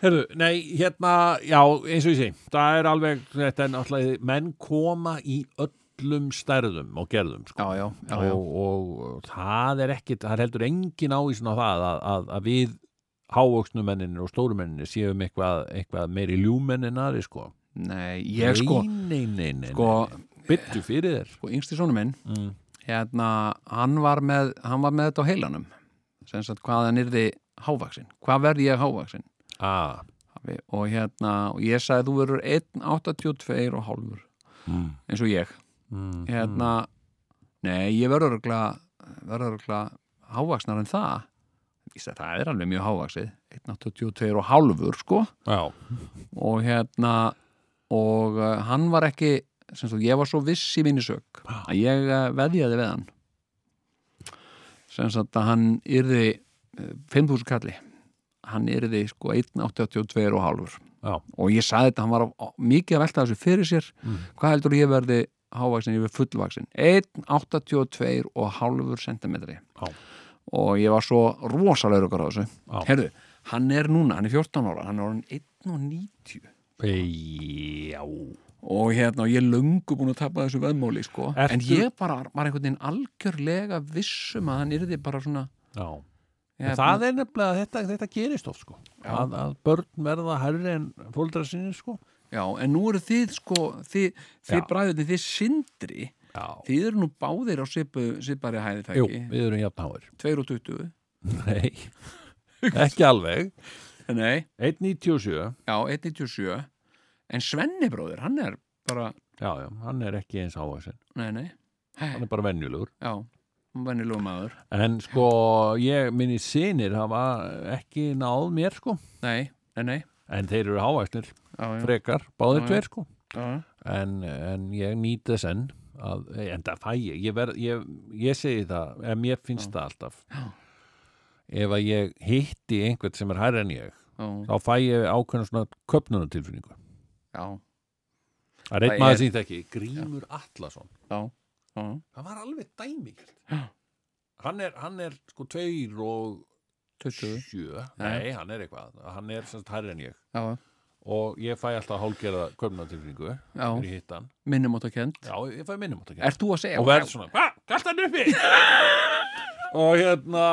Speaker 2: Hörru, nei, hérna, já, eins og ég sé, það er alveg, þetta er náttúrulega, menn koma í öllum stærðum og gerðum, sko.
Speaker 3: Já, já, já, já.
Speaker 2: og, og það er ekkit, það heldur engin ávísin á það að, að, að við hávöxnumenninir og stórumenninir séum eitthvað, eitthvað meiri ljúmenn en aðri sko
Speaker 3: Nei, ég sko,
Speaker 2: nei, nei, nei,
Speaker 3: sko,
Speaker 2: byttu fyrir þér
Speaker 3: sko, yngsti sónu minn,
Speaker 2: mm.
Speaker 3: Hérna, hann var með, hann var með þetta á heilanum. Sem sagt, hvað hann yrði hávaksin. Hvað verði ég hávaksin?
Speaker 2: ah,
Speaker 3: Og hérna, og ég sagði, þú verður 1,82 og hálfur,
Speaker 2: mm.
Speaker 3: eins og ég.
Speaker 2: Mm.
Speaker 3: Hérna, nei, ég verður verður örgla hávaksnar en það. Sagði, það er alveg mjög hávaksið. 1,82 og hálfur, sko.
Speaker 2: já,
Speaker 3: og hérna og uh, hann var ekki sagt, ég var svo viss í minni sög að ég uh, veðjaði við hann. Sem sagt að hann yrði uh, 5.000 kalli. Hann yrði sko 1.82 og hálfur.
Speaker 2: Já,
Speaker 3: og ég saði þetta, hann var mikið að velta þessu fyrir sér.
Speaker 2: Mm.
Speaker 3: hvað heldur ég verði hávaksin yfir fullvaksin 1.82 og hálfur sentimetri.
Speaker 2: Já.
Speaker 3: og ég var svo rosalega ykkur á þessu.
Speaker 2: Já.
Speaker 3: herðu, hann er núna, hann er 14 ára hann er orðin 1.90
Speaker 2: Ei, já
Speaker 3: og hérna, og ég löngu búin að tapa þessu veðmóli, sko,
Speaker 2: Ertu-
Speaker 3: en ég bara var einhvern veginn algjörlega vissum að hann yrði bara svona
Speaker 2: Já,
Speaker 3: hérna,
Speaker 2: það er nefnilega þetta, þetta gerist oft sko. Að, að börn verða herri en fóldra sinni sko.
Speaker 3: Já, en nú eru þið, sko þið, þið bræðið, þið sindri.
Speaker 2: Já,
Speaker 3: þið eru nú báðir á svipu, svipari hæði það
Speaker 2: jú, við erum jafn háir.
Speaker 3: 2.20
Speaker 2: Nei, ekki alveg.
Speaker 3: Nei,
Speaker 2: 1.97
Speaker 3: já, 1.97 en Svenni bróðir, hann er bara
Speaker 2: Já, já, hann er ekki eins
Speaker 3: nei,
Speaker 2: hann er bara venjulegur.
Speaker 3: Já nýlugum maður,
Speaker 2: en sko, ég, minni sinir hafa ekki náð mér sko.
Speaker 3: Nei, nei, nei.
Speaker 2: En þeir eru
Speaker 3: já, já,
Speaker 2: frekar, báðir
Speaker 3: Já, já.
Speaker 2: tveir sko.
Speaker 3: já,
Speaker 2: en, en ég nýt þess enn að, en það fæ ég. Ég, ver, ég ég segi það, en mér finnst það alltaf.
Speaker 3: Já.
Speaker 2: ef að ég hitti einhvern sem er hærri en ég
Speaker 3: já,
Speaker 2: þá fæ ég ákveðna svona köpnunatilfinningu
Speaker 3: já,
Speaker 2: það er einn maður
Speaker 3: er-
Speaker 2: sem ég þekki, Grímur Atlason.
Speaker 3: Já,
Speaker 2: það var alveg dæmikert
Speaker 3: Já.
Speaker 2: hann er, hann er sko tveir og
Speaker 3: 20
Speaker 2: sjö. Nei, hann er eitthvað, hann er semst hærri en ég.
Speaker 3: Já,
Speaker 2: og ég fæ alltaf hálgerða köpnunatilfinningu
Speaker 3: já,
Speaker 2: fyrir hittan,
Speaker 3: minnum átt að kent
Speaker 2: já, ég fæ minnum átt að
Speaker 3: Ert þú að segja
Speaker 2: og verð svona, hvað, galt hann uppi? Og hérna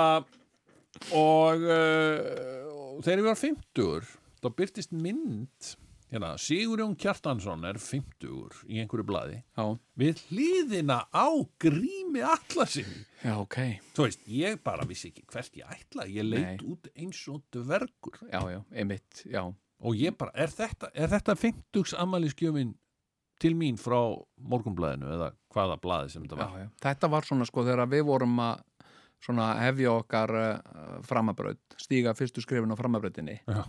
Speaker 2: og uh, þegar ég var 50 þá byrtist mynd hérna, Sigurjón Kjartansson er 50 í einhverju blaði.
Speaker 3: Já,
Speaker 2: við hlýðina á grími allasinni
Speaker 3: já, ok.
Speaker 2: Þú veist, ég bara vissi ekki hvert ég ætla. Ég leit
Speaker 3: Nei.
Speaker 2: út eins og dvergur.
Speaker 3: Já, já, einmitt, já,
Speaker 2: og ég bara, er þetta, er þetta 50 ammæliskjöfin til mín frá morgunblæðinu eða hvaða blaði sem þetta
Speaker 3: já,
Speaker 2: var?
Speaker 3: Já þetta var svona sko þegar við vorum að svona hefja okkar uh, framabraut, stíga fyrstu skrifin á framabrautinni.
Speaker 2: Já.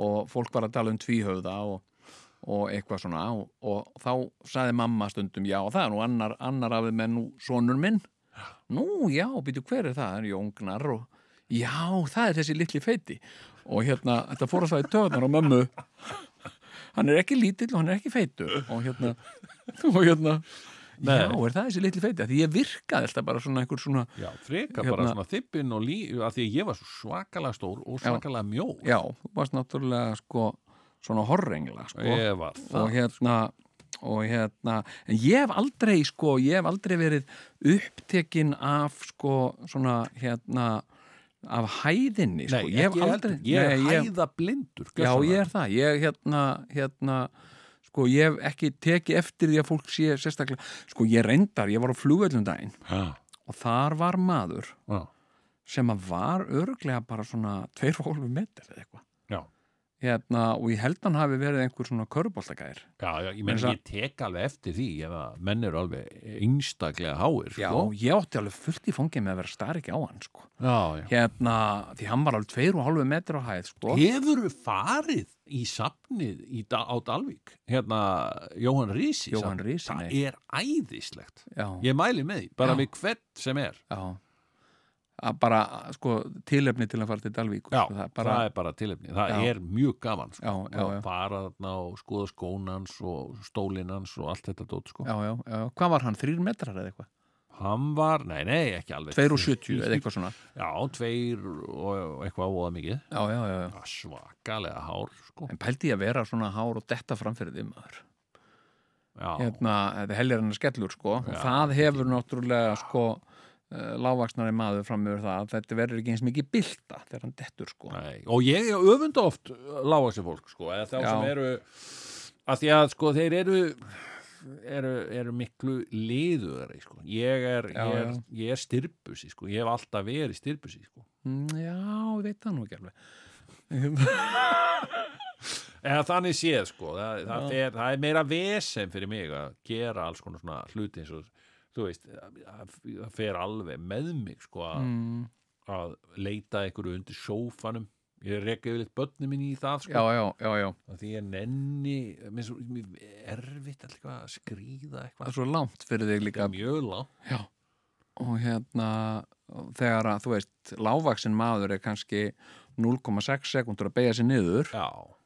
Speaker 3: Og fólk var að tala um tvíhöfða og, og eitthvað svona. Og, og þá saði mamma stundum já, það er nú annar, annar af þeim en nú sonur minn. Nú, já, býtu hver er það, Jóngnar og já, það er þessi litli feiti. Og hérna, þetta fór að það í töðnar á mömmu. Hann er ekki lítill og hann er ekki feitur. Og hérna, og hérna
Speaker 2: Nei.
Speaker 3: já, er það þessi litli feiti? Því ég virkaði alltaf bara svona einhver svona
Speaker 2: Já, freka
Speaker 3: Hérna-
Speaker 2: bara svona þippin og lí að því ég var svakalega stór og svakalega mjó
Speaker 3: já, þú varst náttúrulega sko svona horrengla sko.
Speaker 2: Ég var
Speaker 3: og
Speaker 2: það
Speaker 3: hérna og hérna, en ég hef aldrei sko, ég hef aldrei verið upptekinn af sko svona hérna af hæðinni sko,
Speaker 2: Nei,
Speaker 3: ég hef aldrei
Speaker 2: ég er
Speaker 3: Nei, ég,
Speaker 2: hæða blindur
Speaker 3: já, ég er það, ég hérna hérna, sko, ég hef ekki tekið eftir því að fólk sé sérstaklega, sko, ég reyndar, ég var á flugvöllum daginn
Speaker 2: Já,
Speaker 3: og þar var maður
Speaker 2: já,
Speaker 3: sem að var örglega bara svona 2,5 metr eða eitthvað hérna, og ég held hann hafi verið einhver svona köruboltagæðir
Speaker 2: Já, já, ég menn ég tek alveg eftir því ef að menn eru alveg einstaklega háir
Speaker 3: Já,
Speaker 2: sko.
Speaker 3: ég átti alveg fullt í fangið með að vera starf ekki á hann sko.
Speaker 2: já, já.
Speaker 3: hérna, því hann var alveg tveir og hálfu metr á hæð sko.
Speaker 2: Hefur farið í safnið í, á Dalvík hérna Jóhann Rísi
Speaker 3: Jóhann
Speaker 2: safn?
Speaker 3: Risi,
Speaker 2: það
Speaker 3: nei.
Speaker 2: er æðislegt
Speaker 3: já,
Speaker 2: ég mæli með því, bara við hvert sem er
Speaker 3: já að bara, sko, tilefni til að fara til Dalvík
Speaker 2: já,
Speaker 3: sko, það er
Speaker 2: bara,
Speaker 3: bara,
Speaker 2: það er bara tilefni. Það
Speaker 3: Já.
Speaker 2: er mjög gaman sko.
Speaker 3: Já, já,
Speaker 2: fara þarna og skoða skónans og stólinans og allt þetta dót sko.
Speaker 3: já, já, já, hvað var hann, þrýr metrar eða eitthvað?
Speaker 2: Hann var, nei, nei, ekki alveg.
Speaker 3: Tveir og sjötjú eða eitthvað svona.
Speaker 2: Já, tveir og eitthvað óða mikið.
Speaker 3: Já, já, já,
Speaker 2: svakalega hár sko.
Speaker 3: en pældi ég að vera svona hár og detta framfyrir því maður?
Speaker 2: Já,
Speaker 3: hérna, þetta hellir hann að skellur sko. Og það hefur náttúrulega sko lágvaksnari maður fram yfir það að þetta verður ekki eins mikið bylta þegar hann dettur sko
Speaker 2: Nei, og ég öfunda oft lágvaxi fólk sko, eða þá
Speaker 3: Já.
Speaker 2: sem eru að því að sko þeir eru eru, eru miklu liðuðari sko. ég er, er, er styrbusi sko. ég hef alltaf verið styrbusi sko.
Speaker 3: Mm, já, ég veit það nú ekki alveg
Speaker 2: eða þannig séð sko. það, það, fer, það er meira vesen fyrir mig að gera alls konar svona hluti eins og þú veist, það það fer alveg með mig sko, að,
Speaker 3: mm,
Speaker 2: að leita einhverju undir sófanum. Ég reka yfir litt börnum minni í það sko.
Speaker 3: já, já, já,
Speaker 2: því ég nenni mér svo mér er erfitt alltaf að skrýða
Speaker 3: það
Speaker 2: eitthvað
Speaker 3: er svo langt fyrir þig líka.
Speaker 2: Mjög langt.
Speaker 3: Og hérna þegar að þú veist lágvaksin maður er kannski 0,6 sekundur að beigja sér niður.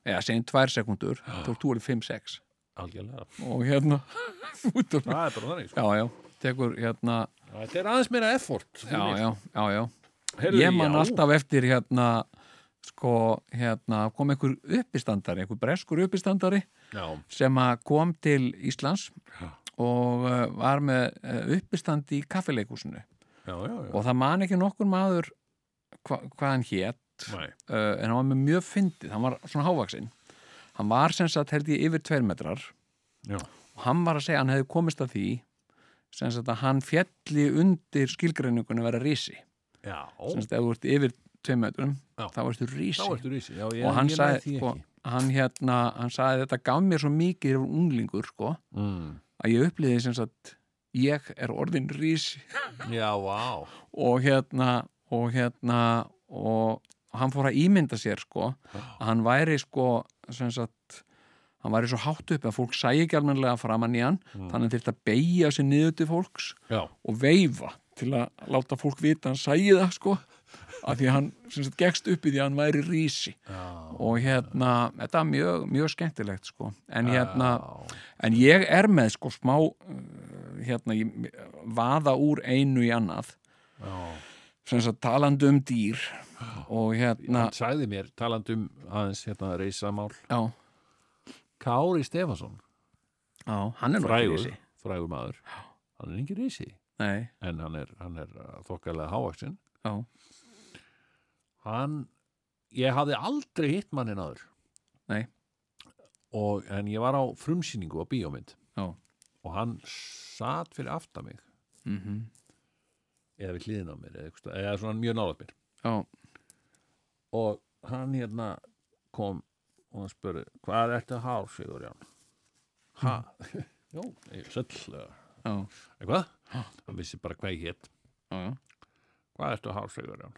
Speaker 3: Eða segjum 2 sekundur þú er 5-6
Speaker 2: algjörlega.
Speaker 3: Og hérna
Speaker 2: það er bara þannig sko.
Speaker 3: já, já, tekur hérna
Speaker 2: þetta er aðeins meira effort
Speaker 3: já, já, já, já
Speaker 2: Heyrðu,
Speaker 3: ég man
Speaker 2: já.
Speaker 3: alltaf eftir hérna sko, hérna kom einhver uppistandari, einhver breskur uppistandari
Speaker 2: já,
Speaker 3: sem kom til Íslands
Speaker 2: Já.
Speaker 3: og uh, var með uh, uppistand í kaffileikúsinu og það man ekki nokkur maður hva, hvað hann hét
Speaker 2: Nei.
Speaker 3: uh, en hann var með mjög fyndið, hann var svona hávaksinn hann var sem sagt held ég yfir tveir metrar
Speaker 2: Já.
Speaker 3: og hann var að segja hann hefði komist að því sem sagt að hann fjalli undir skilgreiningunni að vera rísi
Speaker 2: já,
Speaker 3: sem sagt ef þú ert yfir tveir metrum þá ertu rísi
Speaker 2: þá ertu rísi já, ég,
Speaker 3: og hann sagði, sko, hann hérna hann sagði þetta gaf mér svo mikið yfir unglingur sko,
Speaker 2: mm.
Speaker 3: að ég upplýði sem sagt ég er orðin rísi
Speaker 2: já, vá.
Speaker 3: Og hérna og hérna og hann fór að ímynda sér sko að hann væri sko sem sagt hann væri svo hátt upp að fólk sæi ekki almennilega framann í hann
Speaker 2: Mm.
Speaker 3: þannig að beigja sér niður til fólks
Speaker 2: já,
Speaker 3: og veifa til að láta fólk vita að hann sæi það sko af því að hann sagt gegst upp í því að hann væri rísi.
Speaker 2: Já,
Speaker 3: og hérna, þetta er mjög, mjög skemmtilegt sko, en hérna
Speaker 2: já.
Speaker 3: en ég er með sko smá uh, hérna, ég, vaða úr einu í annað. Sem sagt talandi um dýr og hérna,
Speaker 2: hann sagði mér, talandi um aðeins hérna reysamál
Speaker 3: já,
Speaker 2: Kári Stefansson,
Speaker 3: já hann er nú ekki rissi
Speaker 2: frægur maður, hann er ekki reysi
Speaker 3: nei,
Speaker 2: en hann er, hann er uh, þokkalega hávaxinn.
Speaker 3: Já,
Speaker 2: hann ég hafði aldrei hitt mannin áður.
Speaker 3: Nei.
Speaker 2: og, en ég var á frumsýningu á bíómynd.
Speaker 3: Já.
Speaker 2: og hann satt fyrir aftan mig.
Speaker 3: Mm
Speaker 2: eða við hliðin á mér eða, eða svona mjög nálægt mér.
Speaker 3: Já,
Speaker 2: og hann hérna kom og hann spurði hvað er þetta hár Sigur Ján ha, já, ég söll eitthvað, hann vissi bara hvað ég hétt hvað er þetta hár Sigur Ján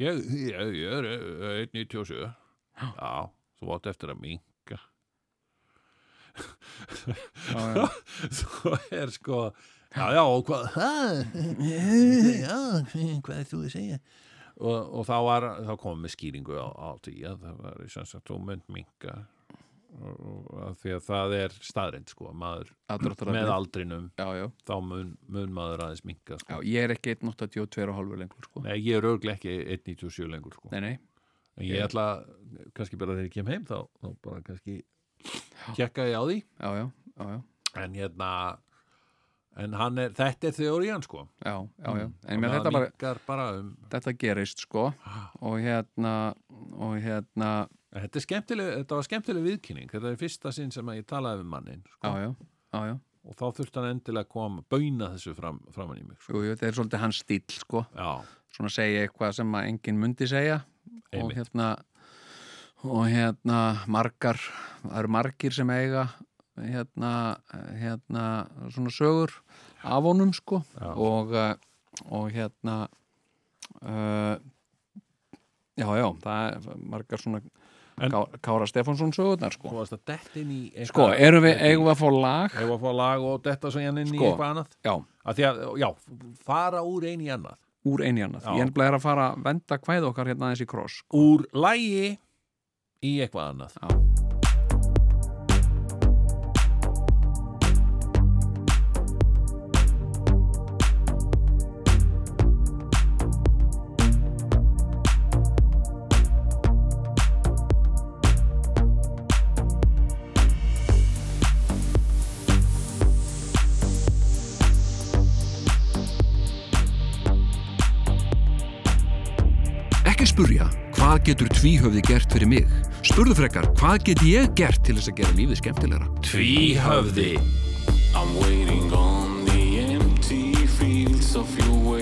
Speaker 2: ég, ég, ég er eh, 1.97 já, þú átt eftir að minka svo er sko já, já, og hvað? Já, hvað er þú að segja og, og þá var þá komum við skýringu á, á því að það var sem sagt, þú mynd minka og, og að því að það er staðrind sko, maður með aldrinum
Speaker 3: já, já.
Speaker 2: þá mun, mun maður aðeins minka
Speaker 3: Já,
Speaker 2: sko.
Speaker 3: ég er ekki 1.82 og hálfur lengur sko.
Speaker 2: Nei, ég er örglega ekki 1.97 lengur sko.
Speaker 3: Nei, nei,
Speaker 2: en ég ætla, kannski bara þegar ég kem heim þá, þá bara kannski kekka ég á því
Speaker 3: já, já, já, já,
Speaker 2: en hérna en hann er, þetta er þeorían sko.
Speaker 3: Já, já, já. En
Speaker 2: Og
Speaker 3: mér þetta bara,
Speaker 2: bara um
Speaker 3: þetta gerist sko. Og hérna og hérna,
Speaker 2: En Þetta, þetta var skemmtileg viðkynning. Þetta er fyrsta sinn sem ég talaði við mannin sko.
Speaker 3: já, já, já, já.
Speaker 2: Og þá þurfti hann endilega að koma bauna þessu fram, framan í mig sko.
Speaker 3: Jú, þetta er svolítið hans stíl sko.
Speaker 2: Já,
Speaker 3: svona segja eitthvað sem að enginn mundi segja. Og
Speaker 2: Einmitt.
Speaker 3: hérna og hérna margar það eru margir sem eiga hérna, hérna svona sögur af honum sko
Speaker 2: Já.
Speaker 3: og, eh, og hérna uh, já, já það er margar svona
Speaker 2: En-
Speaker 3: Ká, Kára Stefánsson sögurnar sko
Speaker 2: eitthvað-
Speaker 3: sko, erum við, eigum við að fá lag
Speaker 2: Eigum við að fá lag og detta svo hérna inn í
Speaker 3: Sko.
Speaker 2: eitthvað annað
Speaker 3: já,
Speaker 2: að því að, já, fara úr einu í annað
Speaker 3: úr eini annað
Speaker 2: Já.
Speaker 3: ég er nefnilega að fara að venda kvæð okkar hérna aðeins í kross
Speaker 2: úr lægi í eitthvað annað
Speaker 3: Já.
Speaker 1: Hvað getur tvíhöfði gert fyrir mig? Spurðu frekar, hvað get ég gert til þess að gera lífið skemmtilegra?
Speaker 2: Tvíhöfði
Speaker 4: I'm waiting on the empty fields of your wastelands.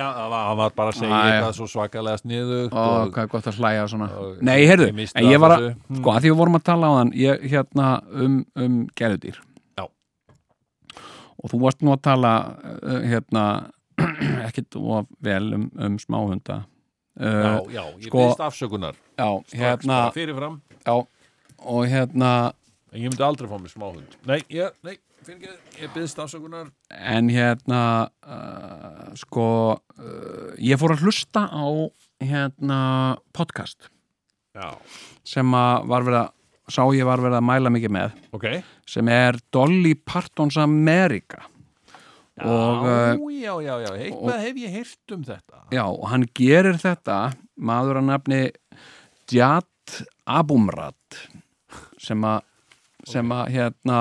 Speaker 2: Já, hann var- bara að segja
Speaker 3: Æ, já.
Speaker 2: eitthvað svo svakalega sniðugt
Speaker 3: Ó, hvað er gott að hlæja svona
Speaker 2: og-
Speaker 3: Nei, heyrðu, en ég var að
Speaker 2: þessu. Hmm.
Speaker 3: sko, að því við vorum að tala á þann ég, hérna, um, um gæludýr
Speaker 2: Já.
Speaker 3: og þú varst nú að tala uh, hérna ekkit of vel um, um smáhunda
Speaker 2: Já,
Speaker 3: uh,
Speaker 2: já, ég
Speaker 3: sko-
Speaker 2: byrst afsökunar
Speaker 3: já, hérna
Speaker 2: fyrirfram
Speaker 3: já, og hérna
Speaker 2: En ég myndi aldrei fá mér smáhund Nei, ég, nei, ekki, ég byrst afsökunar.
Speaker 3: En hérna uh, sko uh, ég fór að hlusta á hérna podcast.
Speaker 2: Já,
Speaker 3: sem að var verið að sá ég var verið að mæla mikið með.
Speaker 2: Ok.
Speaker 3: Sem er Dolly Partons America. Og uh,
Speaker 2: Já, já, já, já, eitthvað hef ég heyrt um þetta.
Speaker 3: Já, og hann gerir þetta maður að nafni Jad Abumrad sem að sem að hérna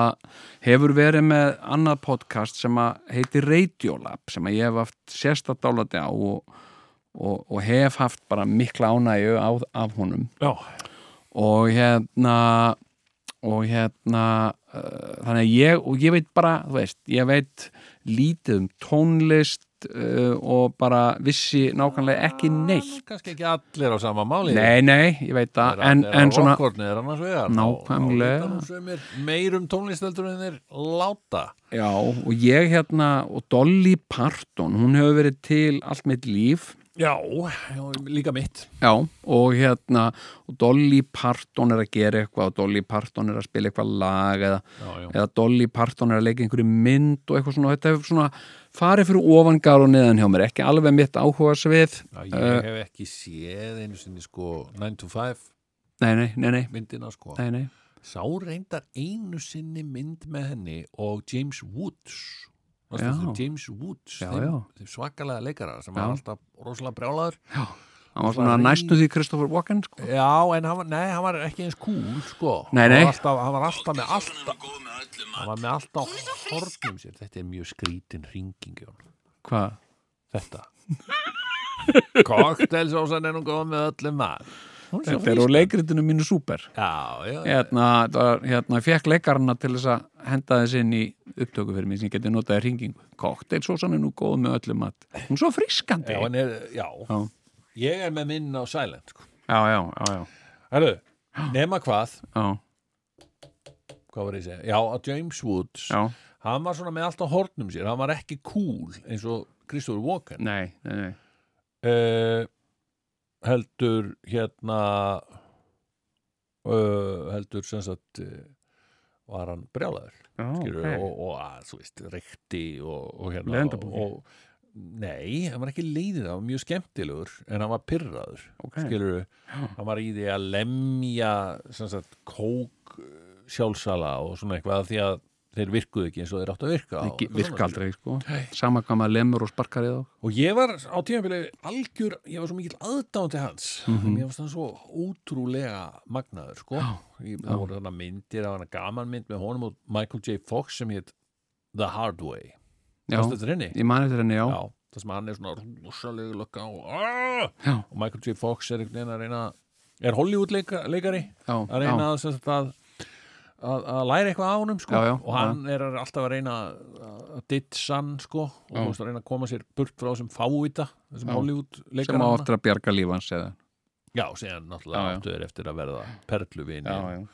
Speaker 3: hefur verið með annað podcast sem að heitir Radiolab sem að ég hef haft sérstætt álati á og, og, og hef haft bara mikla ánægju á, af honum.
Speaker 2: Já,
Speaker 3: og hérna og hérna uh, þannig að ég, og ég veit bara þú veist, ég veit lítið um tónlist uh, og bara vissi nákvæmlega ekki neitt.
Speaker 2: kannski ekki allir á sama máli.
Speaker 3: Nei, nei, ég veit það. En, en svona, Nákvæmlega.
Speaker 2: Þá- þá vita nú sumir Meir um tónlisteldur en þeir láta.
Speaker 3: Já, og ég hérna og Dolly Parton, hún hefur verið til allt mitt líf
Speaker 2: Já, líka mitt.
Speaker 3: Já, og hérna og Dolly Parton er að gera eitthvað og Dolly Parton er að spila eitthvað lag eða,
Speaker 2: Já, já,
Speaker 3: eða Dolly Parton er að leika einhverju mynd og eitthvað svona, þetta hefur svona farið fyrir ofangar og neðan hjá mér, ekki alveg mitt áhuga svið
Speaker 2: já ég
Speaker 3: Uh,
Speaker 2: hef ekki séð einu sinni sko 9 to 5
Speaker 3: Nei, nei, nei, nei,
Speaker 2: myndina sko.
Speaker 3: Nei, nei.
Speaker 2: Sá reyndar einu sinni mynd með henni og James Woods James Woods
Speaker 3: Já,
Speaker 2: þeim,
Speaker 3: já.
Speaker 2: þeim svakalega leikara sem
Speaker 3: Já.
Speaker 2: var alltaf rosalega brjálaður
Speaker 3: Hann var svona næstu því Kristoffer Walken sko.
Speaker 2: Já, en hann var, nei, hann var ekki eins cool sko.
Speaker 3: Nei,
Speaker 2: Hann
Speaker 3: nei.
Speaker 2: var alltaf, hann var alltaf með alltaf hann var með alltaf hornum sér þetta er mjög skrítin ringing.
Speaker 3: Hvað?
Speaker 2: þetta Koktelsósan er nú góð með öllum maður
Speaker 3: Þetta er úr leikritinu mínu súper
Speaker 2: Já, já, já.
Speaker 3: Hérna, hérna, fekk leikarana til þess að henda þess inn í upptöku fyrir mig sem ég geti notaði hringingu Koktelsósan er nú góð með öllum mat Hún er svo friskandi
Speaker 2: Já, hann er, já.
Speaker 3: Já.
Speaker 2: Ég er með minn á silent sko.
Speaker 3: já, já, já, já,
Speaker 2: Herru, nema hvað
Speaker 3: já,
Speaker 2: Hvað var ég að segja? Já, að James Woods
Speaker 3: já.
Speaker 2: Hann var svona með alltaf hornum sér Hann var ekki cool eins og Christopher Walken
Speaker 3: Nei, nei, nei
Speaker 2: uh, heldur hérna uh, heldur sem sagt uh, var hann brjálaður
Speaker 3: Já,
Speaker 2: skilur,
Speaker 3: ok.
Speaker 2: og, og að, þú veist, reykti og, og hérna og, nei, hann var ekki leiðið hann var mjög skemmtilegur en hann var pyrraður
Speaker 3: Ok.
Speaker 2: skilur, hann var í því að lemja sem sagt kók uh, sjálfsala og svona eitthvað því að þeir virkuðu ekki eins og þeir áttu að virka á-
Speaker 3: virka
Speaker 2: svona
Speaker 3: aldrei sko. sama hvað maður lemur og sparkar í þá.
Speaker 2: Og ég var á tímabili algjör, ég var svo mikill aðdándi hans.
Speaker 3: Mhm.
Speaker 2: mér varst hann svo ótrúlega magnaður, sko. Ég, það voru þarna myndir af hana gaman mynd með honum og Michael J. Fox sem hétt The Hard Way.
Speaker 3: Já, ég mani þetta henni, já,
Speaker 2: Já, það sem hann er svona rosalega lögga og, og Michael J. Fox er einhvern veginn að reyna er Hollywood leika, leikari? Að reyna að, að, að, læra eitthvað á honum sko. Og hann er alltaf að reyna að- ditsa hann sko, og þú veist að reyna að koma sér burt frá þessum fávita þessum. Hollywood
Speaker 3: sem
Speaker 2: leikara
Speaker 3: á eftir að bjarga lífans eða?
Speaker 2: Já, síðan náttúrulega þeir eftir að verða
Speaker 3: já,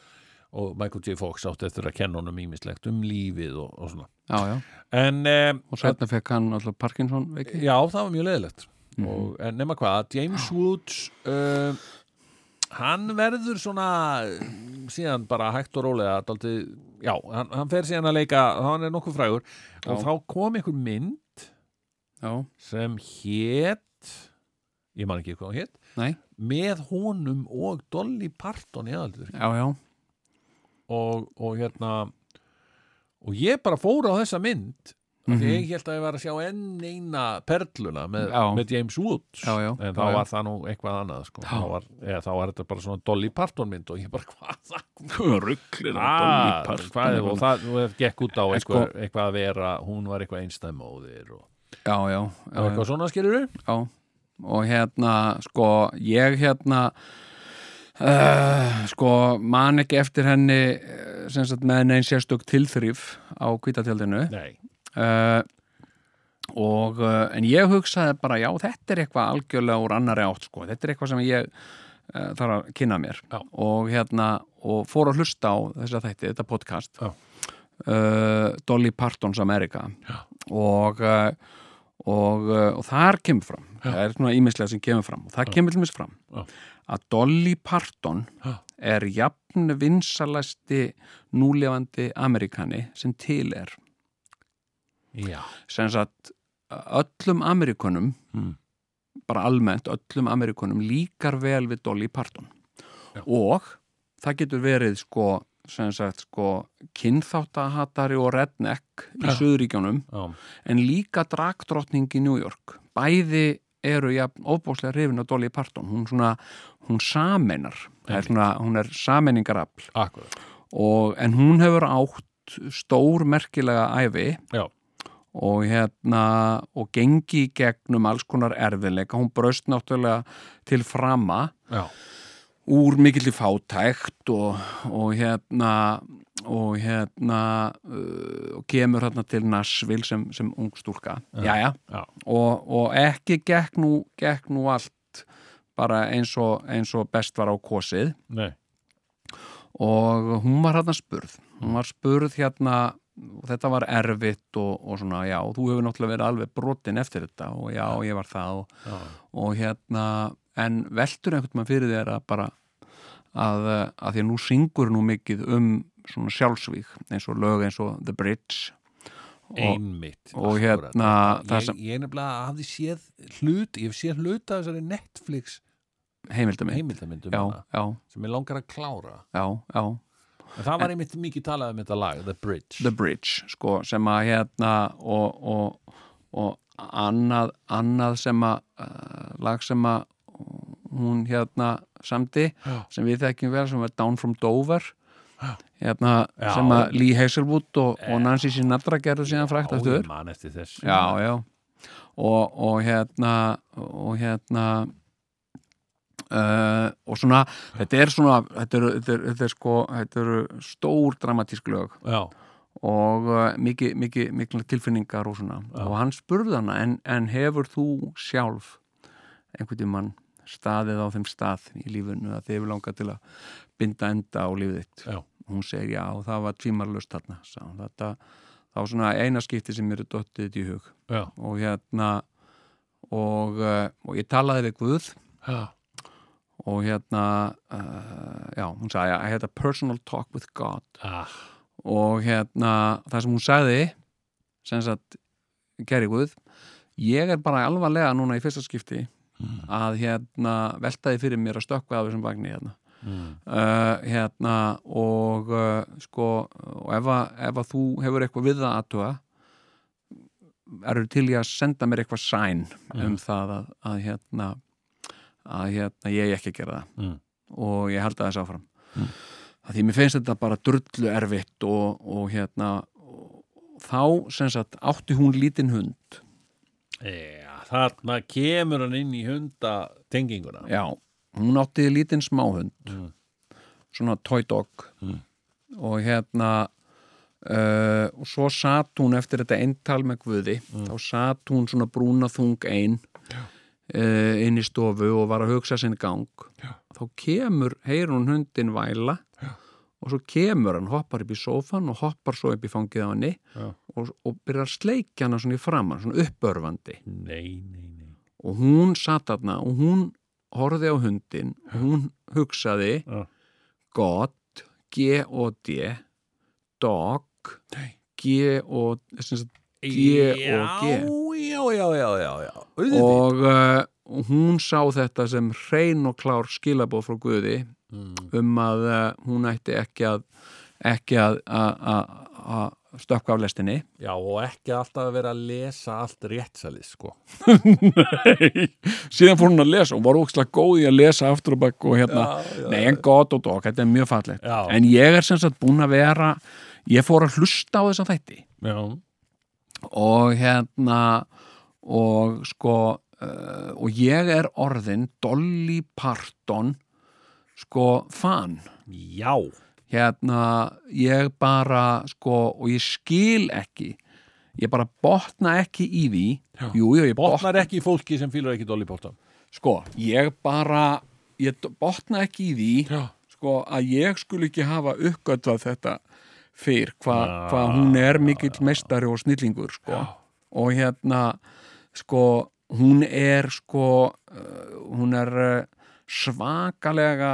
Speaker 2: og Michael J. Fox áttu eftir að kenna honum ímislegt um lífið og, og svona.
Speaker 3: Já, já.
Speaker 2: en um,
Speaker 3: og setna fekk hann alltaf Parkinson veiki.
Speaker 2: Já, það var mjög leðilegt
Speaker 3: Mhm.
Speaker 2: og, en nema hvað, James Woods uh, hann verður svona síðan bara hægt og rólega dálítið, já, hann, hann fer síðan að leika hann er nokkuð frægur. Og
Speaker 3: Já.
Speaker 2: þá kom einhver mynd
Speaker 3: já,
Speaker 2: sem hét ég man ekki hvað hún hét
Speaker 3: nei,
Speaker 2: með honum og Dolly Parton í aðaldur og, og hérna og ég bara fór á þessa mynd því
Speaker 3: Mhm.
Speaker 2: ég held að ég var að sjá enn eina perluna með, með James Woods.
Speaker 3: Já, já,
Speaker 2: en þá
Speaker 3: já,
Speaker 2: var það nú eitthvað annað sko. Þá, var, eða, þá var þetta bara svona Dolly Parton mynd og ég bara hvað það
Speaker 3: rugglir
Speaker 2: ah, hvað er, og það og gekk út á eitthvað,
Speaker 3: sko-
Speaker 2: eitthvað að vera hún var eitthvað einstæðmóðir og,
Speaker 3: já, já,
Speaker 2: og
Speaker 3: já, já,
Speaker 2: eitthvað svona skilur
Speaker 3: já. Og hérna, sko, ég hérna uh, sko, man ekki eftir henni eh, sem sagt með neinn sérstök tilþrif á kvítatjaldinu
Speaker 2: nei,
Speaker 3: uh, og uh, en ég hugsaði bara já þetta er eitthvað algjörlega úr annari átt sko. þetta er eitthvað sem ég uh, þarf að kynna mér
Speaker 2: Já.
Speaker 3: og hérna og fór að hlusta á þess að þætti, þetta podcast
Speaker 2: Já.
Speaker 3: uh, Dolly Partons America
Speaker 2: Já.
Speaker 3: og og, og þar kemur fram það er svona ímislega sem kemur fram og það kemur til mér fram
Speaker 2: Já.
Speaker 3: að Dolly Parton
Speaker 2: Já.
Speaker 3: er jafn vinsalasti núlefandi Amerikani sem til er sem sagt öllum Amerikunum
Speaker 2: Mm.
Speaker 3: bara almennt öllum Amerikunum líkar vel við Dolly Parton.
Speaker 2: Já.
Speaker 3: og það getur verið sko sem sagt sko kynþáttahatari og redneck í
Speaker 2: Já.
Speaker 3: Suðuríkjónum
Speaker 2: já,
Speaker 3: en líka dragdrottning í New York. Bæði eru ja, óbóðslega hrifin af Dolly Parton. Hún svona, hún sameinar. Það er svona, hún er og, en hún hefur átt stór merkilega æfi
Speaker 2: já,
Speaker 3: og hérna og gengi í gegnum alls konar erfiðleika, hún braust náttúrulega til frama
Speaker 2: já,
Speaker 3: úr mikill í fátækt og, og hérna og hérna uh, og kemur hérna til Nashville sem, sem ung stúlka. Jæja.
Speaker 2: já,
Speaker 3: Og, og ekki gekk nú, gekk nú allt bara eins og, eins og best var á kosið.
Speaker 2: Nei.
Speaker 3: Og hún var hérna spurð. Hún var spurð hérna og þetta var erfitt og, og svona já, og þú hefur náttúrulega verið alveg brotin eftir þetta og já, ég var það og,
Speaker 2: já,
Speaker 3: og hérna, en veltur einhvern veginn fyrir þér að bara að, að því að nú syngur nú mikið um svona sjálfsvík eins og lög eins og The Bridge
Speaker 2: einmitt
Speaker 3: og hérna,
Speaker 2: ég,
Speaker 3: sem-
Speaker 2: ég nefnilega hafði séð hlut ég hef séð hlut af þessari Netflix
Speaker 3: heimildamind
Speaker 2: heimildamindum
Speaker 3: já, já,
Speaker 2: sem ég langar að klára.
Speaker 3: Já, já
Speaker 2: en það var einmitt mikið talað um þetta lag The Bridge.
Speaker 3: The Bridge, sko, sem að hérna og, og, og annað, annað sem að uh, lag sem að hún hérna samdi
Speaker 2: Já.
Speaker 3: sem við þekkjum vel sem er Down from Dover. Hérna,
Speaker 2: Já.
Speaker 3: sem að Lee Hazelwood og, og Nancy Sinatra gerðu síðan frækt aftur já, já. Og, og hérna og hérna uh, og svona þetta er svona þetta eru, þetta eru, þetta er sko, þetta eru stór dramatísk lög.
Speaker 2: Já,
Speaker 3: og uh, mikið, mikið, mikið tilfinningar og svona.
Speaker 2: Já.
Speaker 3: og hann spurði hana en, en hefur þú sjálf einhvern tímann staðið á þeim stað í lífinu að þið hefur langað til að binda enda á lífið þitt?
Speaker 2: Já.
Speaker 3: hún segir já og það var tvímarlust þarna þetta það var svona eina skipti sem mér er dottið í hug.
Speaker 2: Já,
Speaker 3: og hérna og, uh, og ég talaði við Guð.
Speaker 2: Já,
Speaker 3: og hérna uh, já, hún sagði I had a personal talk with God.
Speaker 2: Ah,
Speaker 3: og hérna það sem hún sagði sem sagt, gerði Guð ég er bara alvarlega núna í fyrsta skipti að hérna veltaði fyrir mér að stökkva af þessum vagni hérna. Uh, hérna og uh, sko og ef að, ef að þú hefur eitthvað við það aðtuga eru til í að senda mér eitthvað sæn um það að, að hérna að hérna ég ekki að gera það
Speaker 2: Mm.
Speaker 3: og ég held að þess áfram mm. því mér finnst þetta bara drullu erfitt og, og hérna og þá sem sagt átti hún lítinn hund
Speaker 2: Já, þarna kemur hann inn í hundatenginguna
Speaker 3: já, hún átti lítinn smáhund
Speaker 2: Mm.
Speaker 3: svona toy dog
Speaker 2: Mm.
Speaker 3: og hérna uh, og svo satt hún eftir þetta eintal með Guði
Speaker 2: Mm.
Speaker 3: þá satt hún svona brúna þung ein uh, inn í stofu og var að hugsa sinn gang
Speaker 2: Já.
Speaker 3: þá kemur, heyr hún hundin væla
Speaker 2: Já.
Speaker 3: og svo kemur hann, hoppar upp í sófan og hoppar svo upp í fangið á
Speaker 2: Já.
Speaker 3: og, og byrjar að sleikja hana svona í framann, svona uppörfandi
Speaker 2: Nei, nei, nei
Speaker 3: og hún satt þarna og hún horfði á hundin og hún hugsaði. God, G-O-D dog
Speaker 2: Nei.
Speaker 3: G og G.
Speaker 2: Já, já, já, já, já.
Speaker 3: Og uh, hún sá þetta sem hrein og klár skilabóð frá Guði
Speaker 2: Mm.
Speaker 3: um að uh, hún ætti ekki að ekki að, að, að, að stökkva af lestinni.
Speaker 2: Já, og ekki alltaf að vera að lesa allt réttsalið, sko.
Speaker 3: Síðan fór hún að lesa og var ókslega góð í að lesa aftur og bakk og hérna,
Speaker 2: Já, já,
Speaker 3: nei en gott og dog þetta er mjög fallegt,
Speaker 2: Já.
Speaker 3: en ég er sem sagt búin að vera, ég fór að hlusta á þessa þætti.
Speaker 2: Já,
Speaker 3: og hérna og sko uh, og ég er orðin Dolly Parton sko fan.
Speaker 2: Já.
Speaker 3: Hérna ég bara sko og ég skil ekki ég bara botna ekki í því. Jú, jú, ég botna
Speaker 2: Botnar ekki í fólki sem fýlar ekki Dolly Parton.
Speaker 3: Sko, ég bara ég botna ekki í því
Speaker 2: Já.
Speaker 3: sko að ég skul ekki hafa uppgötvað þetta fyrr hvað hva hún er mikill meistari og snillingur sko. Og hérna sko hún er sko uh, hún er uh, svakalega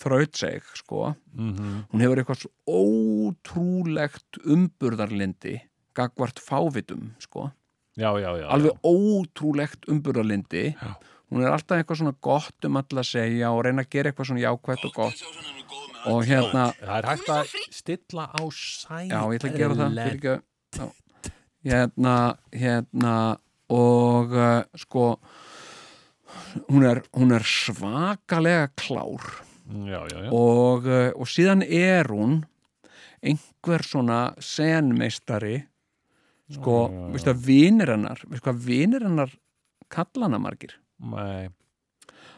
Speaker 3: þrautseg sko.
Speaker 2: Mm
Speaker 3: hún hefur eitthvað svo ótrúlegt umburðarlindi gagvart fávitum sko.
Speaker 2: Já, já, já
Speaker 3: alveg ótrúlegt umburðarlindi
Speaker 2: Já.
Speaker 3: hún er alltaf eitthvað svona gott um alla að segja og reyna að gera eitthvað svona jákvætt og gott og hérna.
Speaker 2: Það er hægt að stilla á sæl
Speaker 3: já, ég ætla að gera það fyrir ekki já. hérna, hérna og uh, sko hún er, hún er svakalega klár.
Speaker 2: Já, já, já.
Speaker 3: Og, uh, og síðan er hún einhver svona senmeistari sko, veistu að vinir hennar veistu hvað vinir hennar kalla hana margir?
Speaker 2: Nei,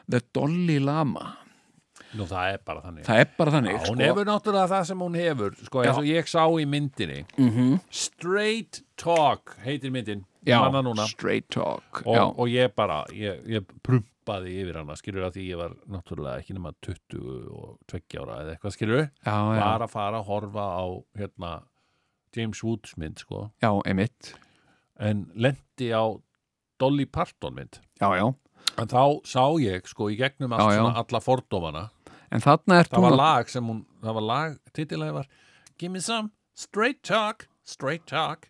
Speaker 3: The Dolly Lama
Speaker 2: nú það er bara þannig.
Speaker 3: Það er bara þannig
Speaker 2: Já, hún
Speaker 3: sko.
Speaker 2: hefur náttúrulega það sem hún hefur sko, eins og ég sá í myndinni.
Speaker 3: Mm
Speaker 2: Straight Talk heitir myndin.
Speaker 3: Já, straight talk
Speaker 2: og, og ég bara, ég, ég prumpaði yfir hana, skilur að því ég var náttúrulega ekki nema 20 og 20 ára eða eitthvað, skilur
Speaker 3: já, já,
Speaker 2: var að fara að horfa á hérna, James Woods mynd sko,
Speaker 3: já, emitt
Speaker 2: en lendi á Dolly Parton mynd.
Speaker 3: Já, já,
Speaker 2: en þá sá ég sko í gegnum
Speaker 3: Já, já.
Speaker 2: alla fordómana
Speaker 3: en þarna er
Speaker 2: það var lag sem hún, það var lag titilæði var Give me some straight talk straight talk.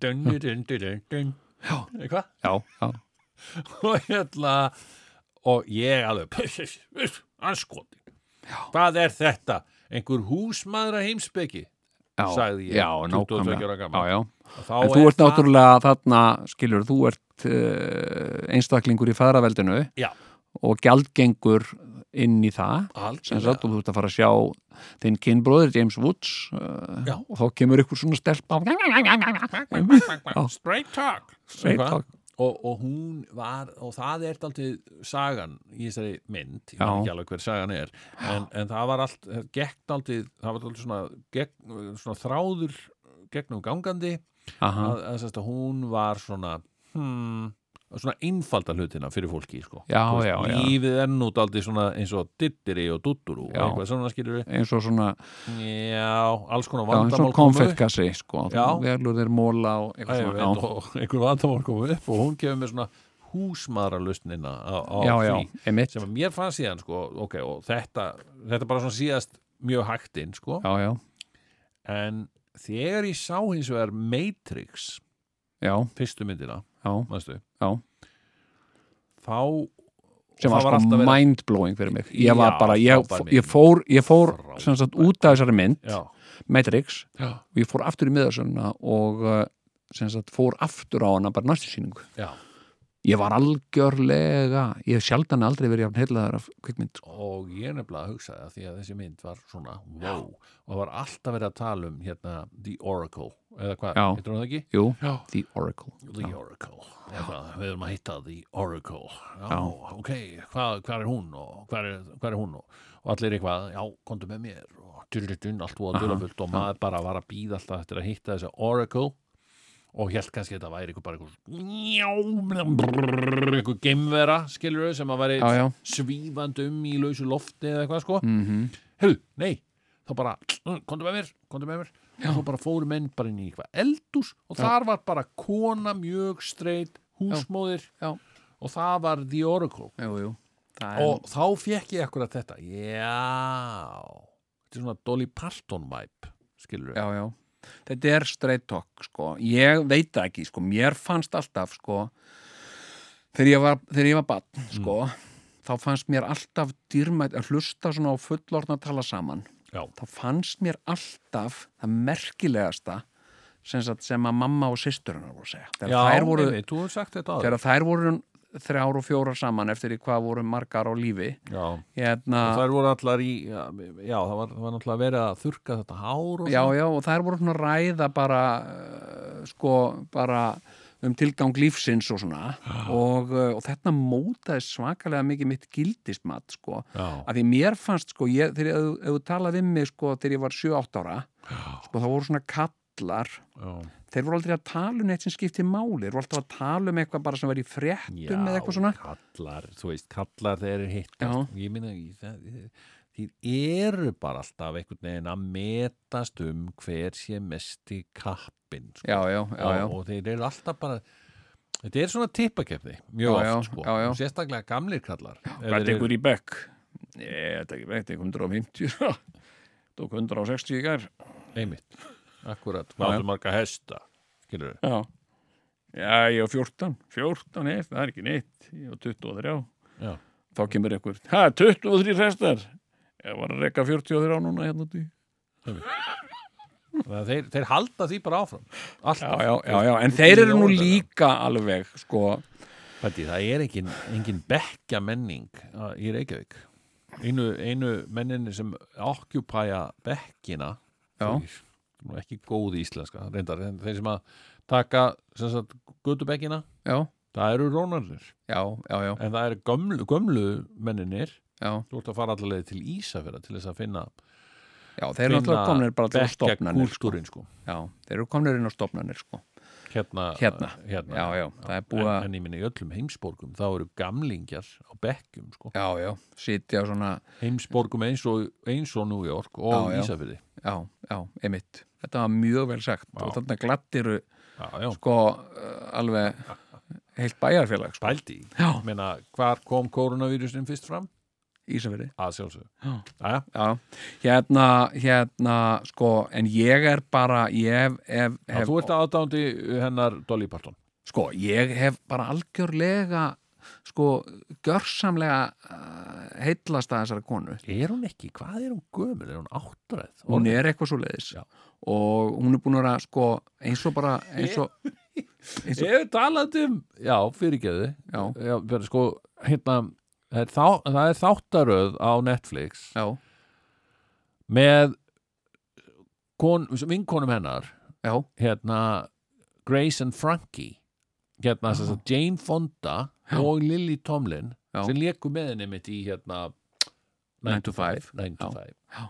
Speaker 2: Dun dun dun dun dun eitthvað
Speaker 3: já, já,
Speaker 2: og hérna og ég alveg anskoti hvað er þetta? Einhver húsmaðra
Speaker 3: já,
Speaker 2: Sagði ég,
Speaker 3: já,
Speaker 2: 22
Speaker 3: nákvæmlega.
Speaker 2: ára gamall.
Speaker 3: já, já. En þú
Speaker 2: er
Speaker 3: ert náttúrulega þarna, skilur, þú ert uh, einstaklingur í fæðraveldinu
Speaker 2: Já.
Speaker 3: og gjaldgengur inn í það. Sem sagt, og þú ert að fara að sjá þinn kynbróðir James Woods uh, og þá kemur ykkur svona stelpa.
Speaker 2: Straight talk.
Speaker 3: Straight talk.
Speaker 2: og, og hún var og það er aldrei sagan í þessari mynd, ég veit ekki alveg hver sagan er en, en það var allt gekk aldrei, það var aldrei svona, gegn, svona þráður gegnum gangandi. Að, að, að hún var svona hmm, svona einfalda hlutina fyrir fólki sko.
Speaker 3: Já,
Speaker 2: Þú
Speaker 3: já, já.
Speaker 2: lífið er nút aldrei svona eins og dittiri og dutturu
Speaker 3: eins og svona
Speaker 2: já, alls konar
Speaker 3: já, eins
Speaker 2: vandamál
Speaker 3: og konfettkassi sko, velur þér móla og
Speaker 2: einhver vandamál komu upp og hún kemur með svona
Speaker 3: emitt
Speaker 2: sem að mér fannst síðan sko, ok, og þetta þetta bara svona síðast mjög hægt inn sko,
Speaker 3: já, já,
Speaker 2: en þegar ég sá hins vegar Matrix
Speaker 3: já,
Speaker 2: fyrstu myndina,
Speaker 3: já, já,
Speaker 2: þá
Speaker 3: sem var sko mind-blowing fyrir mig. Ég var bara, ég, ég fór, ég fór sagt út af þessari mynd
Speaker 2: já,
Speaker 3: Matrix
Speaker 2: já,
Speaker 3: og ég fór aftur í miðarsönna og sem sagt fór aftur á hana bara næstu sýningu.
Speaker 2: Já
Speaker 3: ég var algjörlega ég hef sjaldan aldrei verið jafn heilaðar af kvikmynd sko.
Speaker 2: og ég nefnilega að hugsa það því að þessi mynd var svona wow og það var alltaf verið að tala um hérna The Oracle eða hvað,
Speaker 3: Já.
Speaker 2: heitir hún það ekki?
Speaker 3: Jú,
Speaker 2: Já.
Speaker 3: The Oracle
Speaker 2: The Oracle Eða, við erum að hitta The Oracle já,
Speaker 3: Já.
Speaker 2: ok, hvað, hvað er hún og hvað er, hvað er hún og, og allir eitthvað, já, komdu með mér og dyrritun, allt og að dyrrafullt og maður bara var að býða alltaf eftir að hitta þessa Oracle og held kannski að þetta væri eitthvað bara eitthvað eitthvað geimvera, skilur þau, sem að væri
Speaker 3: Já, já.
Speaker 2: svífand um í lausu lofti eða eitthvað sko
Speaker 3: mm -hmm.
Speaker 2: Hörru, nei, þá bara komdu með mér, komdu með mér og svo bara fóru menn bara inn í eitthvað eldús og
Speaker 3: Já.
Speaker 2: þar var bara kona mjög streit, húsmóðir
Speaker 3: Já.
Speaker 2: og það var The Oracle
Speaker 3: Jú, jú
Speaker 2: og þá fekk ég akkurat þetta já þetta er svona Dolly Parton vibe skilur
Speaker 3: já, já. Þetta er straight talk sko. ég veit ekki, sko. mér fannst alltaf sko, þegar ég var, þegar ég var barn sko, þá fannst mér alltaf dýrmætt að hlusta svona á fullorðna að tala saman.
Speaker 2: Já,
Speaker 3: þá fannst mér alltaf það merkilegasta sem, sagt, sem að mamma og systur hennar voru að segja. Þegar
Speaker 2: já
Speaker 3: þær voru,
Speaker 2: þetta áður.
Speaker 3: þegar þær voru þrjár og fjórar saman eftir í hvað voru margar á lífi.
Speaker 2: Já,
Speaker 3: hérna,
Speaker 2: þær voru allar í já, já það var, það var náttúrulega verið að þurka þetta hár og
Speaker 3: já,
Speaker 2: svona.
Speaker 3: já, og þær voru svona að ræða bara uh, sko, bara um tilgang lífsins og svona. Og, uh, og þetta mótaði svakalega mikið mitt gildismat sko,
Speaker 2: já,
Speaker 3: að því mér fannst sko, ég, þegar þú- talaði við mig sko, þegar ég var 7-8 ára sko, þá voru svona kallar
Speaker 2: já.
Speaker 3: þeir voru aldrei að tala um neitt sem skipti máli þeir voru alltaf að tala um eitthvað bara sem var í fréttum eða eitthvað svona
Speaker 2: kallar, þú veist, kallar þeir eru hitt
Speaker 3: Já.
Speaker 2: ég minna því eru bara alltaf einhvern veginn að metast um hver sé mesti kappin sko.
Speaker 3: já, já, já, já,
Speaker 2: Og, og þeir eru alltaf bara þetta er svona tippakefni mjög
Speaker 3: Já, já,
Speaker 2: oft sko,
Speaker 3: já, já.
Speaker 2: Og sérstaklega gamlir kallar
Speaker 3: hvað
Speaker 2: þeir
Speaker 3: tekur í bekk? Ég, þetta ekki bekk, þetta er 150 tók 160 í gær
Speaker 2: einmitt, akkurat, hvað er marga hesta skilur
Speaker 3: já, já, ég á 14 14 neitt, það er ekki neitt. Ég á 23
Speaker 2: Já.
Speaker 3: þá kemur einhver, ha, 23 hrestar ég var að rekka 43 núna hérna
Speaker 2: Þannig að þeir, þeir halda því bara áfram. Alltaf,
Speaker 3: já, já, já, já, en
Speaker 2: Út í
Speaker 3: þeir eru nú líka alveg, sko.
Speaker 2: Pæti, það er engin, engin bekkja menning í Reykjavík. Einu, einu menninni sem okkupæja bekkina
Speaker 3: Já.
Speaker 2: Ekki góð íslenska reyndar, þeir sem að taka
Speaker 3: já,
Speaker 2: það eru rónarnir en það eru gömlu, gömlu menninir
Speaker 3: já,
Speaker 2: þú ert að fara allavega til Ísafjörða til þess að finna,
Speaker 3: já þeir eru náttúrulega komnir bara til
Speaker 2: bekkja
Speaker 3: stopnarnir, sko.
Speaker 2: sko.
Speaker 3: já, þeir eru komnir inn á stopnarnir, sko
Speaker 2: hérna,
Speaker 3: Hérna.
Speaker 2: hérna.
Speaker 3: Já, já, búið
Speaker 2: en, en ég minni í öllum heimsborgum þá eru gamlingjar á bekkjum sko.
Speaker 3: svona
Speaker 2: heimsborgum eins og, eins og New York og. Ísafjörði
Speaker 3: já, já, einmitt þetta var mjög vel sagt og þarna glattiru sko uh, alveg heilt bæjarfélag sko,
Speaker 2: pældi í.
Speaker 3: Já.
Speaker 2: Meina, hvar kom koronavírusin fyrst fram?
Speaker 3: Ísafirði
Speaker 2: að sjálfsög
Speaker 3: Já.
Speaker 2: Jæja,
Speaker 3: já, hérna, hérna sko, en ég er bara ég hef, hef, hef
Speaker 2: þú ert aðdándi hennar Dolly Parton
Speaker 3: sko, ég hef bara algjörlega sko, gjörsamlega uh, heitlast að þessari konu
Speaker 2: Er hún ekki? Hvað er hún gömul? Er hún áttræð?
Speaker 3: hún er eitthvað svo leiðis
Speaker 2: Já.
Speaker 3: og hún er búin að vera sko, eins og bara eins og,
Speaker 2: Ég hef talað um Já, fyrirgeðu sko, hérna það er, þá, það er þáttaröð á Netflix
Speaker 3: já,
Speaker 2: með kon, vinkonum hennar
Speaker 3: já,
Speaker 2: hérna Grace and Frankie hérna að Jane Fonda
Speaker 3: Já.
Speaker 2: og Lily Tomlin
Speaker 3: Já.
Speaker 2: sem leku með henni mitt í hérna
Speaker 3: 9 to 5.
Speaker 2: 9 to
Speaker 3: Já.
Speaker 2: 5
Speaker 3: Já.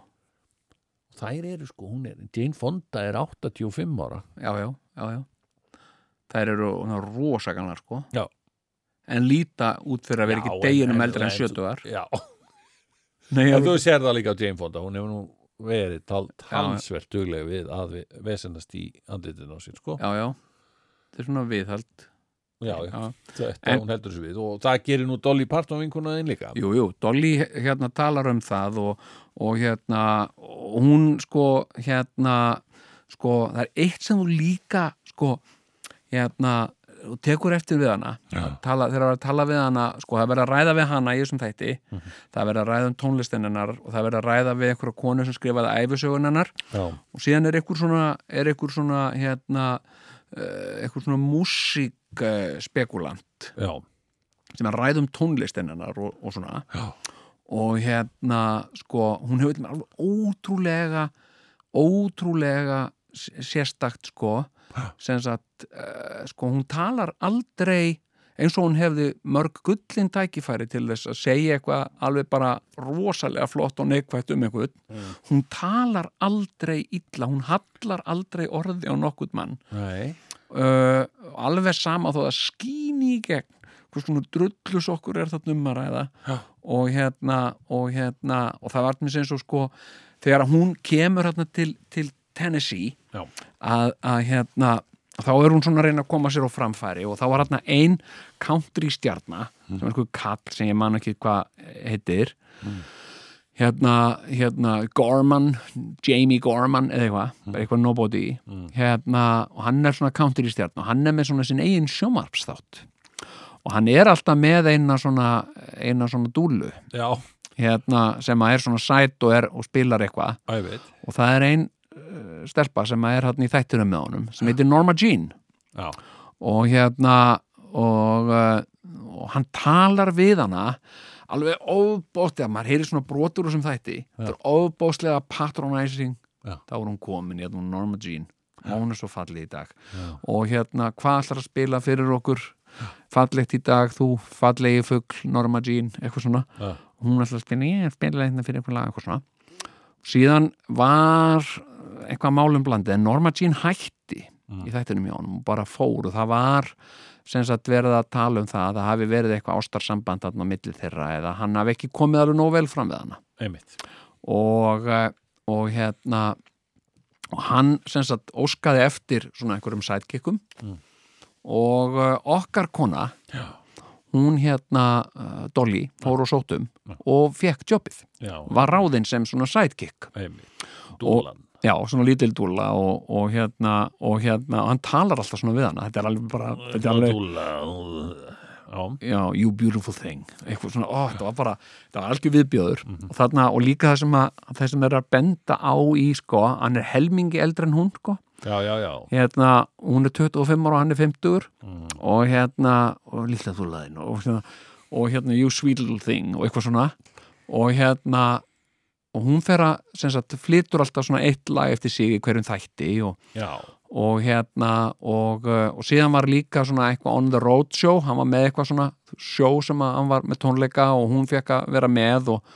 Speaker 2: þær eru sko, hún er Jane Fonda er 85 ára
Speaker 3: já, já, já, já. þær eru rosagannar sko
Speaker 2: Já.
Speaker 3: En líta út fyrir að vera ekki deginum eldri en 70
Speaker 2: já,
Speaker 3: Nei,
Speaker 2: en þú sér það líka á Jane Fonda hún hefur nú verið tal, talsvert duglega við að vi- vesennast í andlitin á sér sko.
Speaker 3: Já, já, þetta er svona viðhald.
Speaker 2: Já, já, þetta hún heldur þessu við. Og það gerir nú Dolly Parton vinkuna þín líka.
Speaker 3: Jú, jú, Dolly hérna talar um það og, og hérna og hún sko hérna sko það er eitt sem þú líka sko hérna þú tekur eftir við hana tala, þegar það er að tala við hana sko, það er verið að ræða við hana í þessum þætti það er verið að ræða um tónlistinnar og það er verið að ræða við einhverja konu sem skrifaði æfisögunarnar og síðan er einhver svona er einhver svona hérna uh, einhver svona músík spekulant
Speaker 2: já,
Speaker 3: sem að ræða um tónlistinnar og, og svona.
Speaker 2: Já.
Speaker 3: og hérna sko, hún hefur alveg ótrúlega ótrúlega sérstakt sko sagt uh, sko, hún talar aldrei eins og hún hefði mörg gullin tækifæri til þess að segja eitthvað alveg bara rosalega flott og neikvætt um eitthvað hún talar aldrei illa, hún hallar aldrei orði á nokkurt mann. Uh, alveg sama þó að skíni í gegn hvers konar drullus okkur er þarna um að ræða.
Speaker 2: Já.
Speaker 3: og hérna og hérna og það var mér sem svo sko þegar hún kemur hérna til, til Tennessee að, að hérna þá er hún svona að reyna að koma sér á framfæri og þá var hérna ein country stjarna sem er eitthvað kall sem ég man ekki hvað heitir. Hérna, hérna Gorman, Jamie Gorman eða eitthvað, bara eitthvað nobody. Hérna, og hann er svona country stjarna og hann er með svona sinn eigin sjómarpsþátt og hann er alltaf með eina svona, eina svona dúlu
Speaker 2: já,
Speaker 3: hérna, sem að er svona sætt og, og spilar eitthvað. Og það er ein uh, stelpa sem er hann í þættunum með honum sem heitir Norma Jean.
Speaker 2: Já,
Speaker 3: og hérna og, uh, og hann talar við hana alveg óbóstlega, maður heyrir svona brotur úr sem þætti, þetta er óbóstlega patronizing,
Speaker 2: Já.
Speaker 3: þá er hún komin hérna Norma Jean, hún er svo fallið í dag. Og hérna, hvað ætlar að spila fyrir okkur, fallegt í dag þú, fallegi fugl, Norma Jean eitthvað svona,
Speaker 2: Já.
Speaker 3: hún ætlar að spila ég spila hérna fyrir eitthvað lag, eitthvað svona. Síðan var eitthvað málum blandið, en Norma Jean hætti í þættinum hjá honum og bara fór og það var sem sagt verið að tala um það að það hafi verið eitthvað ástarsamband á milli þeirra eða hann hafi ekki komið alveg nóg vel fram við
Speaker 2: einmitt.
Speaker 3: Og, eh, og hérna og hann sem sagt óskaði eftir svona einhverjum sætkikkum og uh, okkar kona
Speaker 2: Já.
Speaker 3: hún hérna uh, Dolly fór og sótum og fekk jobbið.
Speaker 2: Já,
Speaker 3: var ráðinn sem svona
Speaker 2: einmitt. Dúlan
Speaker 3: Já, svona lítil dúlla og, og hérna og hérna, og hann talar alltaf svona við hana. Þetta er alveg bara, þetta er alveg
Speaker 2: Dúla Já,
Speaker 3: já, you beautiful thing. Eitthvað svona, ó, þetta var bara, þetta var algjör viðbjöður og þarna, og líka það sem að það sem er að benda á í, sko hann er helmingi eldri en hún, sko.
Speaker 2: Já, já, já.
Speaker 3: Hérna, hún er 25 ára og hann er 50 og hérna, og lilla dúllaðin og, hérna, og hérna, you sweet little thing og eitthvað svona. Og hérna og hún fer að, sem sagt, flytur alltaf svona eitt lag eftir sig í hverjum þætti og, og hérna og, uh, og síðan var líka svona eitthvað on the road show, hann var með eitthvað svona show sem hann var með tónleika og hún fekk að vera með og,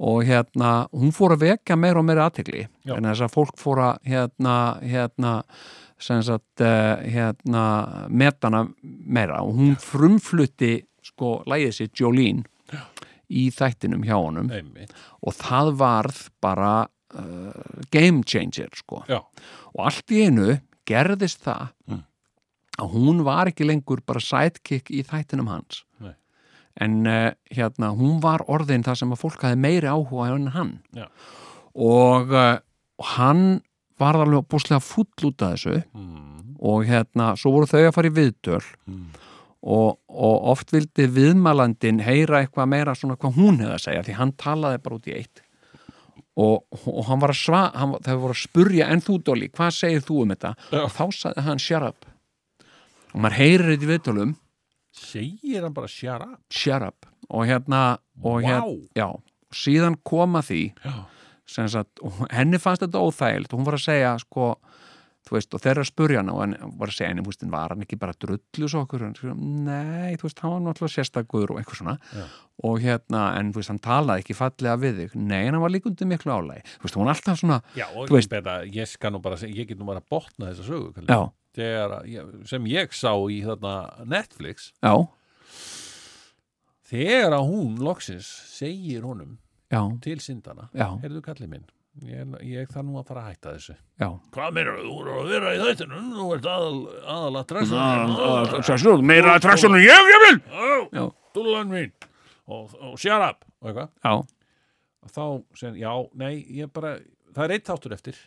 Speaker 3: og hérna, hún fór að vekja meira og meira aðtegli, en þess að fólk fór að hérna, hérna sem sagt, uh, hérna metana meira. Og hún frumflutti sko lægið sér Jolene í þættinum hjá honum.
Speaker 2: Einmitt.
Speaker 3: Og það varð bara uh, game changer sko.
Speaker 2: Já,
Speaker 3: og allt í einu gerðist það að hún var ekki lengur bara sidekick í þættinum hans.
Speaker 2: Nei.
Speaker 3: en uh, hérna hún var orðin það sem að fólk hafi meiri áhuga en hann.
Speaker 2: Já.
Speaker 3: og, uh, hann var alveg búslega full út af þessu.
Speaker 2: Mm.
Speaker 3: og hérna svo voru þau að fara í viðtöl og, og oft vildi viðmælandin heyra eitthvað meira svona hvað hún hefði að segja því hann talaði bara út í eitt. Og, og hann var að sva hann, þau voru að spurja en þú Dolly, hvað segir þú um þetta?
Speaker 2: Já.
Speaker 3: og þá sagði hann shut up. Og maður heyrir þetta í viðtölum.
Speaker 2: Segir hann bara shut up
Speaker 3: shut up. Og hérna og
Speaker 2: Vá.
Speaker 3: hérna, já, síðan koma því sagt, henni fannst þetta óþægilt og hún var að segja sko þú veist, og þeirra spurja hann og hann var að segja henni, þú veist, var hann ekki bara drullus okkur, hann sagði, nei, þú veist, hann var náttúrulega sérstakur og eitthvað svona.
Speaker 2: Já.
Speaker 3: og hérna, en þú veist, hann talaði ekki fallega við þig, nei, en hann var líka undir miklu álægi, þú veist, hún var alltaf svona
Speaker 2: já og
Speaker 3: Þú veist-
Speaker 2: beta, ég skal nú bara ég get nú bara botna þessa sögu Þegar, sem ég sá í þarna Netflix
Speaker 3: já,
Speaker 2: þegar að hún loksins segir honum
Speaker 3: já,
Speaker 2: til syndana heyrðu kallið minn ég, ég þarf nú að fara að hætta þessu.
Speaker 3: Já.
Speaker 2: Hvað meira, þú? Voru að vera í þættinu þú ert aðal, aðal að
Speaker 3: Svo, meira attraktsjónu ég, ég vil Já.
Speaker 2: dúlan mín. Og, og shut up. Og eitthvað?
Speaker 3: Já,
Speaker 2: þá segir, já, nei, ég bara það er eitt þáttur eftir.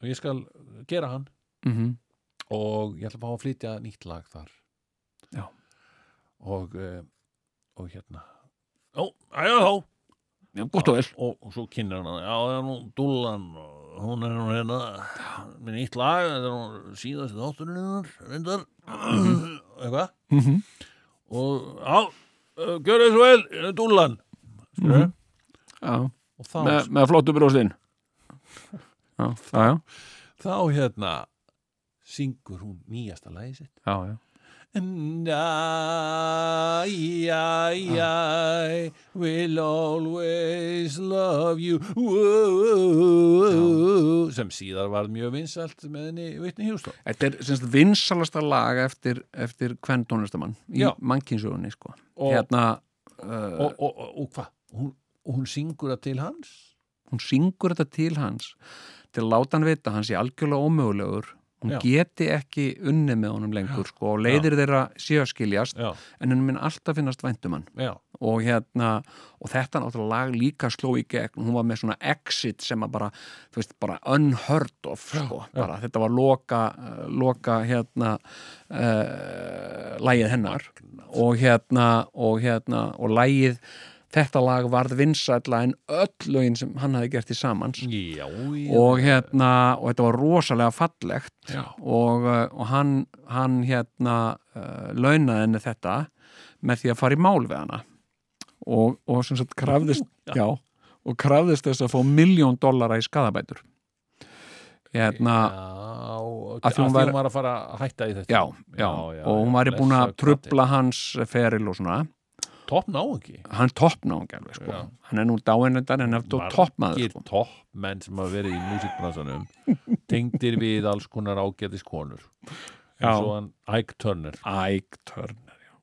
Speaker 2: Og ég skal gera hann.
Speaker 3: Mhm.
Speaker 2: Og ég ætla að fá að flytja nýtt lag þar. Og, uh, og hérna. Ó, já, já,
Speaker 3: Já, gott og vel.
Speaker 2: Og, og svo kynir hann já, það er nú dúllan og hún er nú hérna með nýtt lag, þetta er nú síðast þátturinn reyndar. Eitthvað?
Speaker 3: Mhm.
Speaker 2: og já, gjör svo vel ég dúllan mm
Speaker 3: Já,
Speaker 2: og þá,
Speaker 3: með, með flottu bróstinn Já, já, já,
Speaker 2: þá hérna syngur hún nýjasta lagi sitt.
Speaker 3: Já, já.
Speaker 2: And I, I, I will always love you sem síðar var mjög vinsalt með henni Whitney Houston
Speaker 3: Þetta er semst vinsalasta lag eftir, eftir hvern tónlistamann í
Speaker 2: Já.
Speaker 3: mannkynsugunni sko.
Speaker 2: Og-
Speaker 3: Hérna uh,
Speaker 2: og, og, og, hvað? Hún, hún syngur það til hans?
Speaker 3: hún syngur þetta til hans til að láta hann vita hann sé algjörlega ómögulegur hún
Speaker 2: Já.
Speaker 3: geti ekki unni með honum lengur sko, og leiðir þeirra séu að skiljast
Speaker 2: Já,
Speaker 3: en hann minn alltaf finnast væntum hann
Speaker 2: já,
Speaker 3: og hérna og þetta náttúrulega lag líka sló í gegn. Hún var með svona exit sem að bara þú veist, bara unheard of sko, bara, þetta var loka loka hérna uh, lagið hennar. Og hérna og hérna og lagið þetta lag varð vinsætla en öll lögin sem hann hafi gert í samans.
Speaker 2: Já, já.
Speaker 3: Og hérna og þetta var rosalega fallegt. Og, uh, og hann, hann hérna uh, launaði henni þetta með því að fara í mál við hana. Og, og sem sagt krafðist já. og krafðist þess að fá miljón dollara í skadabætur hérna
Speaker 2: Já,
Speaker 3: Að því hún var-
Speaker 2: var að fara að hætta í þetta.
Speaker 3: Já, já, og hún væri búin að trubla hans feril og svona
Speaker 2: Topp ná ekki
Speaker 3: hann toppna hún alveg sko.
Speaker 2: Já.
Speaker 3: hann er nú dáinendar en eftir toppmaður sko.
Speaker 2: toppmenn sem hafa verið í músikbransanum tengdir við alls konar ágætis konur eins og hann Ike Turner.
Speaker 3: Ike Turner, já.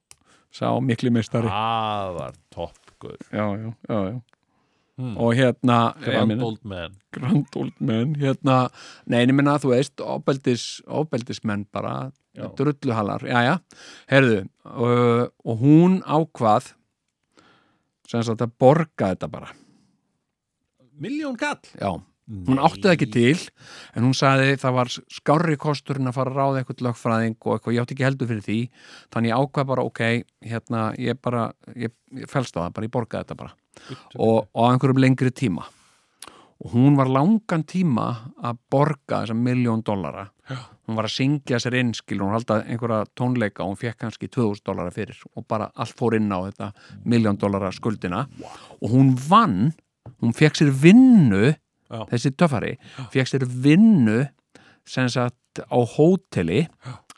Speaker 3: Sá mikli mistari
Speaker 2: aðar toppgur
Speaker 3: já, já, já.
Speaker 2: Hmm.
Speaker 3: og hérna
Speaker 2: Grand
Speaker 3: meina-
Speaker 2: Old Man.
Speaker 3: Grand Old Men hérna, nei, en ég minna þú veist ofbeldis, ofbeldismenn bara drulluhalar, já, já. Herðu, uh, og hún ákvað sem sagt að borga þetta bara,
Speaker 2: Miljón kall
Speaker 3: já. Hún átti það ekki til, en hún sagði það var skárri kosturinn að fara að ráða eitthvað lögfræðing og eitthvað, ég átti ekki heldur fyrir því þannig ég ákvað bara, ok hérna, ég bara, ég, ég fælst á það bara, ég borgaði þetta bara. Og, og á einhverjum lengri tíma og hún var langan tíma að borga þessa miljón dollara. Hún var að syngja sér inn skil, hún halda einhverja tónleika og hún fekk kannski 2000 dollara fyrir og bara allt fór inn á þetta miljón dollara skuldina. Og hún vann hún fekk sér vinnu
Speaker 2: Já.
Speaker 3: þessi töffari, fekk sér vinnu sem sagt á hóteli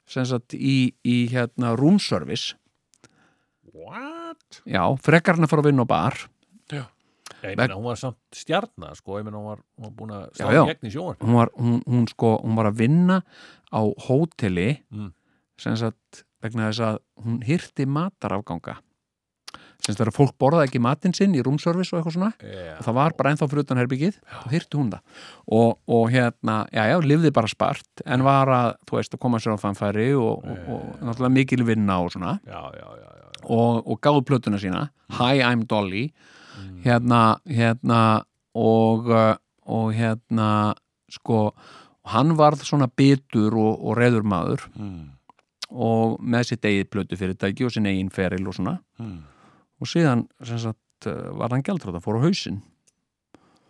Speaker 3: sem sagt í, í hérna roomservice
Speaker 2: What?
Speaker 3: já, frekar hann að fara að vinna á bar
Speaker 2: Ég meina, hún var samt stjarnar sko, ég meina, hún var, hún var búin að í gegn í sjónvarp
Speaker 3: hún var, hún, hún sko, hún var að vinna á hóteli
Speaker 2: Mm.
Speaker 3: sem sagt vegna þess að hún hyrti matarafganga. Sem sagt þegar fólk borðaði ekki matinn sinn í roomservice og eitthvað svona
Speaker 2: Já.
Speaker 3: og það var bara ennþá fyrir utan herbyggið þá hyrti hún það. Og, og hérna, já já, lifði bara spart en var að, þú veist, að koma sér á fanfæri og, og, og náttúrulega mikil vinna og svona.
Speaker 2: Já, já, já,
Speaker 3: og, og gáðu plötuna sína Hi, I'm Dolly hérna, hérna og, uh, og hérna sko, hann varð svona bitur og, og reður maður
Speaker 2: Mm.
Speaker 3: og með sitt eigið plötu fyrirtæki og sinn eigin feril og svona
Speaker 2: Mm.
Speaker 3: og síðan sagt uh, var hann gældrátt fór á hausinn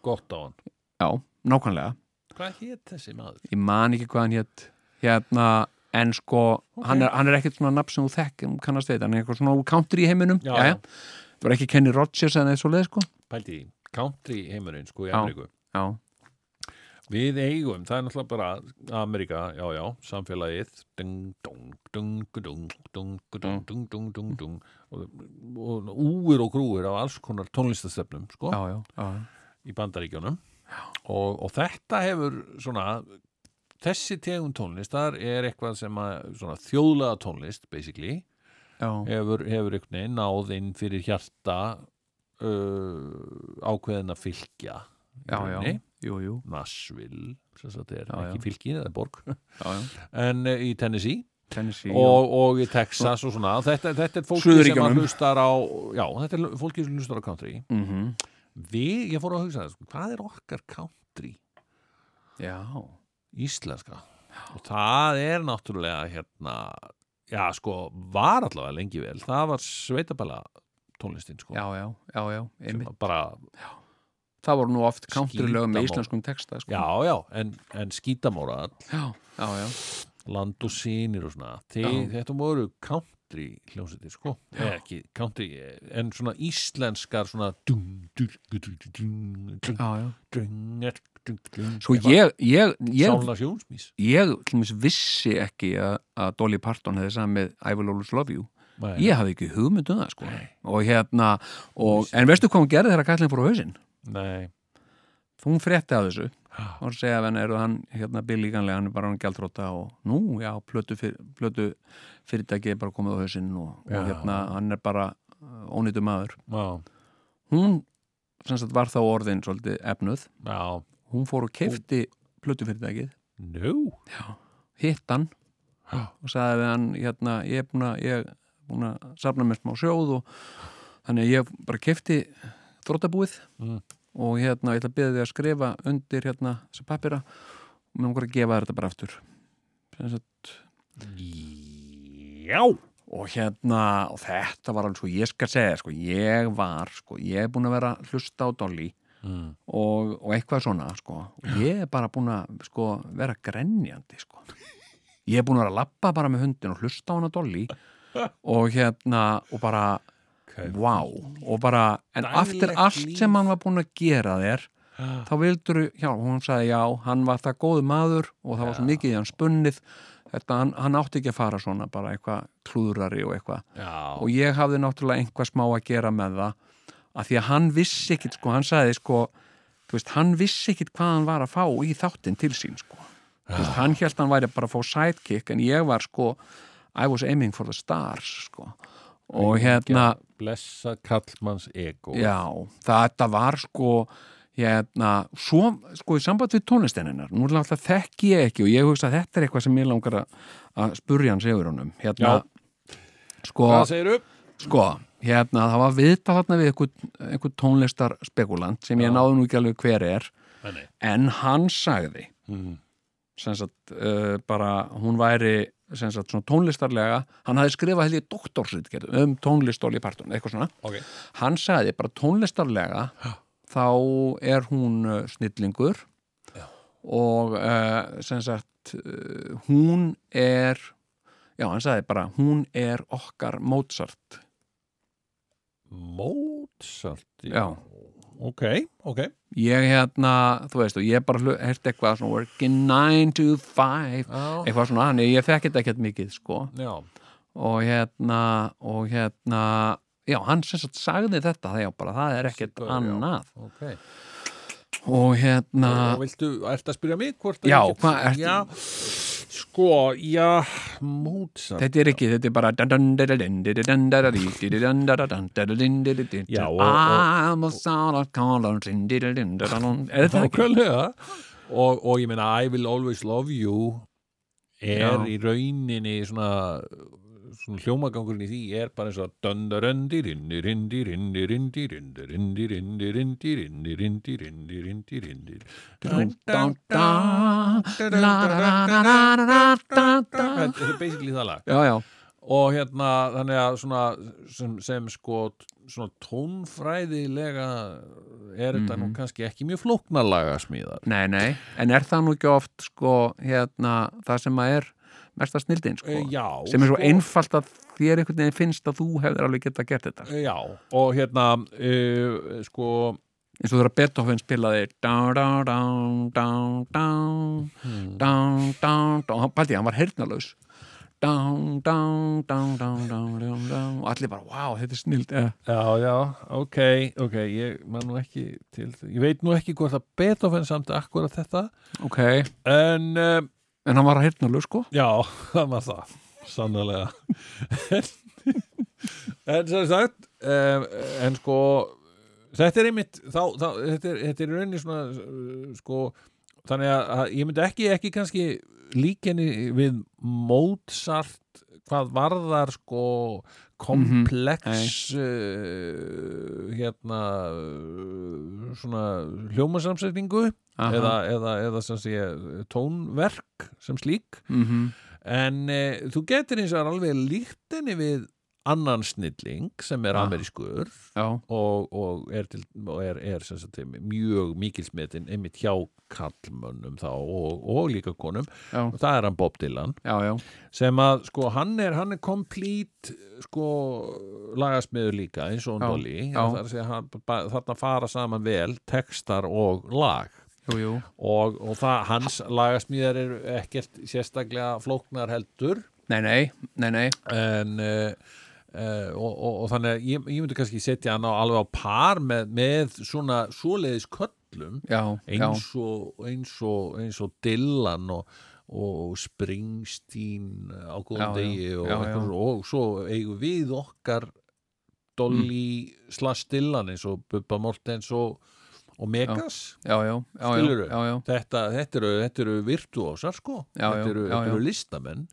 Speaker 2: Gott á hann
Speaker 3: já, nákvæmlega,
Speaker 2: Hvað hétt þessi maður?
Speaker 3: ég man ekki hvað hann hétt hérna, en sko hann, er, hann er ekkert svona nafn sem þú þekk kannast við, hann er eitthvað svona úr country í heiminum
Speaker 2: Já,
Speaker 3: Jæja.
Speaker 2: já
Speaker 3: það var ekki Kenny Rogers eða eins og leið sko
Speaker 2: Pælti, country heimurinn sko í Ameríku.
Speaker 3: Já.
Speaker 2: Við eigum, það er náttúrulega bara Amerika, já já, samfélagið. Dung, dung, dung, dung dung, dung, dung, dung, dung, dung og úir og grúir af alls konar tónlistastefnum sko
Speaker 3: já, já, já.
Speaker 2: í bandaríkjónum og, og þetta hefur svona, þessi tegum tónlistar er eitthvað sem að, svona þjóðlega tónlist basically hefur, hefur einhvern veginn náð inn fyrir hjarta uh, ákveðin að fylgja
Speaker 3: já, já,
Speaker 2: Nashville sagt er
Speaker 3: Já,
Speaker 2: ekki
Speaker 3: já.
Speaker 2: fylki, það er borg.
Speaker 3: Já, já.
Speaker 2: en uh, í Tennessee.
Speaker 3: Tennessee
Speaker 2: og, og í Texas og svona. Þetta, þetta er fólki sem að hlustar á já, þetta er fólki sem hlustar á country.
Speaker 3: Mm -hmm.
Speaker 2: við, ég fór að hugsa það, hvað er okkar country?
Speaker 3: Já,
Speaker 2: íslenska. Og það er náttúrulega hérna já, sko, var allavega lengi vel það var sveitabæla tónlistin sko,
Speaker 3: já, já, já, já, einmitt
Speaker 2: bara,
Speaker 3: það voru nú oft countrylög með íslenskum texta sko.
Speaker 2: já, já en, en skítamóra,
Speaker 3: já, já, já,
Speaker 2: land og sínir og svona,
Speaker 3: Já.
Speaker 2: þetta voru country hljómsveitir, sko Eða ekki country, en svona íslenskar svona dum, dum, dum, dum, dum, dum,
Speaker 3: já,
Speaker 2: dum,
Speaker 3: Sko ég, ég, ég, ég vissi ekki að, að Dolly Parton hefði samið I Will Always Love You.
Speaker 2: Nei.
Speaker 3: ég hafði ekki hugmynd um það sko. Og hérna, og, en veistu hvað hún gerði þegar kallin fór á hausinn?
Speaker 2: Nei,
Speaker 3: Hún frétti af þessu. Og segja að henni eru hann hérna billíganlega, hann er bara hann gjaldróta og nú, já, plötu, fyr, plötu fyrirtæki er bara komið á hausinn og, og hérna, hann er bara uh, ónýtu maður.
Speaker 2: já,
Speaker 3: Hún, sem sagt, var þá orðin svolítið efnuð,
Speaker 2: já
Speaker 3: hún fór og kefti plötu fyrirtækið,
Speaker 2: Nú,
Speaker 3: hitt hann. Og sagði við hann, hérna, ég er búin að að safna mér smá sjóð og þannig að ég bara kefti þróttabúið
Speaker 2: Mm.
Speaker 3: og hérna, ég ætla að byrja því að skrifa undir hérna þessa pappira og mér langar að gefa þetta bara aftur. Sagt
Speaker 2: já.
Speaker 3: og hérna, og þetta var alveg sko, ég skal segja, sko, ég var sko, ég er búin að vera hlusta á Dolly
Speaker 2: mm.
Speaker 3: og, og eitthvað svona sko, og ég er bara búin að sko, vera grenjandi sko. ég er búin að vera að lappa bara með hundin og hlusta á hana Dolly og hérna, og bara
Speaker 2: okay.
Speaker 3: vá, og bara en
Speaker 2: Daglegt
Speaker 3: eftir allt
Speaker 2: líf.
Speaker 3: sem hann var búin að gera þér þá vildur, já, hún sagði já hann var það góðu maður og það var svo mikið í hann spunnið þetta, hann, hann átti ekki að fara svona bara eitthvað klúðrari og eitthvað
Speaker 2: Já,
Speaker 3: og ég hafði náttúrulega einhvað smá að gera með það að því að hann vissi ekkit sko, hann sagði sko veist, hann vissi ekkit hvað hann var að fá í þáttinn til sín sko. Veist, hann held hann væri bara að fá sidekick en ég var sko I was aiming for the stars sko. Og hérna,
Speaker 2: blessa kallmanns ego.
Speaker 3: Já, þetta var sko hérna, svo, sko í samband við tónlisteninnar, nú er alltaf þekki ég ekki og ég hugsa að þetta er eitthvað sem ég langar að, að spurja hann segur honum hérna, sko
Speaker 2: Hvað segirðu?
Speaker 3: Sko, hérna, það var viðtal þarna við einhvern, einhvern tónlistar spekulant sem ég náðu nú ekki alveg hver er.
Speaker 2: Nei,
Speaker 3: en hann sagði
Speaker 2: mm.
Speaker 3: sem sagt, uh, bara hún væri sem sagt, svona tónlistarlega hann hafði skrifað held ég doktorsritgerð um tónlist Dolly Parton, eitthvað svona.
Speaker 2: Ok,
Speaker 3: hann sagði bara tónlistarlega þá er hún uh, snillingur
Speaker 2: Já.
Speaker 3: og uh, sem sagt uh, hún er já, hann sagði bara hún er okkar Mozart
Speaker 2: Mozart
Speaker 3: Já.
Speaker 2: Ok, ok.
Speaker 3: Ég hérna, þú veist, og ég bara heyrt eitthvað svona working 9 to 5
Speaker 2: Já,
Speaker 3: eitthvað svona, hann, ég þekki þetta ekkert mikið sko,
Speaker 2: já.
Speaker 3: og hérna og hérna já, hann sem sagt sagði þetta, það, já, bara, það er ekkert
Speaker 2: Já.
Speaker 3: annað.
Speaker 2: Ok.
Speaker 3: Og hérna
Speaker 2: Og viltu, ertu að spyrja mig hvort að
Speaker 3: Já,
Speaker 2: ég get-
Speaker 3: hvað
Speaker 2: Já, sko, já, Mozart
Speaker 3: þetta er ekki, þetta er bara
Speaker 2: Já, og- og-? Nákvæmlega og, og ég meina I will always love you er
Speaker 3: Já.
Speaker 2: í rauninni svona, svona hljómagangurinn í því er bara eins og
Speaker 3: döndaröndirinn
Speaker 2: Þetta er basically það lag
Speaker 3: Já, já
Speaker 2: og hérna þannig að svona sem, sem sko svona tónfræðilega er þetta
Speaker 3: mm.
Speaker 2: nú kannski ekki mjög flóknalaga smíðar
Speaker 3: Nei, nei, en er það nú ekki oft sko hérna það sem að er mesta snildin sko,
Speaker 2: Eh, já,
Speaker 3: sem er svo
Speaker 2: sko.
Speaker 3: einfalt að þér einhvern veginn finnst að þú hefur alveg getað gert þetta
Speaker 2: Já, og hérna uh, sko
Speaker 3: eins og þegar Beethoven spilaði dá, hann pældi, hann var dá og allir bara, wow, þetta er snild.
Speaker 2: Já, já, ok, ok ég ekki til ég veit nú ekki hvort að Beethoven samt akkurat þetta
Speaker 3: ok,
Speaker 2: en uh,
Speaker 3: en hann var heyrnalaus sko.
Speaker 2: Já, það var það. Sannlega en sem sagt um, en sko þetta er einmitt þá, þá, þetta, er, þetta er rauninni svona uh, sko, þannig að, að ég myndi ekki, ekki kannski líkenni við Mozart hvað varðar sko komplex uh, hérna uh, svona hljómasamsetningu eða, eða, eða sem sé tónverk sem slík.
Speaker 3: Mm
Speaker 2: en e, þú getur eins og alveg líkt henni við annan snilling sem er
Speaker 3: Já.
Speaker 2: amerískur og, og er, til, og er, er sagt, mjög mikilsmetin einmitt hjá kallmönnum þá og, og líka konum.
Speaker 3: Já,
Speaker 2: og það er hann Bob Dylan.
Speaker 3: Já, já,
Speaker 2: sem að sko hann er, hann er komplít sko lagasmiður líka eins og er ba- þarna fara saman vel textar og lag.
Speaker 3: Jú, jú.
Speaker 2: Og, og það, hans lagasmíðar eru ekkert sérstaklega flóknar heldur.
Speaker 3: Nei, nei, nei, nei,
Speaker 2: en uh, uh, og, og, og þannig að ég, ég myndi kannski setja hann á, alveg á par með, með svona svoleiðis köllum
Speaker 3: já, já,
Speaker 2: eins og, eins og, eins og Dylan og, og Springsteen á
Speaker 3: Já,
Speaker 2: góðum
Speaker 3: já,
Speaker 2: degi og,
Speaker 3: já, já.
Speaker 2: svo- og svo eigum við okkar Dolly mm. slash Dylan eins og Bubba Mortens og, og Megas.
Speaker 3: Já, já, já, já, já, já,
Speaker 2: Þetta, þetta eru, eru virtuósar sko.
Speaker 3: Já,
Speaker 2: þetta
Speaker 3: já,
Speaker 2: eru,
Speaker 3: já,
Speaker 2: þetta eru
Speaker 3: já.
Speaker 2: listamenn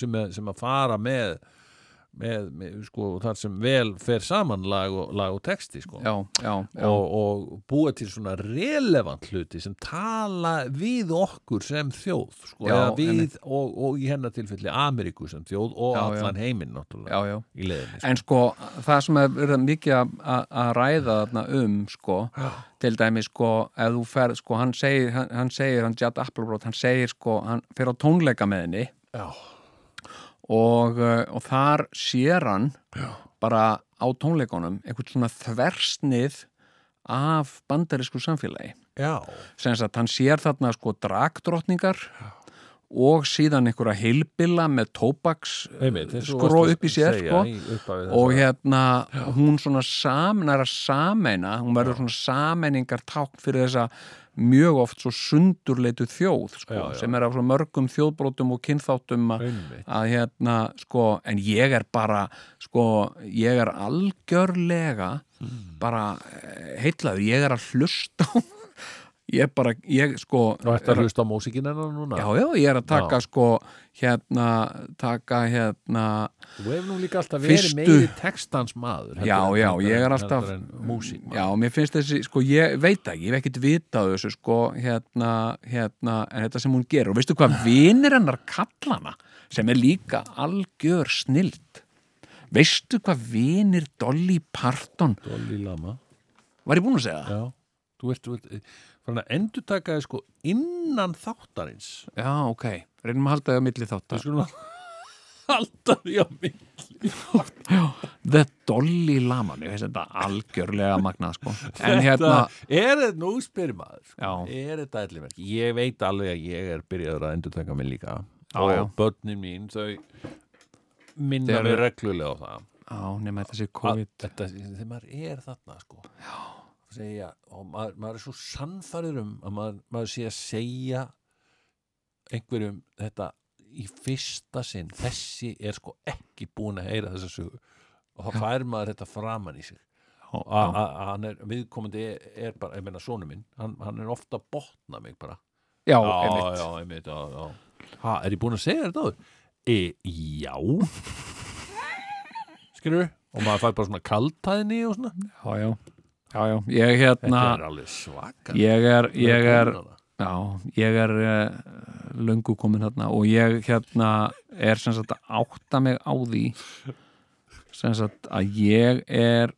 Speaker 2: sem, sem að fara með, með, með sko, þar sem vel fer saman lag og, lag og texti sko.
Speaker 3: já, já, já,
Speaker 2: og, og búa til svona relevant hluti sem tala við okkur sem þjóð sko, við og, og í hennar tilfelli Ameríku sem þjóð og allan heiminn náttúrulega
Speaker 3: já, já.
Speaker 2: í leiðinni sko.
Speaker 3: En sko, það sem er verið mikið að- ræða þarna um, sko, til dæmi, sko, ef þú fer, sko, hann segir, hann, hann segir, hann Judd Applebrot, hann segir, sko, hann fer á tónleika með henni
Speaker 2: Já.
Speaker 3: Og, uh, og þar sér hann bara á tónleikunum einhvern svona þversnið af bandarísku samfélagi.
Speaker 2: já,
Speaker 3: Sem sagt, hann sér þarna, sko, dragdrottningar og síðan einhverja heilbilla með
Speaker 2: og
Speaker 3: skró upp í
Speaker 2: að
Speaker 3: sér,
Speaker 2: segja
Speaker 3: sko.
Speaker 2: í
Speaker 3: og hérna hún svona samnar að sameina hún verður svona sameiningar tákn fyrir þessa mjög oft svo sundurleitu þjóð sko,
Speaker 2: Já, já.
Speaker 3: sem er af mörgum þjóðbrótum og kynþáttum að, að hérna sko, en ég er bara sko, ég er algjörlega
Speaker 2: Hmm.
Speaker 3: bara eh, heillaður, ég er að hlusta á ég bara, ég sko
Speaker 2: þetta er að hlusta á músikinn hennar núna
Speaker 3: já, já, ég er að taka
Speaker 2: Já.
Speaker 3: sko hérna, taka hérna
Speaker 2: þú hefur nú líka alltaf verið
Speaker 3: Fyrstu-
Speaker 2: meiri textans maður
Speaker 3: Já, já, ég er alltaf
Speaker 2: maður.
Speaker 3: Já, mér finnst þessi, sko, ég veit ekki ég hef ekkert vitað þessu, sko hérna, hérna, en þetta sem hún gerir og veistu hvað vinir hennar kallana sem er líka algjör snild veistu hvað vinir Dolly Parton
Speaker 2: Dolly Lama
Speaker 3: var ég búin að segja það?
Speaker 2: Já, þú ert, þú ert fann að endur taka þið sko innan þáttarins.
Speaker 3: Já, ok, reynum að halda það á milli þáttar
Speaker 2: skulum að halda því á mig
Speaker 3: The Dolly Lama, mér finnst þetta algjörlega magnað, sko. En hérna,
Speaker 2: Er þetta nú spyrir maður sko,
Speaker 3: Já.
Speaker 2: Er þetta allir verki Ég veit alveg að ég er byrjaður að endur taka mig líka.
Speaker 3: Já,
Speaker 2: og
Speaker 3: já.
Speaker 2: börnin mín þau minna mig reglulega á það.
Speaker 3: Á, nema þetta sé COVID.
Speaker 2: þetta, þegar maður er þarna sko segja, og maður, maður er svo sannfæður um að maður, maður sé að segja einhverjum þetta í fyrsta sinn þessi er sko ekki búin að heyra þessa sögu. Og þá fær maður þetta framan í sig. Að er, viðkomandi er, er bara, ég meina sonu minn hann, hann er ofta að botna mig bara.
Speaker 3: Já, einmitt.
Speaker 2: er ég búin að segja þetta áður? E, já. Skilur og maður fær bara svona kaltæðni og svona.
Speaker 3: Já, já, já, já, ég hérna
Speaker 2: þetta er alveg svaka
Speaker 3: ég er, ég er Já, ég er uh, löngu komin þarna og ég hérna er sem sagt að átta mig á því sem sagt að ég er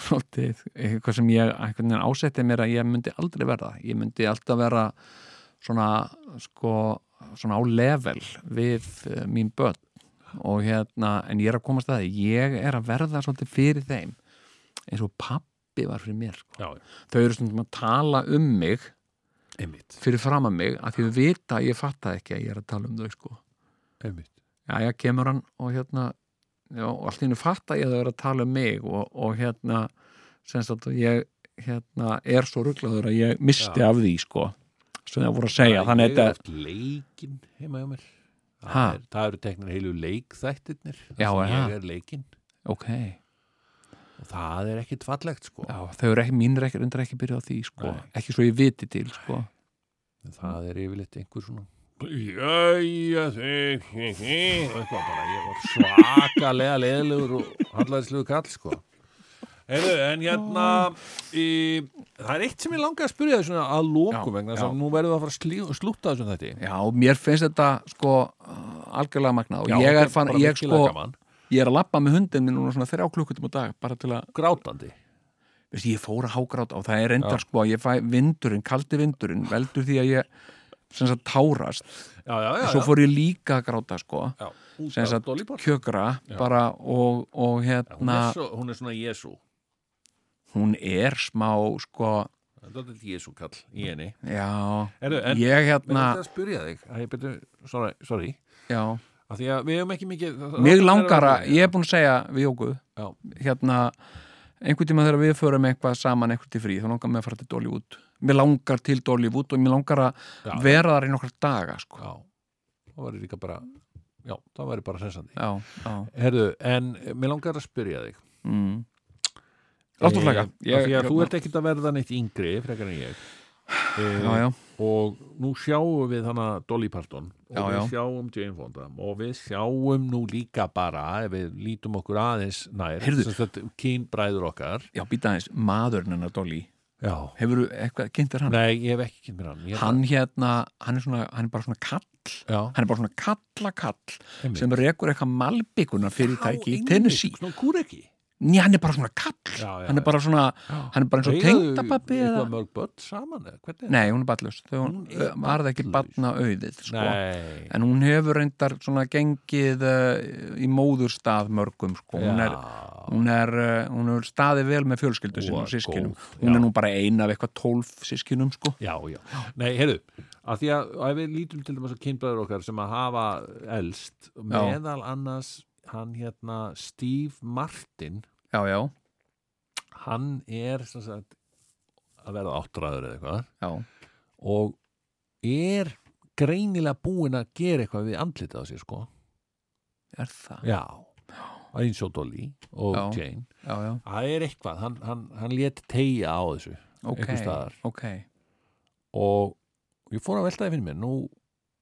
Speaker 3: svolítið, eitthvað sem ég einhvern veginn ásetti mér að ég myndi aldrei verða. Ég myndi alltaf vera svona sko, svona á level við uh, mín börn. Og hérna, en ég er að komast að því. Ég er að verða svolítið fyrir þeim. Eins og pappi var fyrir mér sko.
Speaker 2: já,
Speaker 3: þau eru stundum að tala um mig
Speaker 2: einmitt,
Speaker 3: fyrir fram að mig að því þau vita að ég fatta ekki að ég er að tala um þau sko. Já, já, kemur hann og hérna já, og allt í hennu fatta ég að þau eru að tala um mig og, og hérna semst að ég hérna er svo rugglaður að ég misti
Speaker 2: Já.
Speaker 3: af því sko sem það voru að segja, þetta
Speaker 2: er oft leikin heima hjá mér
Speaker 3: Ha?
Speaker 2: það, er, það eru teknir heilu leikþættirnir
Speaker 3: Já,
Speaker 2: sem
Speaker 3: það?
Speaker 2: ég er leikinn
Speaker 3: ok,
Speaker 2: og það er ekkit fallegt sko.
Speaker 3: Já, þau eru ekki mín er ekki, undir ekki byrjað á því sko,
Speaker 2: Nei.
Speaker 3: ekki svo ég viti til sko.
Speaker 2: Það er yfirleitt einhver svona Jæja þig eitthvað bara, ég var svakalega leðilegur og hallæðislegur kall sko. Heyrðu, en hérna í, það er eitt sem ég langar að spyrja þau svona að lokum
Speaker 3: Já,
Speaker 2: vegna þess að nú verður það að fara að slí, slúta þessum þetta.
Speaker 3: Já, mér finnst þetta sko algjörlega magna og
Speaker 2: Já,
Speaker 3: ég er, fann, ég, sko,
Speaker 2: gaman.
Speaker 3: Ég er að lappa með hundin minn núna svona þrjá klukkutum á dag bara til að,
Speaker 2: grátandi?
Speaker 3: Veist, ég fór að hágráta og það er reyndar sko, ég fæ vindurinn, kaldi vindurinn veldur því að ég sem sagt tárast,
Speaker 2: Já, já, já,
Speaker 3: en svo fór ég líka að gráta sko, sem sagt kjökra bara og, og
Speaker 2: Já, hún,
Speaker 3: hérna
Speaker 2: er svo, hún er svona Jésu
Speaker 3: hún er smá sko,
Speaker 2: Það er þetta Jésu kall í henni.
Speaker 3: Já.
Speaker 2: Heyrðu, en
Speaker 3: ég hérna,
Speaker 2: er að spyrja þig. Sorry, sorry.
Speaker 3: Já
Speaker 2: Af því að við hefum ekki mikið það-
Speaker 3: langar að, ég er búin að segja við Jóku
Speaker 2: Já.
Speaker 3: hérna, einhvern tíma þegar við förum eitthvað saman einhvern til frí, þá langar mig að fara til Dollywood mér langar til Dollywood og mér langar að
Speaker 2: Já.
Speaker 3: vera þar í nokkar daga sko.
Speaker 2: Já, það væri líka bara Já, það væri bara sensandi
Speaker 3: já, já
Speaker 2: Herðu, en mér langar að spyrja þig
Speaker 3: mm.
Speaker 2: Eh,
Speaker 3: flæka
Speaker 2: af Því að þú ert ekkit að verða neitt yngri frekar en ég Eh,
Speaker 3: já, já,
Speaker 2: og nú sjáum við hana Dolly Parton. Og
Speaker 3: Já,
Speaker 2: við
Speaker 3: já.
Speaker 2: sjáum Jane Fonda. Og við sjáum nú líka bara ef við lítum okkur aðeins nær kynbræður okkar.
Speaker 3: Já, býta aðeins maðurinn hennar Dolly, hefur eitthvað, kynntir hann?
Speaker 2: Nei, ég hef ekki kynnt mér hann. Ég
Speaker 3: hann hérna, hann er svona hann er bara svona kall,
Speaker 2: að- Já,
Speaker 3: hann er bara svona kalla kall
Speaker 2: einmitt.
Speaker 3: sem rekur eitthvað malbygguna fyrirtæki í Tennessee.
Speaker 2: Kúreki
Speaker 3: Ný, hann er bara svona kall,
Speaker 2: Já, já,
Speaker 3: hann er bara svona hann er bara eins og tengdapappi eða
Speaker 2: Eitthvað mörg börn saman
Speaker 3: Nei, hún er ballust, hún
Speaker 2: Hún
Speaker 3: var það ekki batna auðið sko. En hún hefur reyndar svona gengið uh, í móðurstað mörgum sko. hún, er,
Speaker 2: Já.
Speaker 3: hún, er, uh, hún er staðið vel með fjölskyldu
Speaker 2: er
Speaker 3: sískinum hún
Speaker 2: já.
Speaker 3: er nú bara ein af eitthvað tólf sískinum sko.
Speaker 2: Já, já. Nei, heyrðu, að því að ef við lítum til dæmis að kynbræður okkar sem að hafa elst, meðal annars hann hérna Steve Martin,
Speaker 3: já, já,
Speaker 2: hann er sagt að verða áttræður eða eitthvað.
Speaker 3: Já,
Speaker 2: og er greinilega búin að gera eitthvað við andlitið á sér, sko.
Speaker 3: er það?
Speaker 2: Já, eins og Dolly og
Speaker 3: Já.
Speaker 2: Jane. Það er eitthvað, hann, hann, hann let tegja á þessu
Speaker 3: ok,
Speaker 2: einhvers staðar.
Speaker 3: ok.
Speaker 2: Og ég fór að velta það fyrir mér. Nú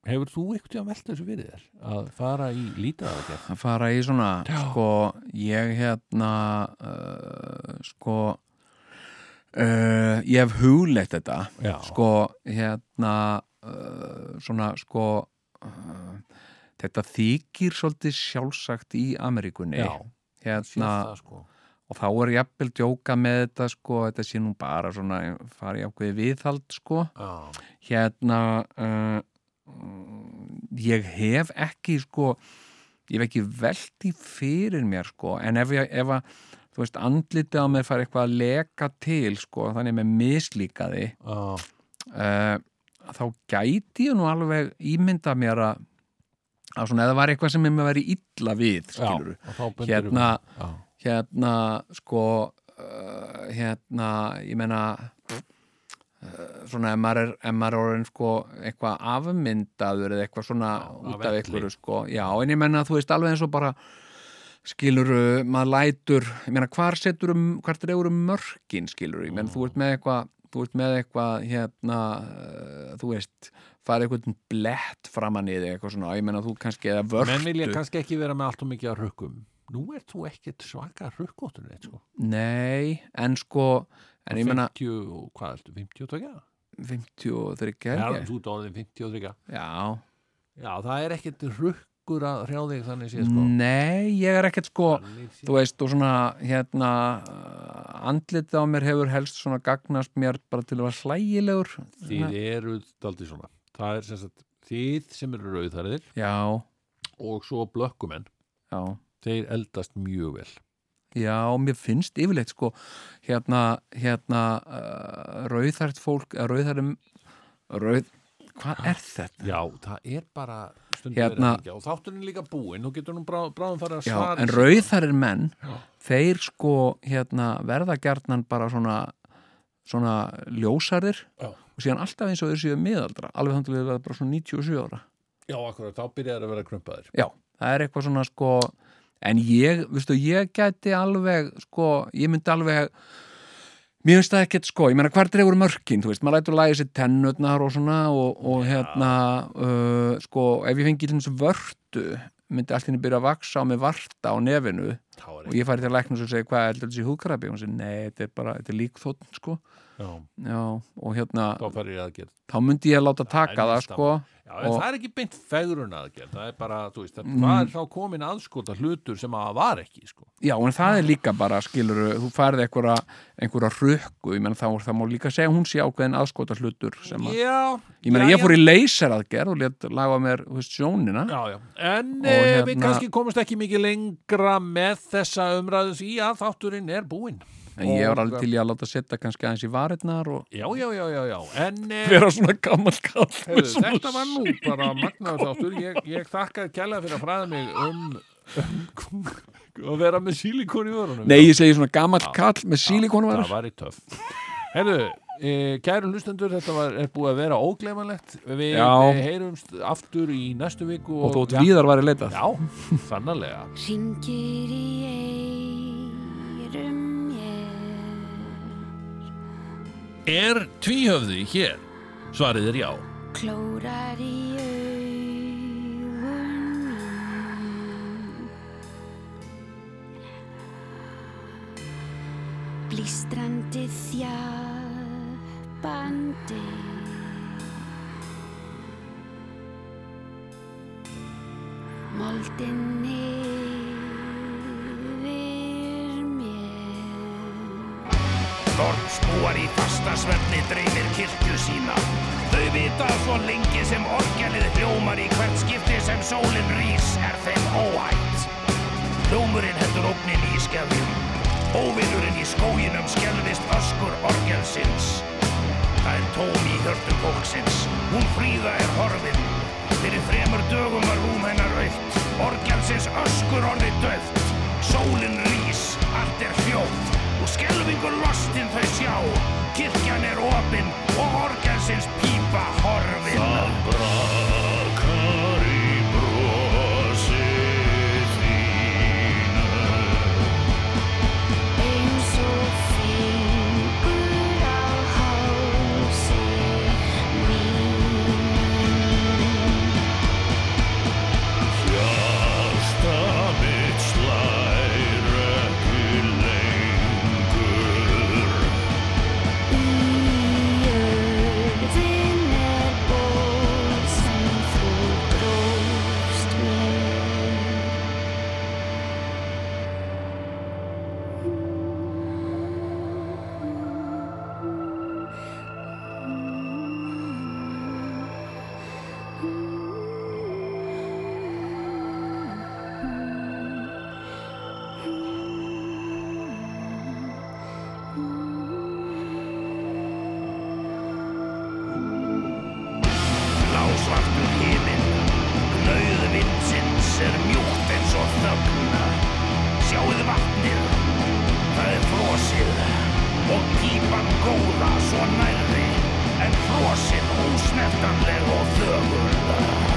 Speaker 2: hefur þú eitthvað að velta þessu fyrir þér? Að fara í lítaðagerð
Speaker 3: að fara í svona
Speaker 2: Já.
Speaker 3: sko, ég hérna uh, sko uh, ég hef hugleitt þetta
Speaker 2: já,
Speaker 3: sko hérna uh, svona sko uh, þetta þykir svolítið sjálfsagt í Ameríkunni.
Speaker 2: Já,
Speaker 3: hérna,
Speaker 2: það, sko.
Speaker 3: og þá er jafnvel djóka með þetta sko, þetta sé nú bara svona fara í ákveði viðhald sko.
Speaker 2: Já,
Speaker 3: hérna uh, ég hef ekki sko ég hef ekki velti fyrir mér sko en ef, ég, ef að þú veist andlitið á mér fara eitthvað að leka til sko þannig með mislíkaði
Speaker 2: já,
Speaker 3: uh, þá gæti ég nú alveg ímynda mér að að svona eða var eitthvað sem ég með væri illa við skilur
Speaker 2: og þá bendir
Speaker 3: Hérna,
Speaker 2: já,
Speaker 3: hérna sko uh, hérna ég meina uh, svona ef maður er, er orðin sko eitthvað afmyndaður eða eitthvað svona
Speaker 2: Já,
Speaker 3: út
Speaker 2: af
Speaker 3: einhverju sko. Já en ég menna þú veist alveg eins og bara skilur maður lætur ég meina hvar setur um, hvar dregur um mörkin skilur, ég meina þú ert með eitthvað þú ert með eitthvað hérna uh, þú veist, farið eitthvað blett framan í þig eitthvað svona, ég meina þú kannski eða vörtu.
Speaker 2: Menn vilja kannski ekki vera með allt og mikið að rukkum nú ert þú ekkert svaka rukkóttur neitt sko
Speaker 3: nei, en sko en ég meina
Speaker 2: 50, og hvað ertu, 50 og tökja?
Speaker 3: 53
Speaker 2: Já,
Speaker 3: er ég.
Speaker 2: þú ert orðin 50 og tökja
Speaker 3: já,
Speaker 2: já, það er ekkert rukkur að hrjá þig þannig sé sko.
Speaker 3: Nei, ég er ekkert sko þú veist, og svona hérna andlitið á mér hefur helst svona gagnast mér bara til að vera hlægilegur.
Speaker 2: Þið eruð daldið svona. Það er sem sagt þið sem eru rauðhærðir
Speaker 3: já,
Speaker 2: og svo blökkumenn
Speaker 3: já.
Speaker 2: þeir eldast mjög vel
Speaker 3: Já, mér finnst yfirleitt sko hérna, hérna uh, rauðhært fólk, rauðhærum rauð, hvað er þetta?
Speaker 2: já, það er bara stundum
Speaker 3: Hérna-
Speaker 2: verið hringja og þátturinn er líka búinn og getur nú brá, bráðum farið að
Speaker 3: Já,
Speaker 2: svara
Speaker 3: en
Speaker 2: þessu.
Speaker 3: rauðhærir menn
Speaker 2: Já.
Speaker 3: þeir sko hérna verða gjarnan bara svona svona ljósarir
Speaker 2: Já.
Speaker 3: og síðan alltaf eins og þeir séu miðaldra alveg þannig að þeir verða bara svona 97 ára
Speaker 2: já, akkurat, þá byrjaði að vera krumpaðir
Speaker 3: Já, það er eitthvað svona sko en ég, veistu, ég gæti alveg sko, ég myndi alveg mér finnst það ekkert sko ég meina hvar dregur mörkin, þú veist, maður lætur lægi sér tennutnar og svona og, og hérna uh, sko, ef ég fengi til þessu vörtu myndi allt henni byrja að vaksa á mig varta á nefinu og ég færi til læknum og segi hvað er þetta þessi húðkrabi og hún segi nei, þetta er bara, þetta er líkþótt sko. Og hérna
Speaker 2: þá
Speaker 3: þá myndi ég láta taka það
Speaker 2: næsta
Speaker 3: sko
Speaker 2: Já,
Speaker 3: Og-
Speaker 2: það er ekki beint fegrun aðgerð það er bara, þú veist,
Speaker 3: Mm.
Speaker 2: það er þá komin aðskota hlutur sem að var ekki, sko?
Speaker 3: Já, en það er líka bara, skilur þú færði einhverja, einhverja rökku ég menn þá, það má líka segja að hún sé ákveðin aðskota hlutur sem að,
Speaker 2: Já,
Speaker 3: ég menn ég fór í leyseraðgerð og létt laga mér, þú veist, sjónina.
Speaker 2: En
Speaker 3: Og
Speaker 2: hérna... við kannski komumst ekki mikið lengra með þessa umræðu því að þátturinn er búinn.
Speaker 3: En ég var alveg til ég að láta setja kannski aðeins í varirnar og
Speaker 2: Já, já, já, já, já, en eh,
Speaker 3: vera svona gammal kall
Speaker 2: þetta var nú bara magnaður þáttur. Ég, ég þakkaði kærlega fyrir að fræða mig um, um að vera með sílikon í vörunum.
Speaker 3: Nei, ég segi svona gammal kall með sílikonum
Speaker 2: Það var í töff. Herðu, e, kæru hlustendur þetta var, er búið að vera ógleimanlegt Við
Speaker 3: Já.
Speaker 2: e, heyrumst aftur í næstu viku
Speaker 3: og þótt
Speaker 2: já,
Speaker 3: víðar var ég leitað
Speaker 2: Já, sannarlega
Speaker 5: Ringir í eyrum mér
Speaker 1: Er tvíhöfði hér? Svarið er já.
Speaker 5: Klórar í augun mín. Blístrandi þjabandi Moldin yfir mér
Speaker 6: Þorpsbúar í fastasverðni dreifir kirkju sína. Þau vita að svo lengi sem orgelið hljómar í hvert skipti sem sólinn rís er þeim óhætt. Hljómurinn heldur ógnin í skefjum. Óvinnurinn í skóginum skelvist öskur orgelsins. Það er tóm í hjörtum fólksins. Hún fríða er horfin. Fyrir fremur dögum var rúm hennar aukt. Orgelsins öskur orðið döft. Sólinn rís, allt er hljótt. Og skelfingur lostin þau sjá. Kirkjan er opin og orgelsins pípa horfin. Það brakar þögna. Sjáuð vatnið, það er frosið og pípan góða svo nærri en frosin ósnertanleg og þögul.